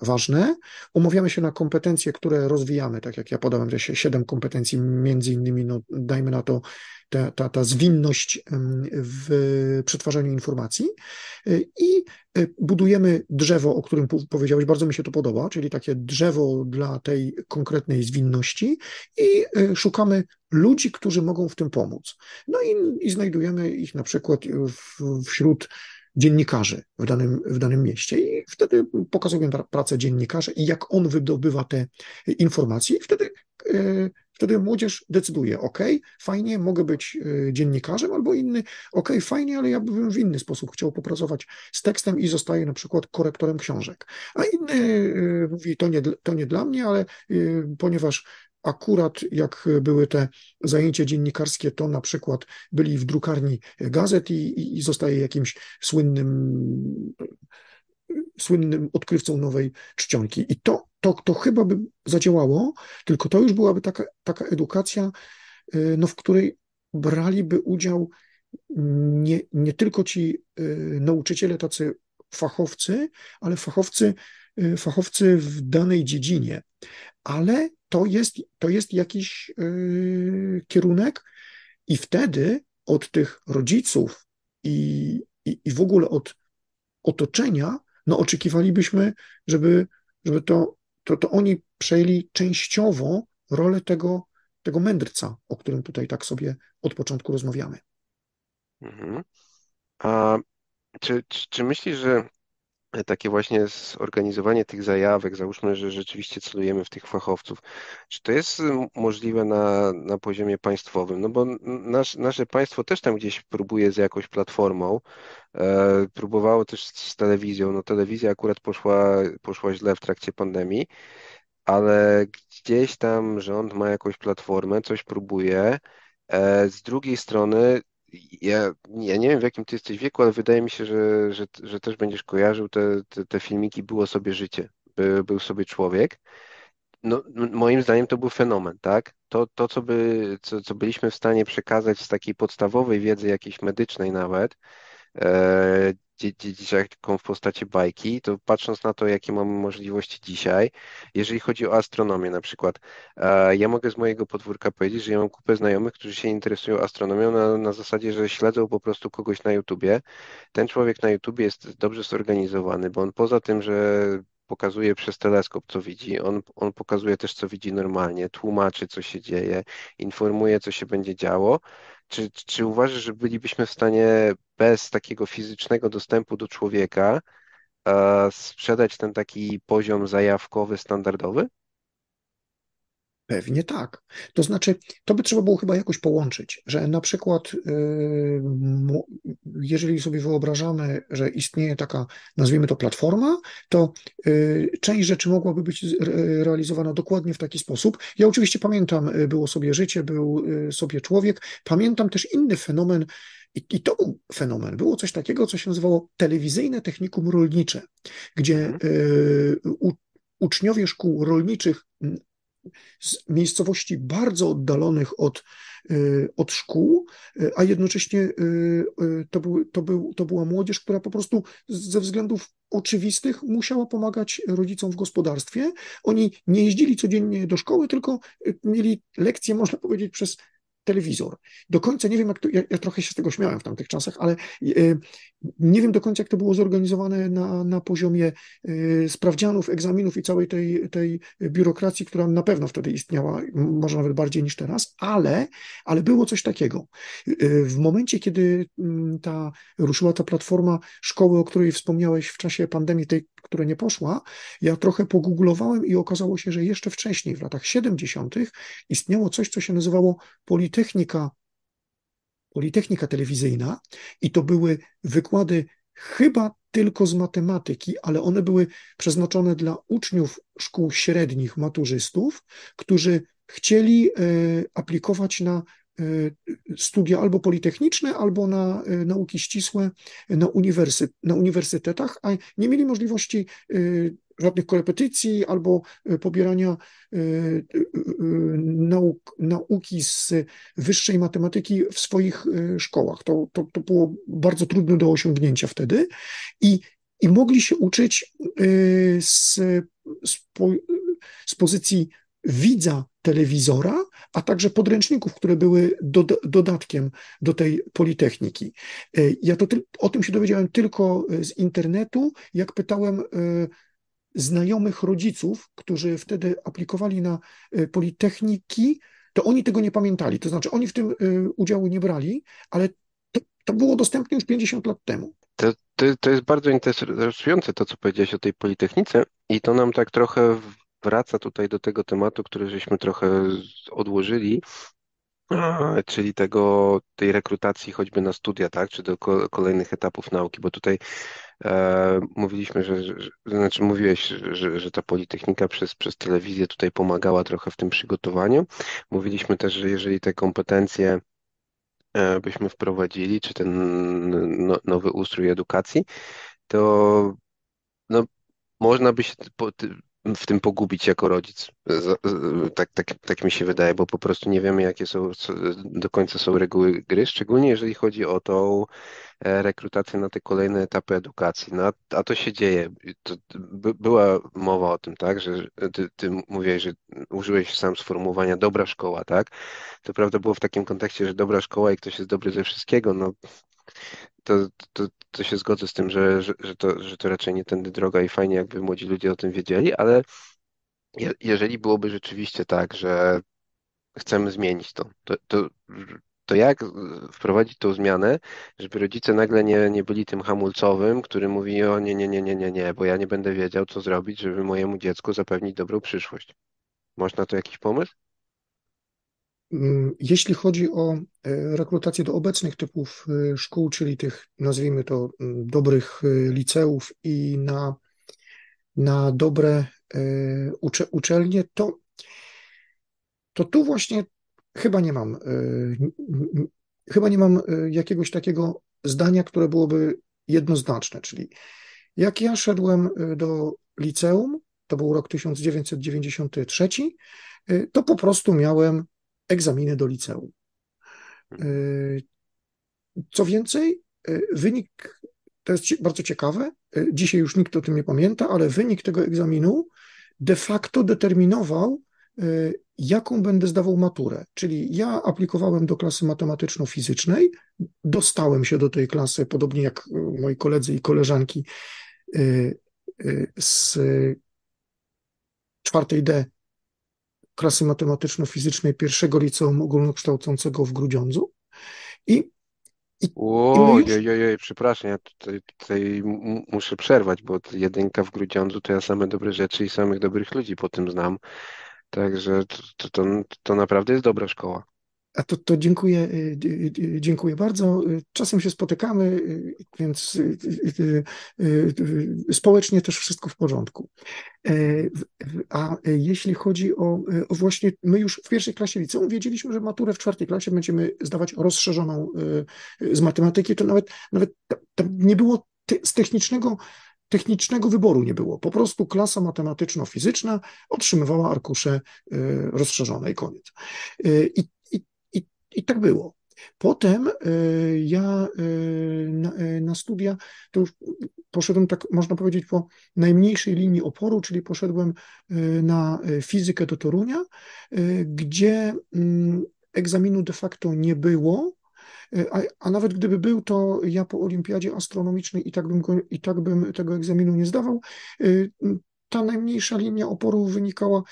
ważne. Umawiamy się na kompetencje, które rozwijamy, tak jak ja podałem, że siedem kompetencji, między innymi, no, dajmy na to ta, ta, ta zwinność w przetwarzaniu informacji y, i y, budujemy drzewo, o którym powiedziałeś, bardzo mi się to podoba, czyli takie drzewo dla tej konkretnej zwinności i y, szukamy ludzi, którzy mogą w tym pomóc. No i, i znajdujemy ich na przykład w, wśród dziennikarzy w danym, w danym mieście i wtedy pokazuję pracę dziennikarza i jak on wydobywa te informacje i wtedy wtedy młodzież decyduje, ok, fajnie, mogę być y, dziennikarzem, albo inny, ok, fajnie, ale ja bym w inny sposób chciał popracować z tekstem i zostaję na przykład korektorem książek. A inny y, mówi, to nie, to nie dla mnie, ale ponieważ akurat jak były te zajęcia dziennikarskie, to na przykład byli w drukarni gazet i, i zostaje jakimś słynnym słynnym odkrywcą nowej czcionki. I to, to, to chyba by zadziałało, tylko to już byłaby taka, taka edukacja, y, no, w której braliby udział nie, nie tylko ci y, nauczyciele, tacy fachowcy, ale fachowcy, y, fachowcy w danej dziedzinie. Ale to jest, to jest jakiś kierunek, i wtedy od tych rodziców i, i, i w ogóle od otoczenia no oczekiwalibyśmy, żeby, żeby to, to, to oni przejęli częściowo rolę tego, tego mędrca, o którym tutaj tak sobie od początku rozmawiamy. Mhm. A czy, czy, czy myślisz, że takie właśnie zorganizowanie tych zajawek, załóżmy, że rzeczywiście celujemy w tych fachowców. Czy to jest możliwe na, na poziomie państwowym? No bo nasz, nasze państwo też tam gdzieś próbuje z jakąś platformą, e, próbowało też z telewizją. No telewizja akurat poszła, poszła źle w trakcie pandemii, ale gdzieś tam rząd ma jakąś platformę, coś próbuje. E, z drugiej strony ja, ja nie wiem, w jakim ty jesteś wieku, ale wydaje mi się, że, że, że też będziesz kojarzył te, te, te filmiki Było sobie życie, by, był sobie człowiek. No, moim zdaniem to był fenomen, tak? To, to co, by, co, co byliśmy w stanie przekazać z takiej podstawowej wiedzy jakiejś medycznej nawet, e, dzieciakom w postaci bajki, to patrząc na to, jakie mamy możliwości dzisiaj, jeżeli chodzi o astronomię na przykład, ja mogę z mojego podwórka powiedzieć, że ja mam kupę znajomych, którzy się interesują astronomią na, na zasadzie, że śledzą po prostu kogoś na YouTubie. Ten człowiek na YouTubie jest dobrze zorganizowany, bo on poza tym, że pokazuje przez teleskop, co widzi. On, on pokazuje też, co widzi normalnie, tłumaczy, co się dzieje, informuje, co się będzie działo. Czy, czy uważasz, że bylibyśmy w stanie bez takiego fizycznego dostępu do człowieka e, sprzedać ten taki poziom zajawkowy, standardowy? Pewnie tak. To znaczy, to by trzeba było chyba jakoś połączyć, że na przykład, y, jeżeli sobie wyobrażamy, że istnieje taka, nazwijmy to platforma, to y, część rzeczy mogłaby być realizowana dokładnie w taki sposób. Ja oczywiście pamiętam, y, było sobie życie, był sobie człowiek. Pamiętam też inny fenomen, i, to był fenomen. Było coś takiego, co się nazywało telewizyjne technikum rolnicze, gdzie mhm. uczniowie szkół rolniczych z miejscowości bardzo oddalonych od, y, od szkół, y, a jednocześnie y, to, był, to, był, to była młodzież, która po prostu ze względów oczywistych musiała pomagać rodzicom w gospodarstwie. Oni nie jeździli codziennie do szkoły, tylko mieli lekcje, można powiedzieć, przez telewizor. Do końca nie wiem, jak to, ja, ja, trochę się z tego śmiałem w tamtych czasach, ale nie wiem do końca, jak to było zorganizowane na, na poziomie y, sprawdzianów, egzaminów i całej tej, tej biurokracji, która na pewno wtedy istniała, może nawet bardziej niż teraz, ale, ale było coś takiego. Y, w momencie, kiedy mm, ta, ruszyła ta platforma szkoły, o której wspomniałeś w czasie pandemii, tej, która nie poszła, ja trochę pogooglowałem i okazało się, że jeszcze wcześniej, w latach 70., istniało coś, co się nazywało Politechnika, Politechnika Telewizyjna i to były wykłady chyba tylko z matematyki, ale one były przeznaczone dla uczniów szkół średnich, maturzystów, którzy chcieli e, aplikować na studia albo politechniczne, albo na e, nauki ścisłe na, na uniwersytetach, a nie mieli możliwości żadnych korepetycji albo pobierania nauk, nauki z wyższej matematyki w swoich szkołach. To, to, to było bardzo trudne do osiągnięcia wtedy i, i mogli się uczyć z, z, z pozycji widza telewizora, a także podręczników, które były do, dodatkiem do tej Politechniki. Ja to, o tym się dowiedziałem tylko z internetu, jak pytałem znajomych rodziców, którzy wtedy aplikowali na Politechniki, to oni tego nie pamiętali. To znaczy, oni w tym udziału nie brali, ale to, to było dostępne już 50 lat temu. To, to, to jest bardzo interesujące to, co powiedziałeś o tej Politechnice i to nam tak trochę wraca tutaj do tego tematu, który żeśmy trochę odłożyli, czyli tego, tej rekrutacji choćby na studia, tak, czy do kolejnych etapów nauki, bo tutaj e, mówiliśmy, że, że, znaczy mówiłeś, że, że ta Politechnika przez, przez telewizję tutaj pomagała trochę w tym przygotowaniu. Mówiliśmy też, że jeżeli te kompetencje e, byśmy wprowadzili, czy ten no, nowy ustrój edukacji, to no, można by się w tym pogubić jako rodzic. Tak, tak, tak mi się wydaje, bo po prostu nie wiemy, jakie są do końca są reguły gry, szczególnie jeżeli chodzi o tą e, rekrutację na te kolejne etapy edukacji. No, a to się dzieje. To, by, była mowa o tym, tak, że ty, ty mówiłeś, że użyłeś sam sformułowania dobra szkoła, tak? To prawda było w takim kontekście, że dobra szkoła i ktoś jest dobry ze wszystkiego, no to, to, to się zgodzę z tym, że, że, że, to, że to raczej nie tędy droga i fajnie, jakby młodzi ludzie o tym wiedzieli, ale je, jeżeli byłoby rzeczywiście tak, że chcemy zmienić to, to, to, to jak wprowadzić tą zmianę, żeby rodzice nagle nie, nie byli tym hamulcowym, który mówi o nie, nie, nie, nie, nie, nie, bo ja nie będę wiedział, co zrobić, żeby mojemu dziecku zapewnić dobrą przyszłość. Można to jakiś pomysł? Mm, jeśli chodzi o e, rekrutację do obecnych typów e, szkół, czyli tych, nazwijmy to, mm, dobrych e, liceów i na, na dobre ucze, uczelnie, to, to tu właśnie chyba nie mam, chyba nie mam jakiegoś takiego zdania, które byłoby jednoznaczne, czyli jak ja szedłem do liceum, to był rok 1993, to po prostu miałem egzaminy do liceum. Y, co więcej, y, wynik, to jest bardzo ciekawe, y, dzisiaj już nikt o tym nie pamięta, ale wynik tego egzaminu de facto determinował, jaką będę zdawał maturę. Czyli ja aplikowałem do klasy matematyczno-fizycznej, dostałem się do tej klasy, podobnie jak moi koledzy i koleżanki z czwartej D klasy matematyczno-fizycznej pierwszego liceum ogólnokształcącego w Grudziądzu. I, i, o, już... ojej, przepraszam, ja tutaj, tutaj muszę przerwać, bo jedynka w Grudziądzu to ja same dobre rzeczy i samych dobrych ludzi po tym znam. Także to, to, to naprawdę jest dobra szkoła. A to, to dziękuję, y, y, y, dziękuję bardzo. Czasem się spotykamy, więc społecznie też wszystko w porządku. E, a jeśli chodzi o, o, właśnie, my już w pierwszej klasie liceum wiedzieliśmy, że maturę w czwartej klasie będziemy zdawać rozszerzoną z matematyki, to nawet, nawet nie było z technicznego technicznego wyboru nie było. Po prostu klasa matematyczno-fizyczna otrzymywała arkusze rozszerzone i koniec. I i tak było. Potem y, ja y, na, y, na, studia to już poszedłem tak, można powiedzieć, po najmniejszej linii oporu, czyli poszedłem na fizykę do Torunia, gdzie mm, egzaminu de facto nie było, a, a, nawet gdyby był, to ja po olimpiadzie astronomicznej i tak bym, go, i tak bym tego egzaminu nie zdawał. Ta najmniejsza linia oporu wynikała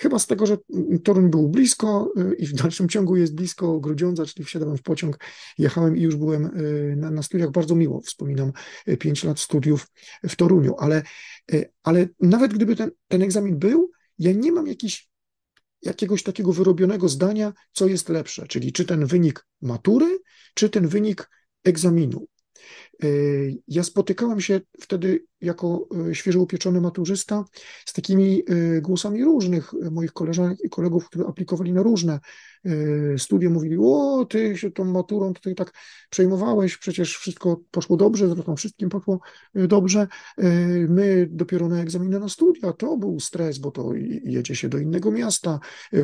Chyba z tego, że Toruń był blisko y, i w dalszym ciągu jest blisko Grudziądza, czyli wsiadałem w pociąg, jechałem i już byłem y, na, na studiach. Bardzo miło wspominam y, pięć lat studiów w Toruniu, ale, ale nawet gdyby ten, ten egzamin był, ja nie mam jakiegoś takiego wyrobionego zdania, co jest lepsze, czyli czy ten wynik matury, czy ten wynik egzaminu. Ja spotykałem się wtedy jako e, świeżo upieczony maturzysta z takimi e, głosami różnych moich koleżanek i kolegów, którzy aplikowali na różne e, studia, mówili, o, ty się tą maturą tutaj tak przejmowałeś, przecież wszystko poszło dobrze, zresztą wszystkim poszło dobrze, my dopiero na egzaminy na studia, to był stres, bo to jedzie się do innego miasta,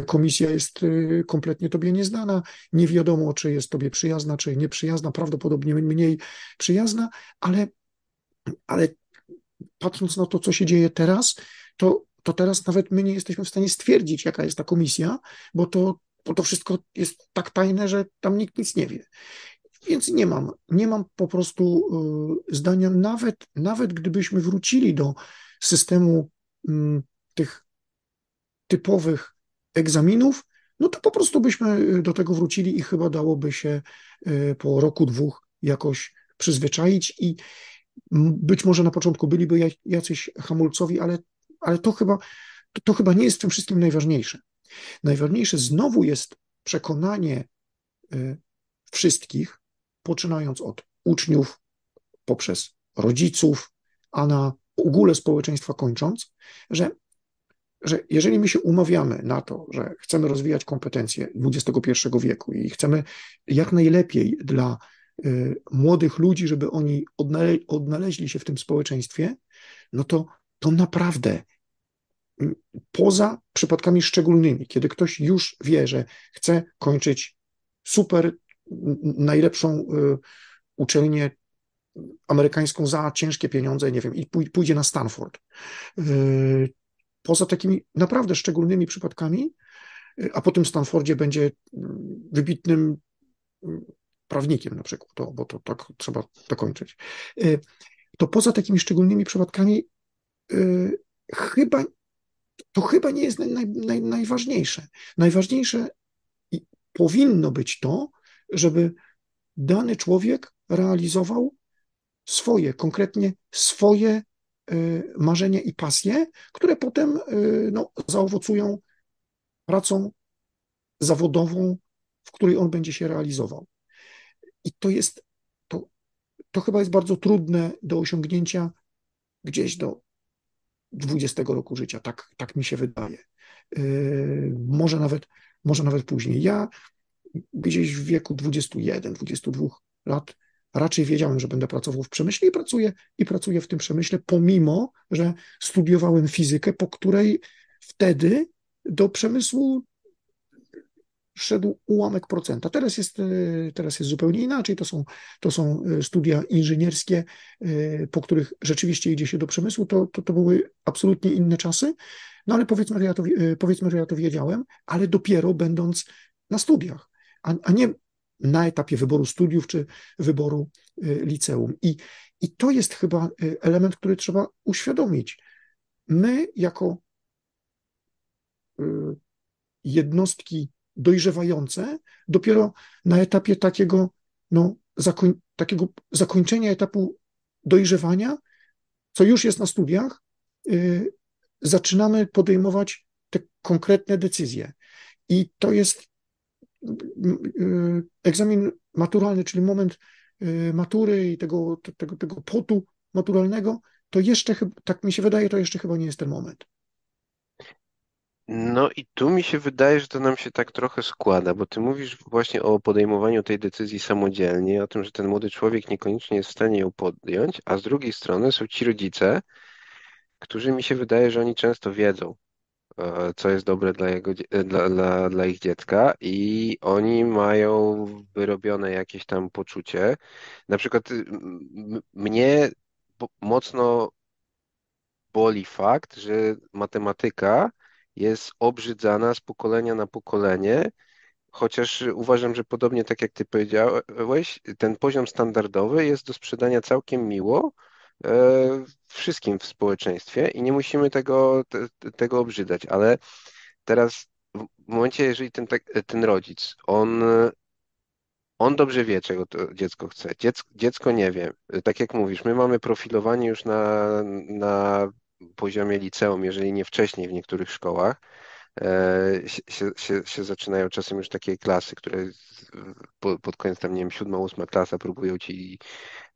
komisja jest kompletnie tobie nieznana, nie wiadomo, czy jest tobie przyjazna, czy nieprzyjazna, prawdopodobnie mniej przyjazna, ale ale patrząc na to, co się dzieje teraz, to, to teraz nawet my nie jesteśmy w stanie stwierdzić, jaka jest ta komisja, bo to, bo to wszystko jest tak tajne, że tam nikt nic nie wie. Więc nie mam, nie mam po prostu y, zdania, nawet, nawet gdybyśmy wrócili do systemu y, tych typowych egzaminów, no to po prostu byśmy do tego wrócili i chyba dałoby się y, po roku, dwóch jakoś przyzwyczaić i, być może na początku byliby jacyś hamulcowi, ale, ale to chyba to, to chyba nie jest w tym wszystkim najważniejsze. Najważniejsze znowu jest przekonanie y, wszystkich, poczynając od uczniów, poprzez rodziców, a na ogóle społeczeństwa kończąc, że, że jeżeli my się umawiamy na to, że chcemy rozwijać kompetencje XXI wieku i chcemy jak najlepiej dla y, młodych ludzi, żeby oni odnale odnaleźli się w tym społeczeństwie, no to, to naprawdę poza przypadkami szczególnymi, kiedy ktoś już wie, że chce kończyć super, najlepszą y, uczelnię amerykańską za ciężkie pieniądze, nie wiem, i pójdzie na Stanford. Y, poza takimi naprawdę szczególnymi przypadkami, y, a po tym Stanfordzie będzie wybitnym prawnikiem na przykład, to, bo to tak trzeba dokończyć. To poza takimi szczególnymi przypadkami chyba to chyba nie jest naj, naj, najważniejsze. Najważniejsze powinno być to, żeby dany człowiek realizował swoje, konkretnie swoje y, marzenia i pasje, które potem y, no, zaowocują pracą zawodową, w której on będzie się realizował. I to jest, to, to chyba jest bardzo trudne do osiągnięcia gdzieś do 20 roku życia, tak, tak mi się wydaje. Yy, może nawet, może nawet później. Ja gdzieś w wieku 21, 22 lat raczej wiedziałem, że będę pracował w przemyśle i pracuję, i pracuję w tym przemyśle, pomimo, że studiowałem fizykę, po której wtedy do przemysłu szedł ułamek procenta. Teraz jest, e, teraz jest zupełnie inaczej. To są, to są e, studia inżynierskie, e, po których rzeczywiście idzie się do przemysłu. To, to, to były absolutnie inne czasy. No ale powiedzmy, że ja to, powiedzmy, że ja to wiedziałem, ale dopiero będąc na studiach, a, a nie na etapie wyboru studiów czy wyboru liceum. I, I to jest chyba element, który trzeba uświadomić. My, jako jednostki dojrzewające, dopiero na etapie takiego, no, zakoń, takiego zakończenia etapu dojrzewania, co już jest na studiach, yy, zaczynamy podejmować te konkretne decyzje. I to jest yy, egzamin maturalny, czyli moment matury i tego, tego, tego potu maturalnego, to jeszcze, tak mi się wydaje, to jeszcze chyba nie jest ten moment. No i tu mi się wydaje, że to nam się tak trochę składa, bo ty mówisz właśnie o podejmowaniu tej decyzji samodzielnie, o tym, że ten młody człowiek niekoniecznie jest w stanie ją podjąć, a z drugiej strony są ci rodzice, którzy mi się wydaje, że oni często wiedzą, e, co jest dobre dla, jego, e, dla, dla, dla ich dziecka i oni mają wyrobione jakieś tam poczucie. Na przykład mnie mocno boli fakt, że matematyka jest obrzydzana z pokolenia na pokolenie, chociaż uważam, że podobnie tak jak ty powiedziałeś, ten poziom standardowy jest do sprzedania całkiem miło e, wszystkim w społeczeństwie i nie musimy tego, te, tego obrzydzać, ale teraz w momencie, jeżeli ten, tak, ten rodzic, on on dobrze wie, czego to dziecko chce. Dziecko, dziecko nie wie. Tak jak mówisz, my mamy profilowanie już na, na poziomie liceum, jeżeli nie wcześniej w niektórych szkołach, e, się, się, się zaczynają czasem już takie klasy, które pod koniec tam, nie wiem, siódma, ósma klasa próbują ci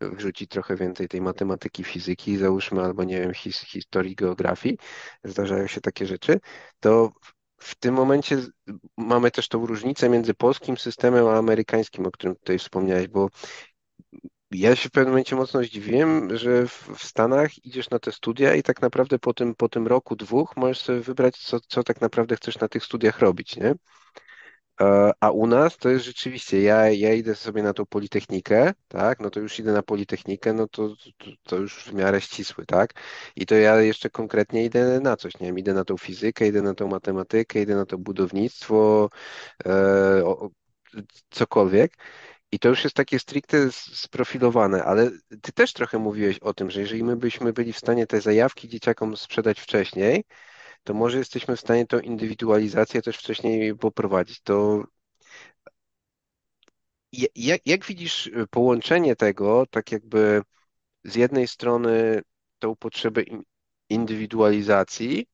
wrzucić trochę więcej tej matematyki, fizyki, załóżmy, albo nie wiem, his, historii, geografii, zdarzają się takie rzeczy, to w tym momencie mamy też tą różnicę między polskim systemem a amerykańskim, o którym tutaj wspomniałeś, bo ja się w pewnym momencie mocno zdziwiłem, że w, Stanach idziesz na te studia i tak naprawdę po tym, po tym roku, dwóch możesz sobie wybrać, co, co tak naprawdę chcesz na tych studiach robić, nie? A u nas to jest rzeczywiście, ja, ja idę sobie na tą Politechnikę, tak, no to już idę na Politechnikę, no to, to, to, już w miarę ścisły, tak, i to ja jeszcze konkretnie idę na coś, nie wiem, idę na tą fizykę, idę na tą matematykę, idę na to budownictwo, e, o, cokolwiek, i to już jest takie stricte sprofilowane, ale ty też trochę mówiłeś o tym, że jeżeli my byśmy byli w stanie te zajawki dzieciakom sprzedać wcześniej, to może jesteśmy w stanie tą indywidualizację też wcześniej poprowadzić. To jak, jak widzisz połączenie tego, tak jakby z jednej strony tą potrzebę indywidualizacji,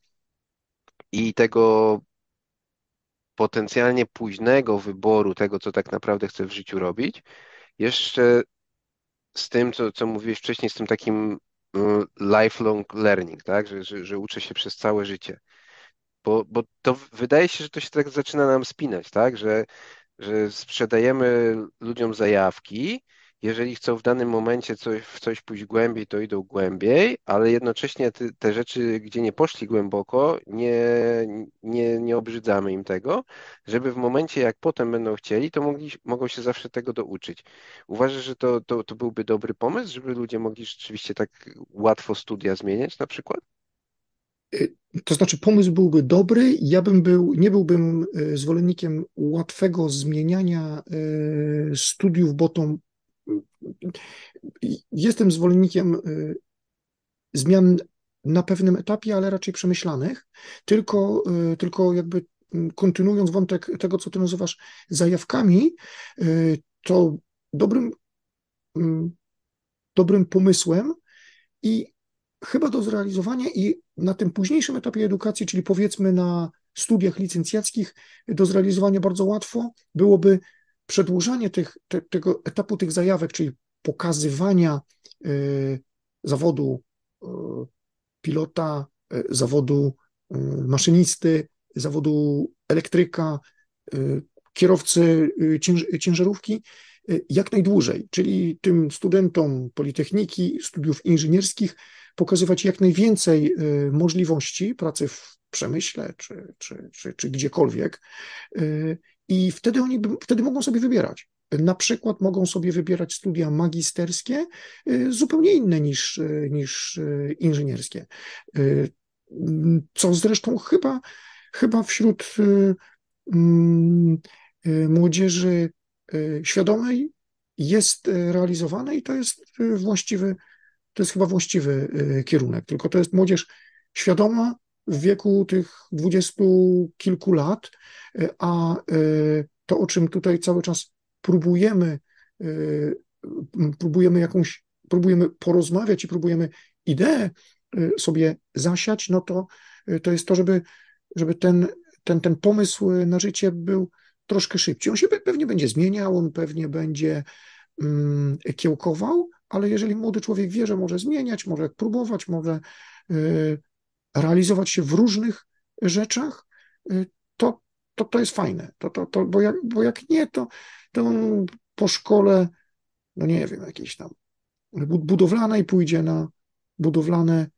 i tego potencjalnie późnego wyboru tego, co tak naprawdę chcę w życiu robić, jeszcze z tym, co, co mówiłeś wcześniej, z tym takim mm, lifelong learning, tak? Że, że, że uczę się przez całe życie. Bo, bo to wydaje się, że to się tak zaczyna nam spinać, tak? Że, że sprzedajemy ludziom zajawki, jeżeli chcą w danym momencie coś, w coś pójść głębiej, to idą głębiej, ale jednocześnie te, te rzeczy, gdzie nie poszli głęboko, nie, nie, nie obrzydzamy im tego, żeby w momencie, jak potem będą chcieli, to mogli, mogą się zawsze tego douczyć. Uważasz, że to, to, to byłby dobry pomysł, żeby ludzie mogli rzeczywiście tak łatwo studia zmieniać na przykład? To znaczy, pomysł byłby dobry, ja bym był, nie byłbym e, zwolennikiem łatwego zmieniania e, studiów, bo to jestem zwolennikiem y, zmian na pewnym etapie, ale raczej przemyślanych, tylko, y, tylko jakby kontynuując wątek tego, co ty nazywasz zajawkami, y, to dobrym, dobrym pomysłem i chyba do zrealizowania i na tym późniejszym etapie edukacji, czyli powiedzmy na studiach licencjackich, do zrealizowania bardzo łatwo byłoby przedłużanie tych, te, tego etapu tych zajawek, czyli pokazywania y, zawodu y, pilota, y, zawodu maszynisty, zawodu elektryka, kierowcy ciężarówki jak najdłużej, czyli tym studentom Politechniki, studiów inżynierskich pokazywać jak najwięcej możliwości pracy w przemyśle czy, czy, czy, czy gdziekolwiek i wtedy oni wtedy mogą sobie wybierać. Na przykład mogą sobie wybierać studia magisterskie, y, zupełnie inne niż, y, niż y, inżynierskie. Co zresztą chyba, chyba wśród mm, młodzieży świadomej jest realizowane i to jest właściwy, to jest chyba właściwy kierunek. Tylko to jest młodzież świadoma, w wieku tych dwudziestu kilku lat, e, a e, to, o czym tutaj cały czas próbujemy, e, próbujemy jakąś, próbujemy porozmawiać i próbujemy ideę sobie zasiać, no to, to jest to, żeby, żeby ten, ten, ten pomysł na życie był troszkę szybciej. On się pewnie będzie zmieniał, on pewnie będzie mm, kiełkował, ale jeżeli młody człowiek wie, że może zmieniać, może próbować, może realizować się w różnych rzeczach, y, to, to, to jest fajne. To, to, to, bo, jak, bo jak nie, to, to po szkole, no nie wiem, jakieś tam budowlanej pójdzie na budowlane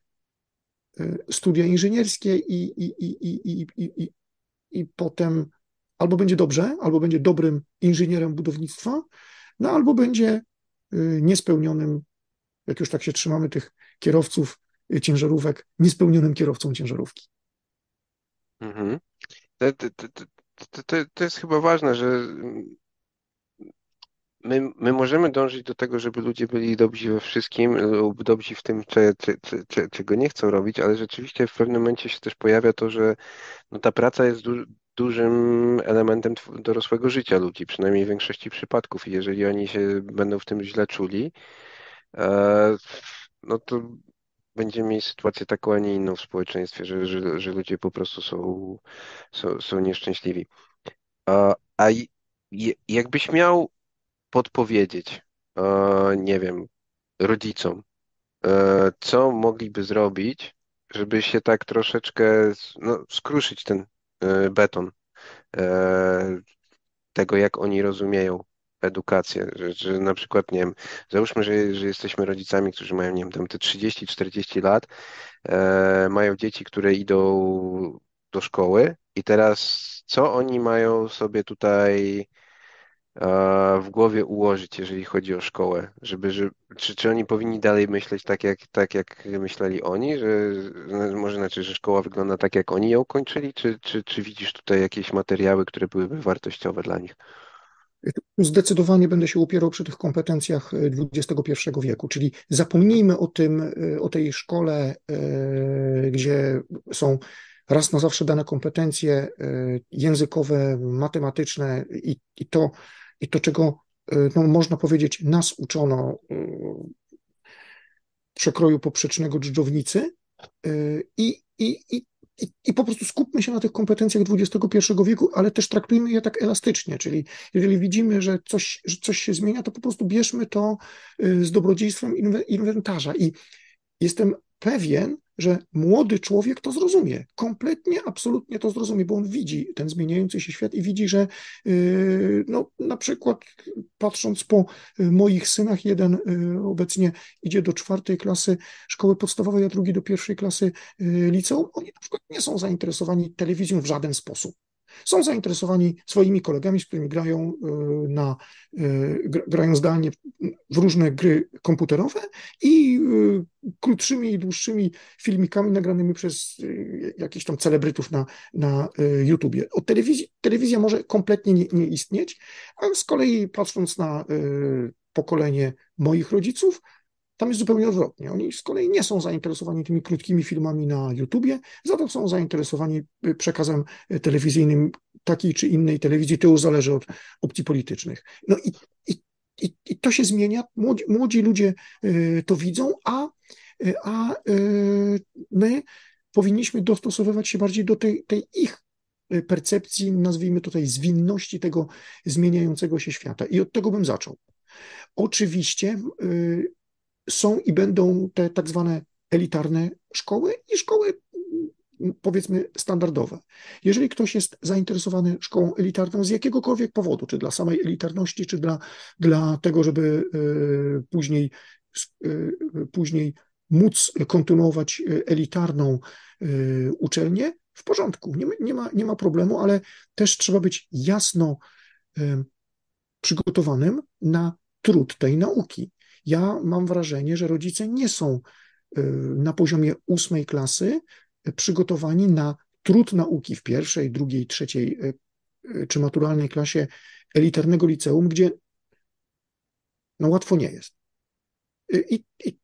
y, studia inżynierskie i, i, i, i, i, i, i potem albo będzie dobrze, albo będzie dobrym inżynierem budownictwa, no albo będzie y, niespełnionym, jak już tak się trzymamy tych kierowców ciężarówek niespełnionym kierowcą ciężarówki. Mhm. To, to, to, to, jest chyba ważne, że my, my możemy dążyć do tego, żeby ludzie byli dobrzy we wszystkim lub dobrzy w tym, cze, cze, cze, czego nie chcą robić, ale rzeczywiście w pewnym momencie się też pojawia to, że no, ta praca jest du dużym elementem dorosłego życia ludzi, przynajmniej w większości przypadków. I jeżeli oni się będą w tym źle czuli, e, no to będziemy mieli sytuację taką, a nie inną w społeczeństwie, że, że, że ludzie po prostu są, są, są nieszczęśliwi. A, a jakbyś miał podpowiedzieć, nie wiem, rodzicom, e, co mogliby zrobić, żeby się tak troszeczkę no, skruszyć ten e, beton e, tego, jak oni rozumieją edukację, że, że na przykład, nie wiem, załóżmy, że, że jesteśmy rodzicami, którzy mają, nie wiem, tam te 30-40 lat, e, mają dzieci, które idą do szkoły i teraz co oni mają sobie tutaj e, w głowie ułożyć, jeżeli chodzi o szkołę, żeby, że, czy, czy oni powinni dalej myśleć tak jak, tak, jak myśleli oni, że może znaczy, że szkoła wygląda tak, jak oni ją kończyli, czy, czy, czy widzisz tutaj jakieś materiały, które byłyby wartościowe dla nich? Zdecydowanie będę się upierał przy tych kompetencjach XXI e, wieku, czyli zapomnijmy o tym, e, o tej szkole, e, gdzie są raz na zawsze dane kompetencje językowe, matematyczne i, i, to, i to, czego no, można powiedzieć, nas uczono przekroju poprzecznego dżdżownicy i, i, i i, I, po prostu skupmy się na tych kompetencjach XXI wieku, ale też traktujmy je tak elastycznie, czyli jeżeli widzimy, że coś, że coś się zmienia, to po prostu bierzmy to y, z dobrodziejstwem inwentarza. I jestem pewien, że młody człowiek to zrozumie, kompletnie, absolutnie to zrozumie, bo on widzi ten zmieniający się świat i widzi, że yy, no, na przykład patrząc po yy, moich synach, jeden yy, obecnie idzie do czwartej klasy szkoły podstawowej, a drugi do pierwszej klasy liceum, oni na przykład nie są zainteresowani telewizją w żaden sposób. Są zainteresowani swoimi kolegami, z którymi grają, e, na, e, grają zdalnie w różne gry komputerowe i e, krótszymi i dłuższymi filmikami nagranymi przez jakichś tam celebrytów na, na YouTubie. Od telewizji, telewizja może kompletnie nie, nie istnieć, a z kolei patrząc na pokolenie moich rodziców, tam jest zupełnie odwrotnie. Oni z kolei nie są zainteresowani tymi krótkimi filmami na YouTubie, za to są zainteresowani y, przekazem y, telewizyjnym takiej czy innej telewizji. To już zależy od opcji politycznych. No i, i, i, i to się zmienia. Młodzi, młodzi ludzie y, to widzą, a, a my powinniśmy dostosowywać się bardziej do tej, tej ich percepcji, nazwijmy tutaj zwinności tego zmieniającego się świata. I od tego bym zaczął. Oczywiście są i będą te tak zwane elitarne szkoły i szkoły powiedzmy standardowe. Jeżeli ktoś jest zainteresowany szkołą elitarną z jakiegokolwiek powodu, czy dla samej elitarności, czy dla, dla tego, żeby e, później, e, później móc kontynuować elitarną e, uczelnię, w porządku, nie nie, ma, nie ma problemu, ale też trzeba być jasno przygotowanym na trud tej nauki. Ja mam wrażenie, że rodzice nie są y, na poziomie ósmej klasy przygotowani na trud nauki w pierwszej, drugiej, trzeciej y, y, czy maturalnej klasie elitarnego liceum, gdzie no łatwo nie jest. I, i,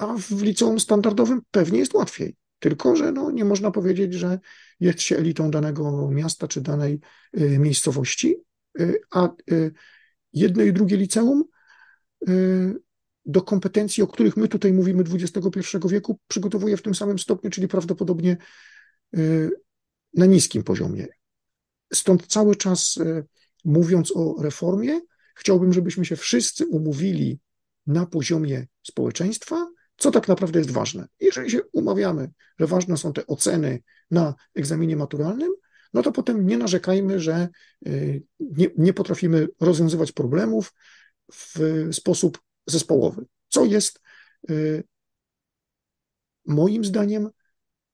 a w liceum standardowym pewnie jest łatwiej. Tylko, że no, nie można powiedzieć, że jest się elitą danego miasta czy danej miejscowości, a jedno i drugie liceum Y, do kompetencji, o których my tutaj mówimy XXI wieku, przygotowuje w tym samym stopniu, czyli prawdopodobnie y, na niskim poziomie. Stąd cały czas y, mówiąc o reformie, chciałbym, żebyśmy się wszyscy umówili na poziomie społeczeństwa, co tak naprawdę jest ważne. Jeżeli się umawiamy, że ważne są te oceny na egzaminie maturalnym, no to potem nie narzekajmy, że nie, nie potrafimy rozwiązywać problemów, w sposób zespołowy, co jest y, moim zdaniem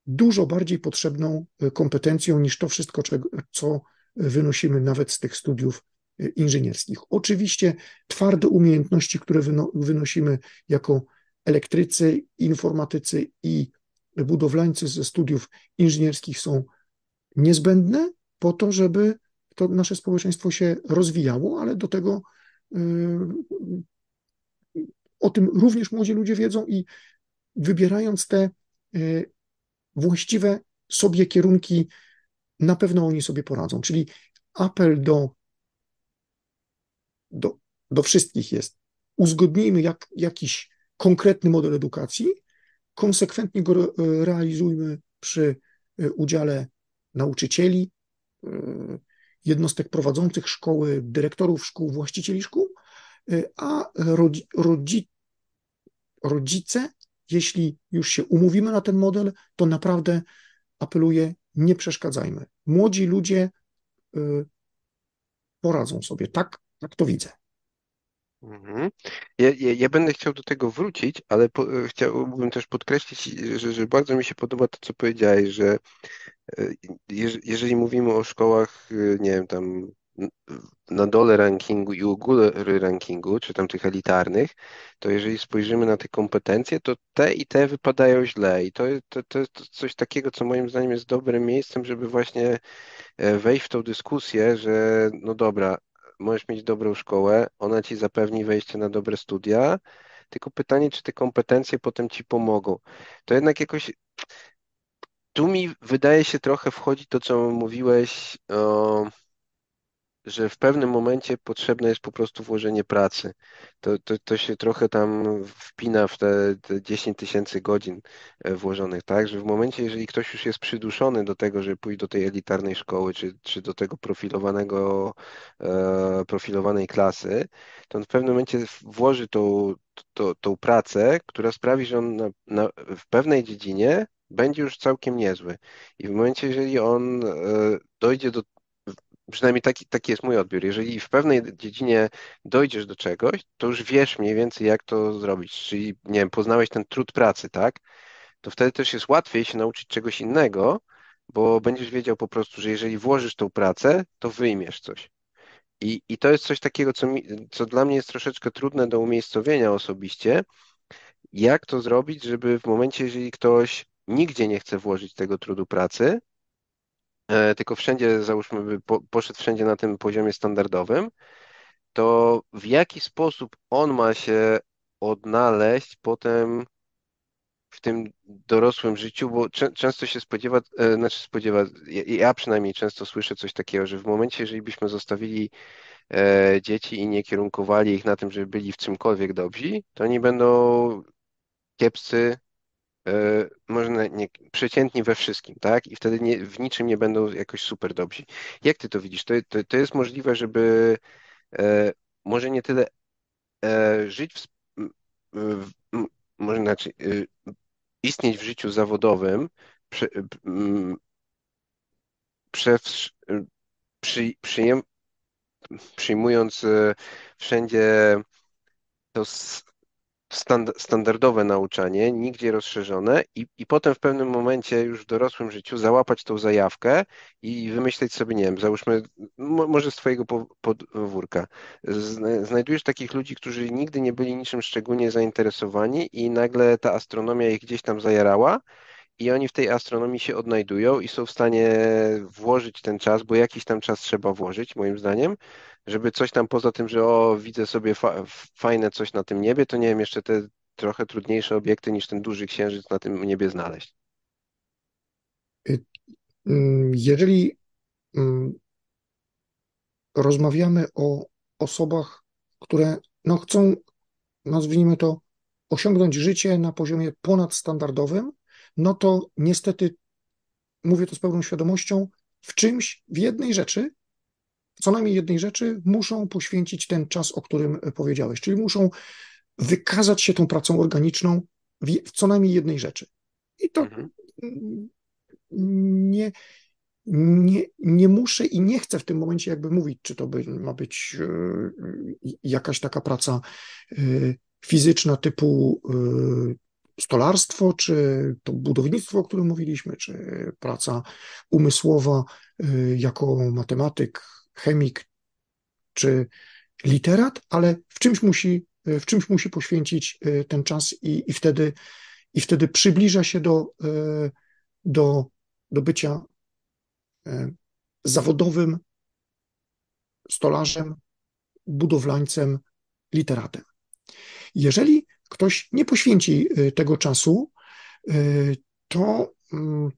dużo bardziej potrzebną y, kompetencją niż to wszystko, co wynosimy nawet z tych studiów y, inżynierskich. Oczywiście twarde umiejętności, które wynosimy jako elektrycy, informatycy i budowlańcy ze studiów inżynierskich są niezbędne po to, żeby to nasze społeczeństwo się rozwijało, ale do tego o tym również młodzi ludzie wiedzą i wybierając te yy, właściwe sobie kierunki, na pewno oni sobie poradzą. Czyli apel do, do, do wszystkich jest: uzgodnijmy jak, jakiś konkretny model edukacji, konsekwentnie go realizujmy przy yy, udziale nauczycieli, jednostek prowadzących szkoły, dyrektorów szkół, właścicieli szkół, y, a rodzi, rodzi, rodzice, jeśli już się umówimy na ten model, to naprawdę apeluję, nie przeszkadzajmy. Młodzi ludzie y, poradzą sobie. Tak, tak to widzę. Mhm. Ja, ja, ja, będę chciał do tego wrócić, ale po, chciałbym też podkreślić, że, że bardzo mi się podoba to, co powiedziałeś, że E, jeżeli mówimy o szkołach, e, nie wiem, tam na dole rankingu i u góry rankingu, czy tam tych elitarnych, to jeżeli spojrzymy na te kompetencje, to te i te wypadają źle. I to, to, to jest coś takiego, co moim zdaniem jest dobrym miejscem, żeby właśnie e, wejść w tą dyskusję, że no dobra, możesz mieć dobrą szkołę, ona ci zapewni wejście na dobre studia, tylko pytanie, czy te kompetencje potem ci pomogą. To jednak jakoś tu mi wydaje się trochę wchodzi to, co mówiłeś o, że w pewnym momencie potrzebne jest po prostu włożenie pracy. To, to, to się trochę tam wpina w te, te 10 tysięcy godzin e, włożonych, tak? Że w momencie, jeżeli ktoś już jest przyduszony do tego, żeby pójść do tej elitarnej szkoły, czy, czy do tego profilowanego, e, profilowanej klasy, to on w pewnym momencie włoży tą, tą, tą pracę, która sprawi, że on na, na, w pewnej dziedzinie będzie już całkiem niezły. I w momencie, jeżeli on e, dojdzie do Przynajmniej taki, taki jest mój odbiór. Jeżeli w pewnej dziedzinie dojdziesz do czegoś, to już wiesz mniej więcej, jak to zrobić. Czyli, nie wiem, poznałeś ten trud pracy, tak? To wtedy też jest łatwiej się nauczyć czegoś innego, bo będziesz wiedział po prostu, że jeżeli włożysz tą pracę, to wyjmiesz coś. I, i to jest coś takiego, co, mi, co dla mnie jest troszeczkę trudne do umiejscowienia osobiście. Jak to zrobić, żeby w momencie, jeżeli ktoś nigdzie nie chce włożyć tego trudu pracy, tylko wszędzie, załóżmy, by poszedł wszędzie na tym poziomie standardowym, to w jaki sposób on ma się odnaleźć potem w tym dorosłym życiu, bo często się spodziewa, e, znaczy spodziewa, ja, ja przynajmniej często słyszę coś takiego, że w momencie, jeżeli byśmy zostawili e, dzieci i nie kierunkowali ich na tym, żeby byli w czymkolwiek dobrzy, to oni będą kiepscy E, można nie, przeciętni we wszystkim, tak? I wtedy nie, w niczym nie będą jakoś super dobrzy. Jak ty to widzisz? To, to, to jest możliwe, żeby e, może nie tyle e, żyć w, w, może znaczy e, istnieć w życiu zawodowym prze, m, prze, przy, przyjem, przyjmując e, wszędzie to standardowe nauczanie, nigdzie rozszerzone i, i potem w pewnym momencie już w dorosłym życiu załapać tą zajawkę i wymyśleć sobie, nie wiem, załóżmy, może z twojego podwórka. Znajdujesz takich ludzi, którzy nigdy nie byli niczym szczególnie zainteresowani i nagle ta astronomia ich gdzieś tam zajarała i oni w tej astronomii się odnajdują i są w stanie włożyć ten czas, bo jakiś tam czas trzeba włożyć, moim zdaniem, żeby coś tam poza tym, że o, widzę sobie fa fajne coś na tym niebie, to nie wiem, jeszcze te trochę trudniejsze obiekty niż ten duży księżyc na tym niebie znaleźć. Y, mm, jeżeli mm, rozmawiamy o osobach, które no, chcą, nazwijmy to, osiągnąć życie na poziomie ponadstandardowym, no to niestety, mówię to z pełną świadomością, w czymś, w jednej rzeczy, co najmniej jednej rzeczy, muszą poświęcić ten czas, o którym powiedziałeś, czyli muszą wykazać się tą pracą organiczną w, co najmniej jednej rzeczy. I to mhm. nie, nie, nie muszę i nie chcę w tym momencie jakby mówić, czy to by, ma być e, jakaś taka praca e, fizyczna typu e, stolarstwo, czy to budownictwo, o którym mówiliśmy, czy praca umysłowa jako matematyk, chemik, czy literat, ale w czymś musi, w czymś musi poświęcić y, ten czas i, i, wtedy, i wtedy przybliża się do, y, do, do bycia zawodowym stolarzem, budowlańcem, literatem. Jeżeli ktoś nie poświęci tego czasu, to, mm,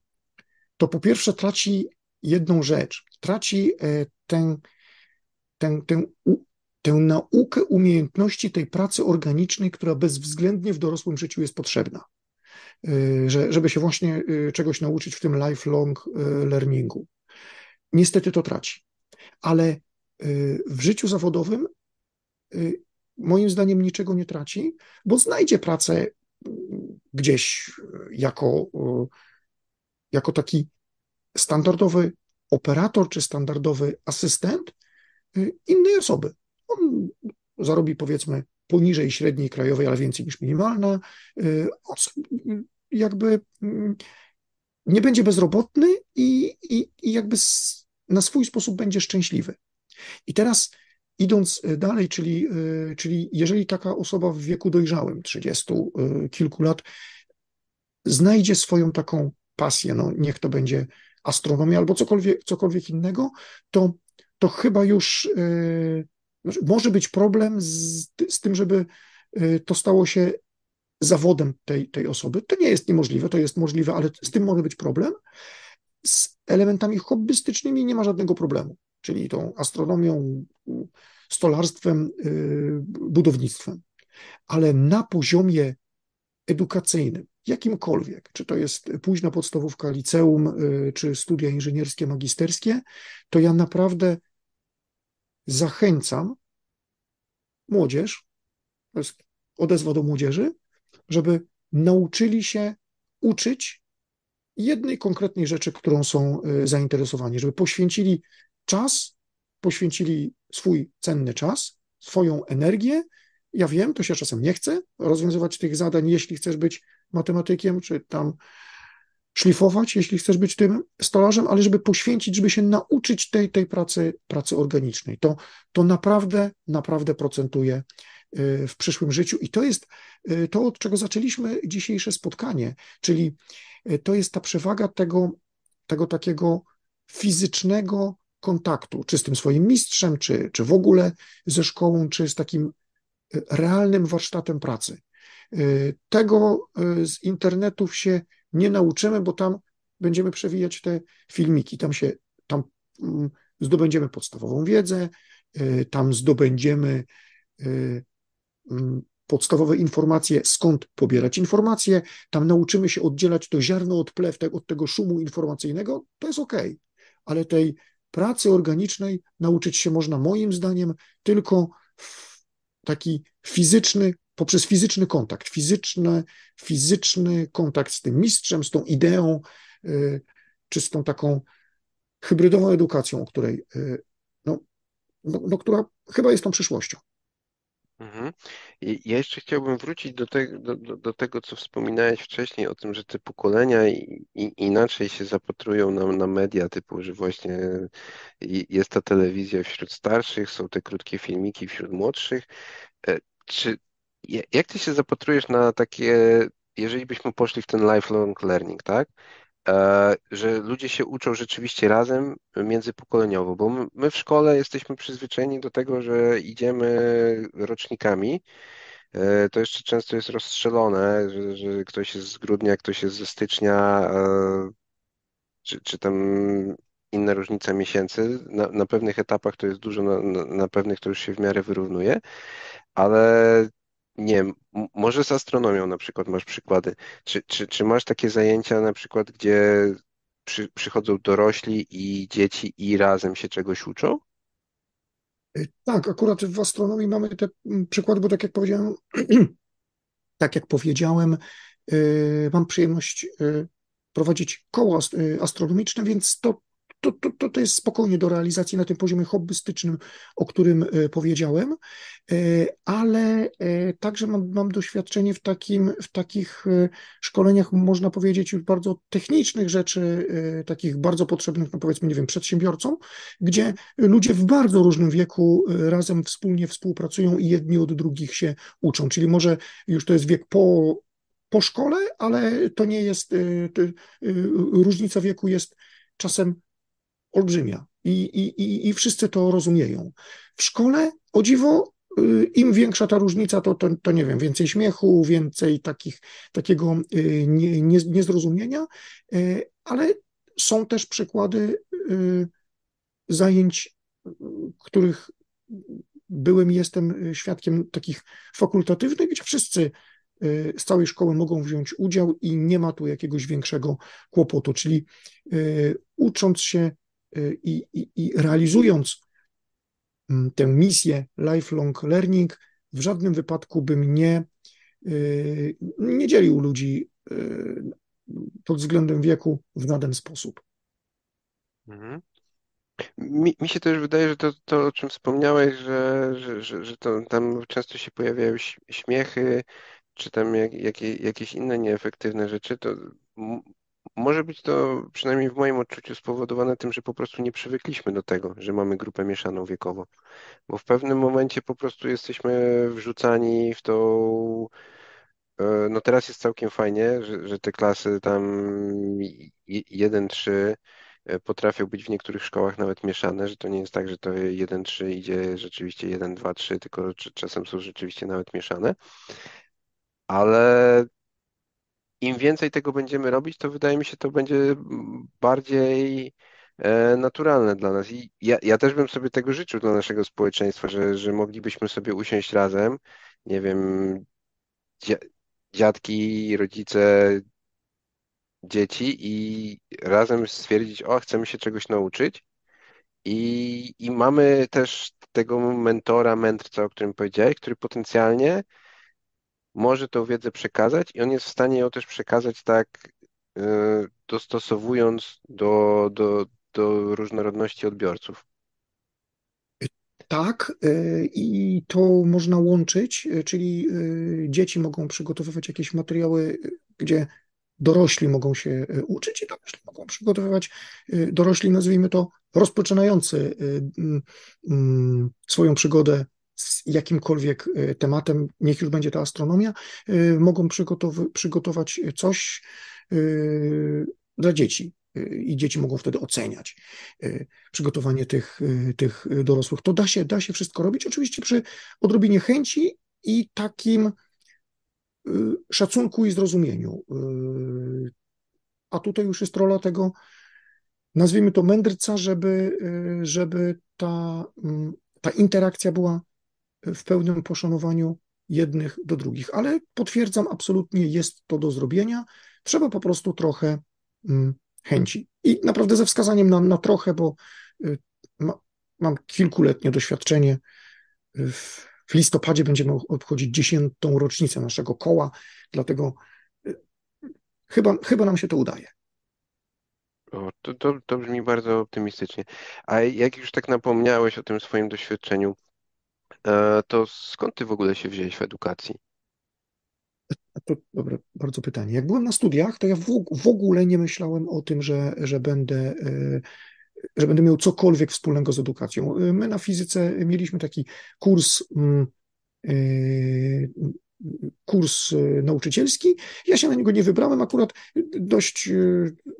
to po pierwsze traci jedną rzecz. Traci y, tę, tę, tę, tę naukę umiejętności tej pracy organicznej, która bezwzględnie w dorosłym życiu jest potrzebna. Że, żeby się właśnie czegoś nauczyć w tym lifelong learningu. Niestety to traci. Ale w życiu zawodowym moim zdaniem niczego nie traci, bo znajdzie pracę gdzieś jako, jako taki standardowy operator czy standardowy asystent innej osoby. On zarobi powiedzmy poniżej średniej krajowej, ale więcej niż minimalna. On jakby nie będzie bezrobotny i, i, i jakby na swój sposób będzie szczęśliwy. I teraz Idąc e, dalej, czyli, czyli jeżeli taka osoba w wieku dojrzałym, 30 e, kilku lat, znajdzie swoją taką pasję, no niech to będzie astronomia albo cokolwiek, cokolwiek innego, to, to chyba już znaczy, może być problem z, z tym, żeby to stało się zawodem tej, tej osoby. To nie jest niemożliwe, to jest możliwe, ale z tym może być problem. Z elementami hobbystycznymi nie ma żadnego problemu. czyli tą astronomią, stolarstwem, y, budownictwem, ale na poziomie edukacyjnym, jakimkolwiek, czy to jest późna podstawówka, liceum, y, czy studia inżynierskie, magisterskie, to ja naprawdę zachęcam młodzież, to jest odezwa do młodzieży, żeby nauczyli się uczyć jednej konkretnej rzeczy, którą są y, zainteresowani, żeby poświęcili czas, poświęcili swój cenny czas, swoją energię. Ja wiem, to się czasem nie chce rozwiązywać tych zadań, jeśli chcesz być matematykiem, czy tam szlifować, jeśli chcesz być tym stolarzem, ale żeby poświęcić, żeby się nauczyć tej, tej pracy, pracy organicznej. To, to naprawdę, naprawdę procentuje y, w przyszłym życiu i to jest y, to, od czego zaczęliśmy dzisiejsze spotkanie, czyli y, to jest ta przewaga tego, tego takiego fizycznego kontaktu, czy z tym swoim mistrzem, czy, czy w ogóle ze szkołą, czy z takim realnym warsztatem pracy. Tego z internetów się nie nauczymy, bo tam będziemy przewijać te filmiki, tam się, tam mm, zdobędziemy podstawową wiedzę, y, tam zdobędziemy y, mm, podstawowe informacje, skąd pobierać informacje, tam nauczymy się oddzielać to ziarno od plew, od tego szumu informacyjnego, to jest ok, ale tej pracy organicznej nauczyć się można moim zdaniem tylko w taki fizyczny, poprzez fizyczny kontakt, fizyczny, fizyczny kontakt z tym mistrzem, z tą ideą, y, czy z tą taką hybrydową edukacją, o której, y, no, no, no która chyba jest tą przyszłością. Mhm. Ja jeszcze chciałbym wrócić do, te, do, do, do, tego, co wspominałeś wcześniej, o tym, że te pokolenia i, i inaczej się zapatrują na, na media, typu, że właśnie jest ta telewizja wśród starszych, są te krótkie filmiki wśród młodszych. E, czy jak ty się zapatrujesz na takie, jeżeli byśmy poszli w ten lifelong learning, tak? E, że ludzie się uczą rzeczywiście razem międzypokoleniowo, bo my w szkole jesteśmy przyzwyczajeni do tego, że idziemy rocznikami. E, to jeszcze często jest rozstrzelone, że, że ktoś jest z grudnia, ktoś jest ze stycznia, e, czy, czy tam inna różnica miesięcy. Na, na pewnych etapach to jest dużo, na, na, na pewnych to już się w miarę wyrównuje, ale nie może z astronomią na przykład masz przykłady. Czy, czy, czy masz takie zajęcia na przykład, gdzie przy, przychodzą dorośli i dzieci i razem się czegoś uczą? Y, tak, akurat w astronomii mamy te mm, przykłady, bo tak jak powiedziałem, tak jak powiedziałem, y, mam przyjemność y, prowadzić koło astronomiczne, więc to to, to, to jest spokojnie do realizacji na tym poziomie hobbystycznym, o którym e, powiedziałem, e, ale e, także mam, mam doświadczenie w, takim, w takich szkoleniach, można powiedzieć, już bardzo technicznych rzeczy, takich bardzo potrzebnych, no powiedzmy, nie wiem, przedsiębiorcom, gdzie ludzie w bardzo różnym wieku razem wspólnie współpracują i jedni od drugich się uczą. Czyli może już to jest wiek po, po szkole, ale to nie jest, to, różnica wieku jest czasem olbrzymia i, i, i wszyscy to rozumieją. W szkole, o dziwo, y, im większa ta różnica, to, to, to nie wiem, więcej śmiechu, więcej takich, takiego y, nie, nie, niezrozumienia, y, ale są też przykłady zajęć, których byłem i jestem świadkiem takich fakultatywnych, gdzie wszyscy z całej szkoły mogą wziąć udział i nie ma tu jakiegoś większego kłopotu. Czyli ucząc się i, i, i realizując mm, tę misję lifelong learning, w żadnym wypadku bym nie, y, nie dzielił ludzi y, pod względem wieku w żaden sposób. Mhm. Mi, mi, się też wydaje, że to, to o czym wspomniałeś, że, że, że, że to, tam często się pojawiają śmiechy, czy tam jak, jak, jakieś inne nieefektywne rzeczy, to może być to przynajmniej w moim odczuciu spowodowane tym, że po prostu nie przywykliśmy do tego, że mamy grupę mieszaną wiekowo. Bo w pewnym momencie po prostu jesteśmy wrzucani w tą. E, no teraz jest całkiem fajnie, że, że te klasy tam 1-3 e, potrafią być w niektórych szkołach nawet mieszane, że to nie jest tak, że to 1-3 idzie rzeczywiście 1-2-3, tylko czasem są rzeczywiście nawet mieszane. Ale im więcej tego będziemy robić, to wydaje mi się, to będzie bardziej e, naturalne dla nas. I ja, ja też bym sobie tego życzył dla naszego społeczeństwa, że, że moglibyśmy sobie usiąść razem, nie wiem, dziadki, rodzice, dzieci i razem stwierdzić, o, chcemy się czegoś nauczyć. I, I mamy też tego mentora, mędrca, o którym powiedziałeś, który potencjalnie może tą wiedzę przekazać i on jest w stanie ją też przekazać tak, y, dostosowując do, do, do różnorodności odbiorców. Tak, y, i to można łączyć, y, czyli dzieci mogą przygotowywać jakieś materiały, gdzie dorośli mogą się uczyć i dorośli mogą przygotowywać, dorośli nazwijmy to rozpoczynający swoją przygodę z jakimkolwiek e, tematem, niech już będzie to astronomia, e, mogą przygotow przygotować coś e, dla dzieci. I dzieci mogą wtedy oceniać przygotowanie tych, tych dorosłych. To da się, da się wszystko robić, oczywiście przy odrobinie chęci i takim szacunku i zrozumieniu. A tutaj już jest rola tego, nazwijmy to mędrca, żeby, żeby ta, mm, ta interakcja była w pełnym poszanowaniu jednych do drugich. Ale potwierdzam, absolutnie jest to do zrobienia. Trzeba po prostu trochę mm, chęci. I naprawdę ze wskazaniem na, na trochę, bo y, ma, mam kilkuletnie doświadczenie. W, w listopadzie będziemy obchodzić dziesiątą rocznicę naszego koła, dlatego y, chyba, chyba nam się to udaje. O, to, to, to brzmi bardzo optymistycznie. A jak już tak napomniałeś o tym swoim doświadczeniu, E, to skąd ty w ogóle się wziąłeś w edukacji? To dobre, bardzo pytanie. Jak byłem na studiach, to ja w, w ogóle nie myślałem o tym, że, że będę e, że będę miał cokolwiek wspólnego z edukacją. E, my na fizyce mieliśmy taki kurs mm, kurs nauczycielski. Ja się na niego nie wybrałem akurat dość,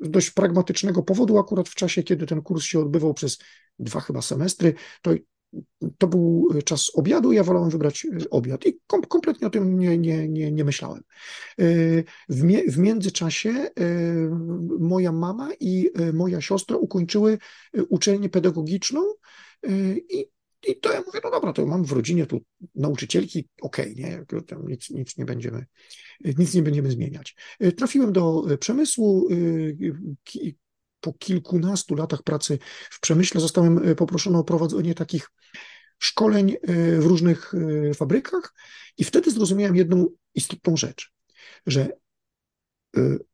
dość pragmatycznego powodu, akurat w czasie, kiedy ten kurs się odbywał przez dwa chyba semestry, to to był czas obiadu, ja wolałem wybrać e, obiad i kom, kompletnie o tym nie, nie, nie, nie myślałem. E, w, mie, w międzyczasie e, moja mama i moja siostra ukończyły uczelnię pedagogiczną i i to ja mówię, no dobra, to mam w rodzinie tu nauczycielki, okej, okay, nie, nic, nic nie będziemy, nic nie będziemy zmieniać. Trafiłem do przemysłu, po kilkunastu latach pracy w przemyśle zostałem e, poproszony o prowadzenie takich szkoleń e, w różnych e, fabrykach i wtedy zrozumiałem jedną istotną rzecz, że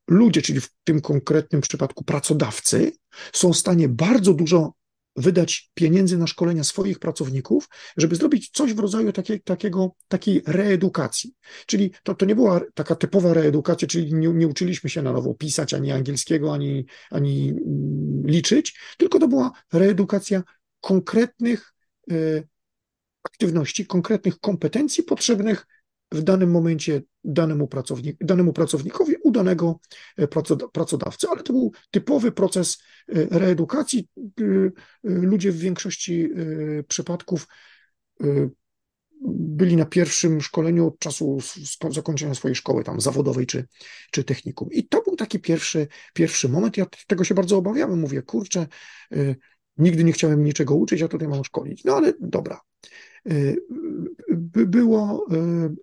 ludzie, czyli w tym konkretnym przypadku pracodawcy, są w stanie bardzo dużo wydać pieniędzy na szkolenia swoich pracowników, żeby zrobić coś w rodzaju takiej, takiego, takiej reedukacji. Czyli to, to nie była taka typowa reedukacja, czyli nie, nie uczyliśmy się na nowo pisać ani angielskiego, ani, ani mm, liczyć, tylko to była reedukacja konkretnych y, aktywności, konkretnych kompetencji potrzebnych w danym momencie danemu, pracownik, danemu pracownikowi u danego e, pracodawcy, ale to był typowy proces e, reedukacji. E, ludzie w większości przypadków byli na pierwszym szkoleniu od czasu zakończenia swojej szkoły tam zawodowej czy, czy technikum. I to był taki pierwszy, pierwszy moment. Ja tego się bardzo obawiałem. Mówię, kurczę, nigdy nie chciałem niczego uczyć, a tutaj mam szkolić. No ale dobra. Było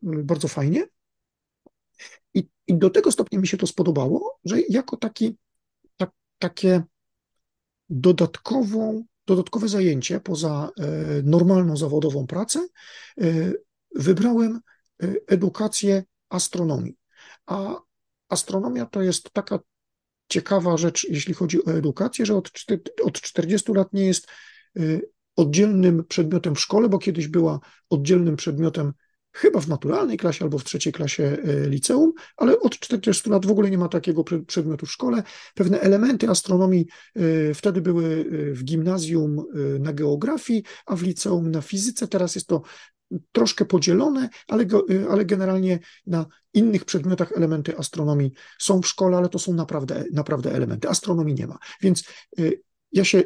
bardzo fajnie. I, I do tego stopnia mi się to spodobało, że jako taki, tak, takie dodatkową, dodatkowe zajęcie poza e, normalną zawodową pracę e, wybrałem e, edukację astronomii. A astronomia to jest taka ciekawa rzecz, jeśli chodzi o edukację, że od, od 40 lat nie jest oddzielnym przedmiotem w szkole, bo kiedyś była oddzielnym przedmiotem chyba w naturalnej klasie albo w trzeciej klasie e, liceum, ale od 40 lat w ogóle nie ma takiego przedmiotu w szkole. Pewne elementy astronomii e, wtedy były w gimnazjum na geografii, a w liceum na fizyce. Teraz jest to troszkę podzielone, ale, ale generalnie na innych przedmiotach elementy astronomii są w szkole, ale to są naprawdę, naprawdę elementy. Astronomii nie ma. Więc ja się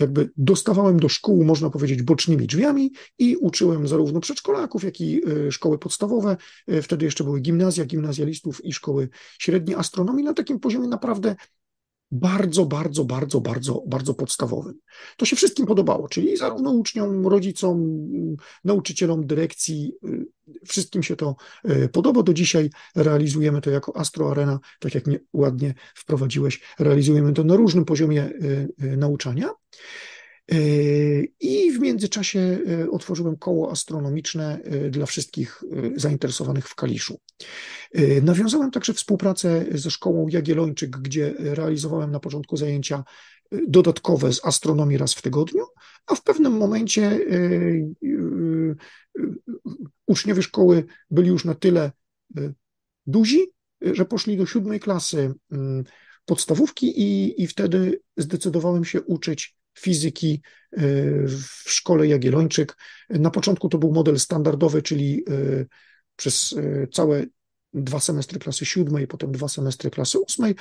jakby dostawałem do szkół, można powiedzieć, bocznymi drzwiami i uczyłem zarówno przedszkolaków, jak i szkoły podstawowe. Wtedy jeszcze były gimnazja, gimnazjalistów i szkoły średnie astronomii na takim poziomie naprawdę bardzo, bardzo, bardzo, bardzo, bardzo podstawowym. To się wszystkim podobało, czyli zarówno uczniom, rodzicom, nauczycielom, dyrekcji, y, wszystkim się to y, podoba. Do dzisiaj realizujemy to jako Astro Arena, tak jak mnie ładnie wprowadziłeś, realizujemy to na różnym poziomie y, nauczania. I w międzyczasie otworzyłem koło astronomiczne dla wszystkich zainteresowanych w Kaliszu. Nawiązałem także współpracę ze szkołą Jagiellończyk, gdzie realizowałem na początku zajęcia dodatkowe z astronomii raz w tygodniu, a w pewnym momencie uczniowie szkoły byli już na tyle duzi, że poszli do siódmej klasy podstawówki i, i wtedy zdecydowałem się uczyć fizyki e, w szkole Jagiellończyk. Na początku to był model standardowy, czyli e, przez e, całe dwa semestry klasy siódmej, potem dwa semestry klasy ósmej.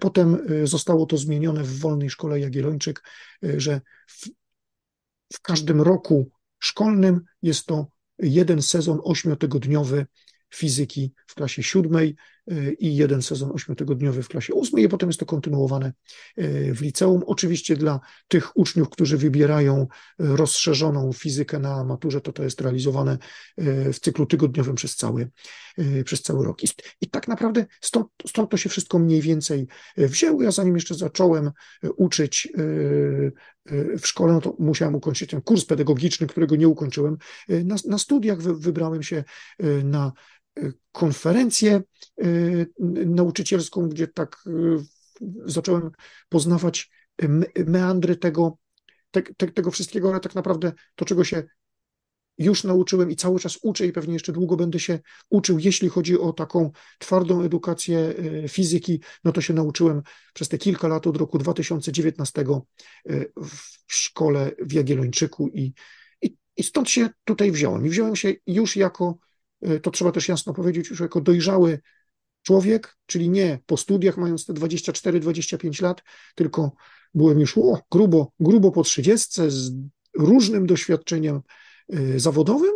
Potem zostało to zmienione w wolnej szkole Jagiellończyk, że w, w każdym roku szkolnym jest to jeden sezon ośmiotygodniowy fizyki w klasie siódmej y, i jeden sezon ośmiotygodniowy w klasie ósmej, i potem jest to kontynuowane y, w liceum. Oczywiście dla tych uczniów, którzy wybierają y, rozszerzoną fizykę na maturze, to to jest realizowane w cyklu tygodniowym przez cały, przez cały rok. I, tak naprawdę stąd, stąd to się wszystko mniej więcej wzięło. Ja zanim jeszcze zacząłem uczyć w szkole, no to musiałem ukończyć ten kurs pedagogiczny, którego nie ukończyłem. Na, na studiach wy, wybrałem się na konferencję y, nauczycielską, gdzie tak y, zacząłem poznawać meandry tego, te, te, tego wszystkiego, ale tak naprawdę to, czego się już nauczyłem i cały czas uczę i pewnie jeszcze długo będę się uczył, jeśli chodzi o taką twardą edukację y, fizyki, no to się nauczyłem przez te kilka lat od roku 2019 w szkole w Jagiellończyku i, i, i stąd się tutaj wziąłem. I wziąłem się już jako Y, to trzeba też jasno powiedzieć, już jako dojrzały człowiek, czyli nie po studiach mając te 24-25 lat, tylko byłem już o, grubo, grubo po 30 z różnym doświadczeniem y, zawodowym,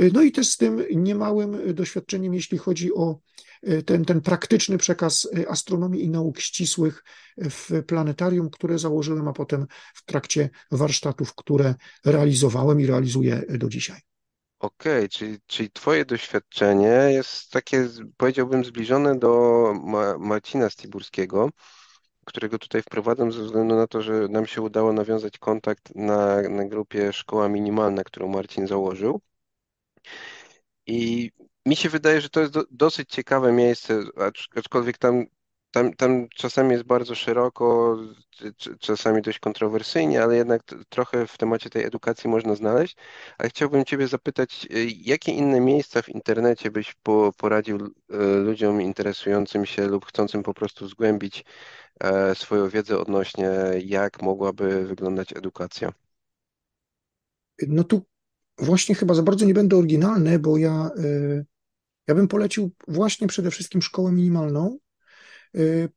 y, no i też z tym niemałym doświadczeniem, jeśli chodzi o ten, ten praktyczny przekaz astronomii i nauk ścisłych w planetarium, które założyłem, a potem w trakcie warsztatów, które realizowałem i realizuję do dzisiaj. Okej, czyli, czyli Twoje doświadczenie jest takie, powiedziałbym, zbliżone do Ma Marcina Stiburskiego, którego tutaj wprowadzam ze względu na to, że nam się udało nawiązać kontakt na, na grupie Szkoła Minimalna, którą Marcin założył. I mi się wydaje, że to jest do, dosyć ciekawe miejsce, aczkolwiek tam tam, tam czasami jest bardzo szeroko, czasami dość kontrowersyjnie, ale jednak trochę w temacie tej edukacji można znaleźć. Ale chciałbym Ciebie zapytać, y, jakie inne miejsca w internecie byś po, poradził y, ludziom interesującym się lub chcącym po prostu zgłębić e, swoją wiedzę odnośnie, jak mogłaby wyglądać edukacja? No tu właśnie chyba za bardzo nie będę oryginalny, bo ja, y, ja bym polecił właśnie przede wszystkim szkołę minimalną,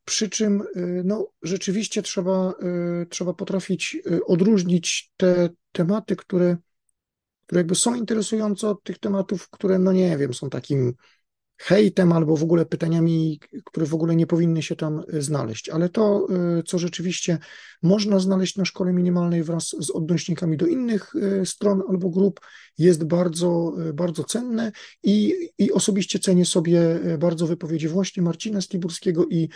przy czym y, no, rzeczywiście trzeba, y, trzeba potrafić odróżnić te tematy, które, które jakby są interesujące od tych tematów, które, no nie wiem, są takim hejtem albo w ogóle pytaniami, które w ogóle nie powinny się tam e, znaleźć. Ale to, e, co rzeczywiście można znaleźć na szkole minimalnej wraz z odnośnikami do innych e, stron albo grup, jest bardzo, bardzo cenne i, i osobiście cenię sobie bardzo wypowiedzi właśnie Marcina Stiburskiego i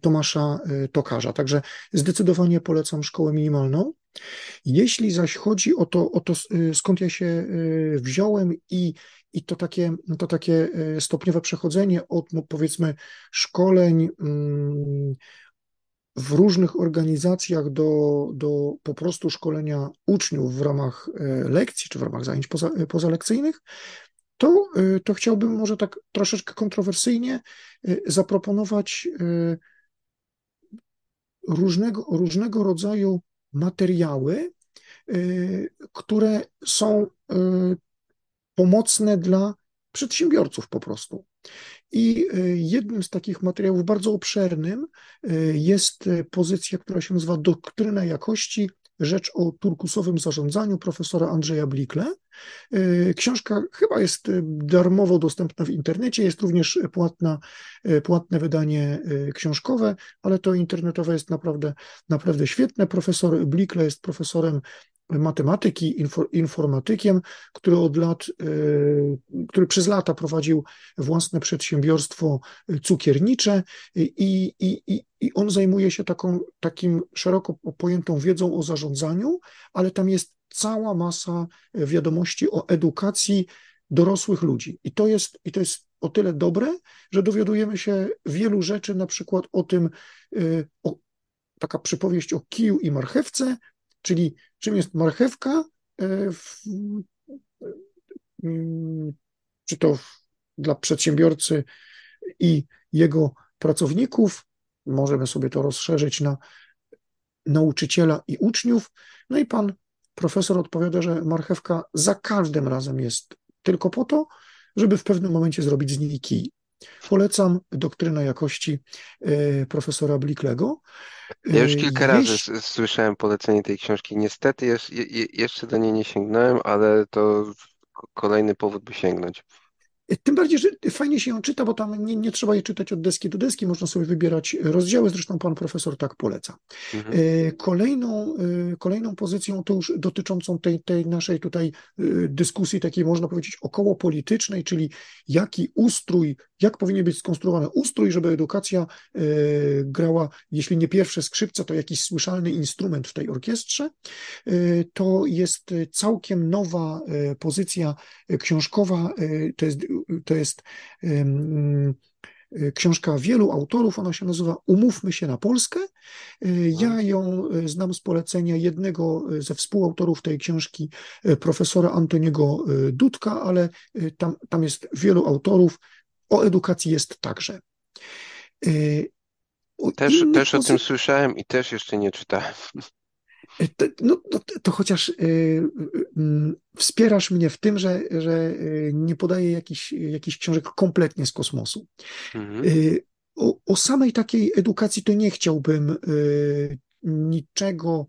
Tomasza Tokarza. Także zdecydowanie polecam szkołę minimalną. Jeśli zaś chodzi o to, o to, skąd ja się wziąłem i i to takie, to takie e, stopniowe przechodzenie od no powiedzmy szkoleń mm, w różnych organizacjach do, do po prostu szkolenia uczniów w ramach e, lekcji czy w ramach zajęć poza, e, pozalekcyjnych, to, to chciałbym może tak troszeczkę kontrowersyjnie zaproponować różnego, różnego rodzaju materiały, które są pomocne dla przedsiębiorców po prostu. I e, jednym z takich materiałów bardzo obszernym e, jest e, pozycja, która się nazywa Doktryna jakości, rzecz o turkusowym zarządzaniu profesora Andrzeja Blikle. Książka chyba jest darmowo dostępna w internecie, jest również płatna, płatne wydanie książkowe, ale to internetowe jest naprawdę, naprawdę świetne. Profesor Blikle jest profesorem matematyki, informatykiem, który od lat, e, który przez lata prowadził własne przedsiębiorstwo cukiernicze i, i, i on zajmuje się taką, takim szeroko pojętą wiedzą o zarządzaniu, ale tam jest cała masa wiadomości o edukacji dorosłych ludzi. I to jest, i to jest o tyle dobre, że dowiadujemy się wielu rzeczy, na przykład o tym, o, taka przypowieść o kiju i marchewce, Czyli czym jest marchewka, e, mm, czy to dla przedsiębiorcy i jego pracowników, możemy sobie to rozszerzyć na nauczyciela i uczniów. No i pan profesor odpowiada, że marchewka za każdym razem jest tylko po to, żeby w pewnym momencie zrobić z niej kij. Polecam doktrynę jakości e, profesora Bliklego. Ja już kilka razy słyszałem polecenie tej książki. Niestety jeszcze do niej nie sięgnąłem, ale to kolejny powód, by sięgnąć. Tym bardziej, że fajnie się ją czyta, bo tam nie, nie, trzeba je czytać od deski do deski, można sobie wybierać rozdziały, zresztą pan profesor tak poleca. Mhm. E, kolejną, e, kolejną pozycją, to już dotyczącą tej, tej naszej tutaj e, dyskusji takiej, można powiedzieć, około politycznej, czyli jaki ustrój, jak powinien być skonstruowany ustrój, żeby edukacja grała, jeśli nie pierwsze skrzypce, to jakiś słyszalny instrument w tej orkiestrze, to jest całkiem nowa pozycja książkowa, to jest to jest książka wielu autorów, ona się nazywa Umówmy się na Polskę. Ja ją e, znam z polecenia jednego ze współautorów tej książki, e, profesora Antoniego e, Dudka, ale tam, tam jest wielu autorów. O edukacji jest także. O też też o tym słyszałem i też jeszcze nie czytałem. To, no, to, to chociaż y, y, y, wspierasz mnie w tym, że, że nie podaję jakichś, jakichś książek kompletnie z kosmosu. Mhm. O, o, samej takiej edukacji to nie chciałbym niczego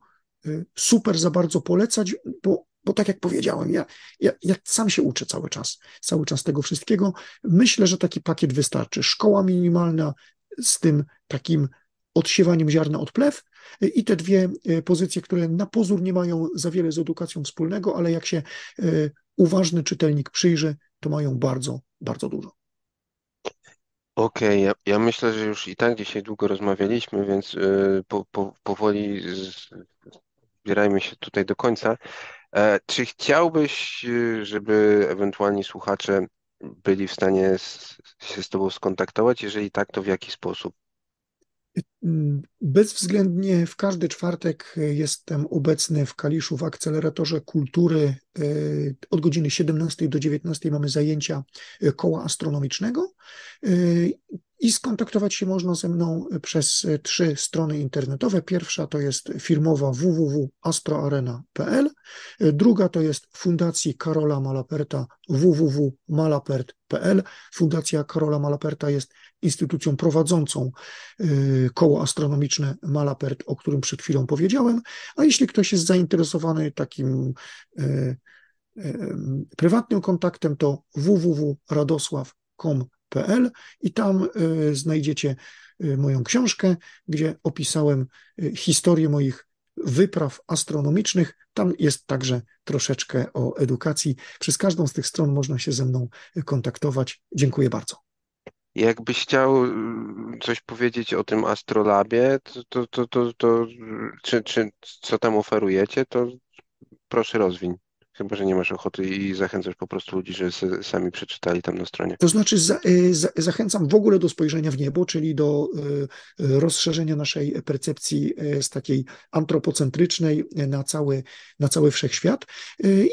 super za bardzo polecać, bo, bo tak jak powiedziałem, ja, ja, ja sam się uczę cały czas, cały czas tego wszystkiego. Myślę, że taki pakiet wystarczy. Szkoła minimalna z tym takim odsiewaniem ziarna od plew i te dwie e, pozycje, które na pozór nie mają za wiele z edukacją wspólnego, ale jak się e, uważny czytelnik przyjrzy, to mają bardzo, bardzo dużo. Okej, okay, ja, ja, myślę, że już i tak dzisiaj długo rozmawialiśmy, więc e, po, po, powoli zbierajmy się tutaj do końca. Czy chciałbyś, żeby ewentualni słuchacze byli w stanie z, się z Tobą skontaktować? Jeżeli tak, to w jaki sposób? Bezwzględnie w każdy czwartek jestem obecny w Kaliszu w akceleratorze kultury. E, od godziny 17 do 19 mamy zajęcia e, koła astronomicznego e, i skontaktować się można ze mną przez trzy strony internetowe. Pierwsza to jest firmowa www.astroarena.pl, druga to jest Fundacji Karola Malaperta www.malapert.pl. Fundacja Karola Malaperta jest instytucją prowadzącą y, koło astronomiczne Malapert, o którym przed chwilą powiedziałem, a jeśli ktoś jest zainteresowany takim prywatnym kontaktem, to i tam znajdziecie moją książkę, gdzie opisałem historię moich wypraw astronomicznych. Tam jest także troszeczkę o edukacji. Przez każdą z tych stron można się ze mną kontaktować. Dziękuję bardzo. Jakbyś chciał coś powiedzieć o tym Astrolabie, to, to, to, to, to czy, czy co tam oferujecie, to proszę rozwiń. Chyba, że nie masz ochoty i zachęcasz po prostu ludzi, żeby sami przeczytali tam na stronie. To znaczy, za, y, za, zachęcam w ogóle do spojrzenia w niebo, czyli do y, y, rozszerzenia naszej percepcji z takiej antropocentrycznej na cały, na cały wszechświat.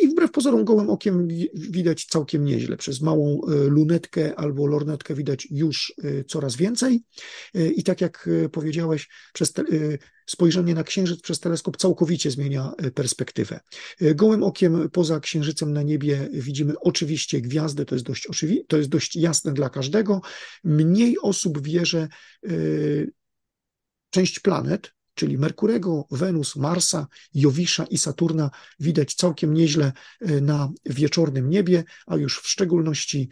I wbrew pozorom, gołym okiem widać całkiem nieźle. Przez małą lunetkę albo lornetkę widać już coraz więcej. I tak jak powiedziałeś, przez te, spojrzenie na Księżyc przez teleskop całkowicie zmienia e, perspektywę. E, gołym okiem poza Księżycem na niebie widzimy oczywiście gwiazdę, to jest dość, oczywi- to jest dość jasne dla każdego. Mniej osób wie, że e, część planet, czyli Merkurego, Wenus, Marsa, Jowisza i Saturna widać całkiem nieźle na wieczornym niebie, a już w szczególności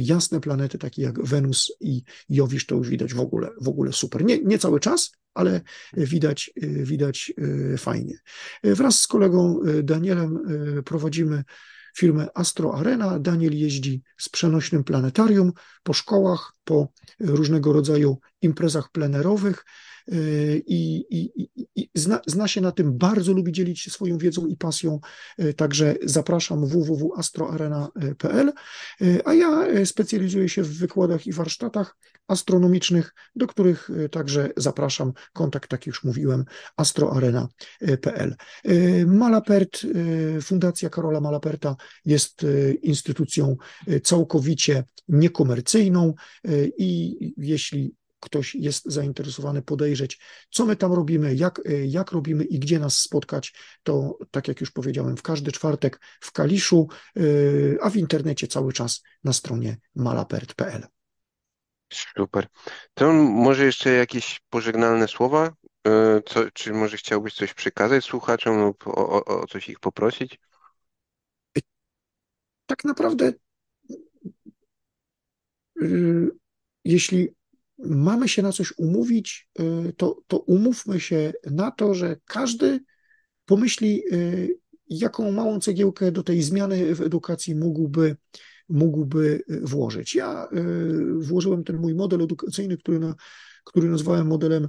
jasne planety takie jak Wenus i Jowisz to już widać w ogóle, w ogóle super. Nie, nie cały czas, ale widać, widać fajnie. Wraz z kolegą Danielem prowadzimy firmę Astro Arena. Daniel jeździ z przenośnym planetarium po szkołach, po różnego rodzaju imprezach plenerowych i, i, i zna, zna, się na tym, bardzo lubi dzielić się swoją wiedzą i pasją, także zapraszam www.astroarena.pl, a ja specjalizuję się w wykładach i warsztatach astronomicznych, do których także zapraszam. Kontakt, tak już mówiłem, astroarena.pl. Malapert, Fundacja Karola Malaperta jest instytucją całkowicie niekomercyjną i jeśli ktoś jest zainteresowany, podejrzeć, co my tam robimy, jak, jak robimy i gdzie nas spotkać, to tak jak już powiedziałem, w każdy czwartek w Kaliszu, a w internecie cały czas na stronie malapert.pl. Super. To może jeszcze jakieś pożegnalne słowa? E, co, czy może chciałbyś coś przekazać słuchaczom lub o, o, o coś ich poprosić? Tak naprawdę, y, jeśli mamy się na coś umówić, y, to, to umówmy się na to, że każdy pomyśli, y, jaką małą cegiełkę do tej zmiany w edukacji mógłby, mógłby włożyć. Ja włożyłem ten mój model edukacyjny, który, na, który nazwałem modelem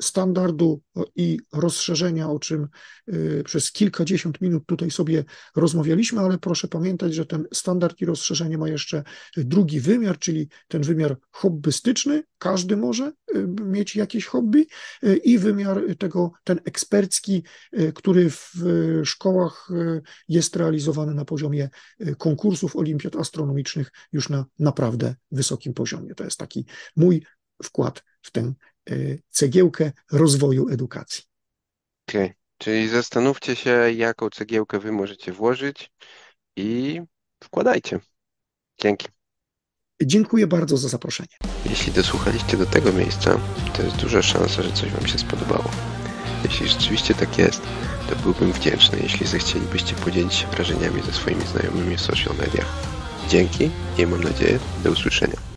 standardu i rozszerzenia, o czym y, przez kilkadziesiąt minut tutaj sobie rozmawialiśmy, ale proszę pamiętać, że ten standard i rozszerzenie ma jeszcze drugi wymiar, czyli ten wymiar hobbystyczny, każdy może y, mieć jakieś hobby y, i wymiar tego, ten ekspercki, który w szkołach jest realizowany na poziomie konkursów olimpiad astronomicznych już na naprawdę wysokim poziomie. To jest taki mój wkład w tę cegiełkę rozwoju edukacji. Okej, okay. czyli zastanówcie się, jaką cegiełkę wy możecie włożyć i wkładajcie. Dzięki. Dziękuję bardzo za zaproszenie. Jeśli dosłuchaliście do tego miejsca, to jest duża szansa, że coś Wam się spodobało. Jeśli rzeczywiście tak jest, to byłbym wdzięczny, jeśli zechcielibyście podzielić się wrażeniami ze swoimi znajomymi w social mediach. Dzięki i mam nadzieję do usłyszenia.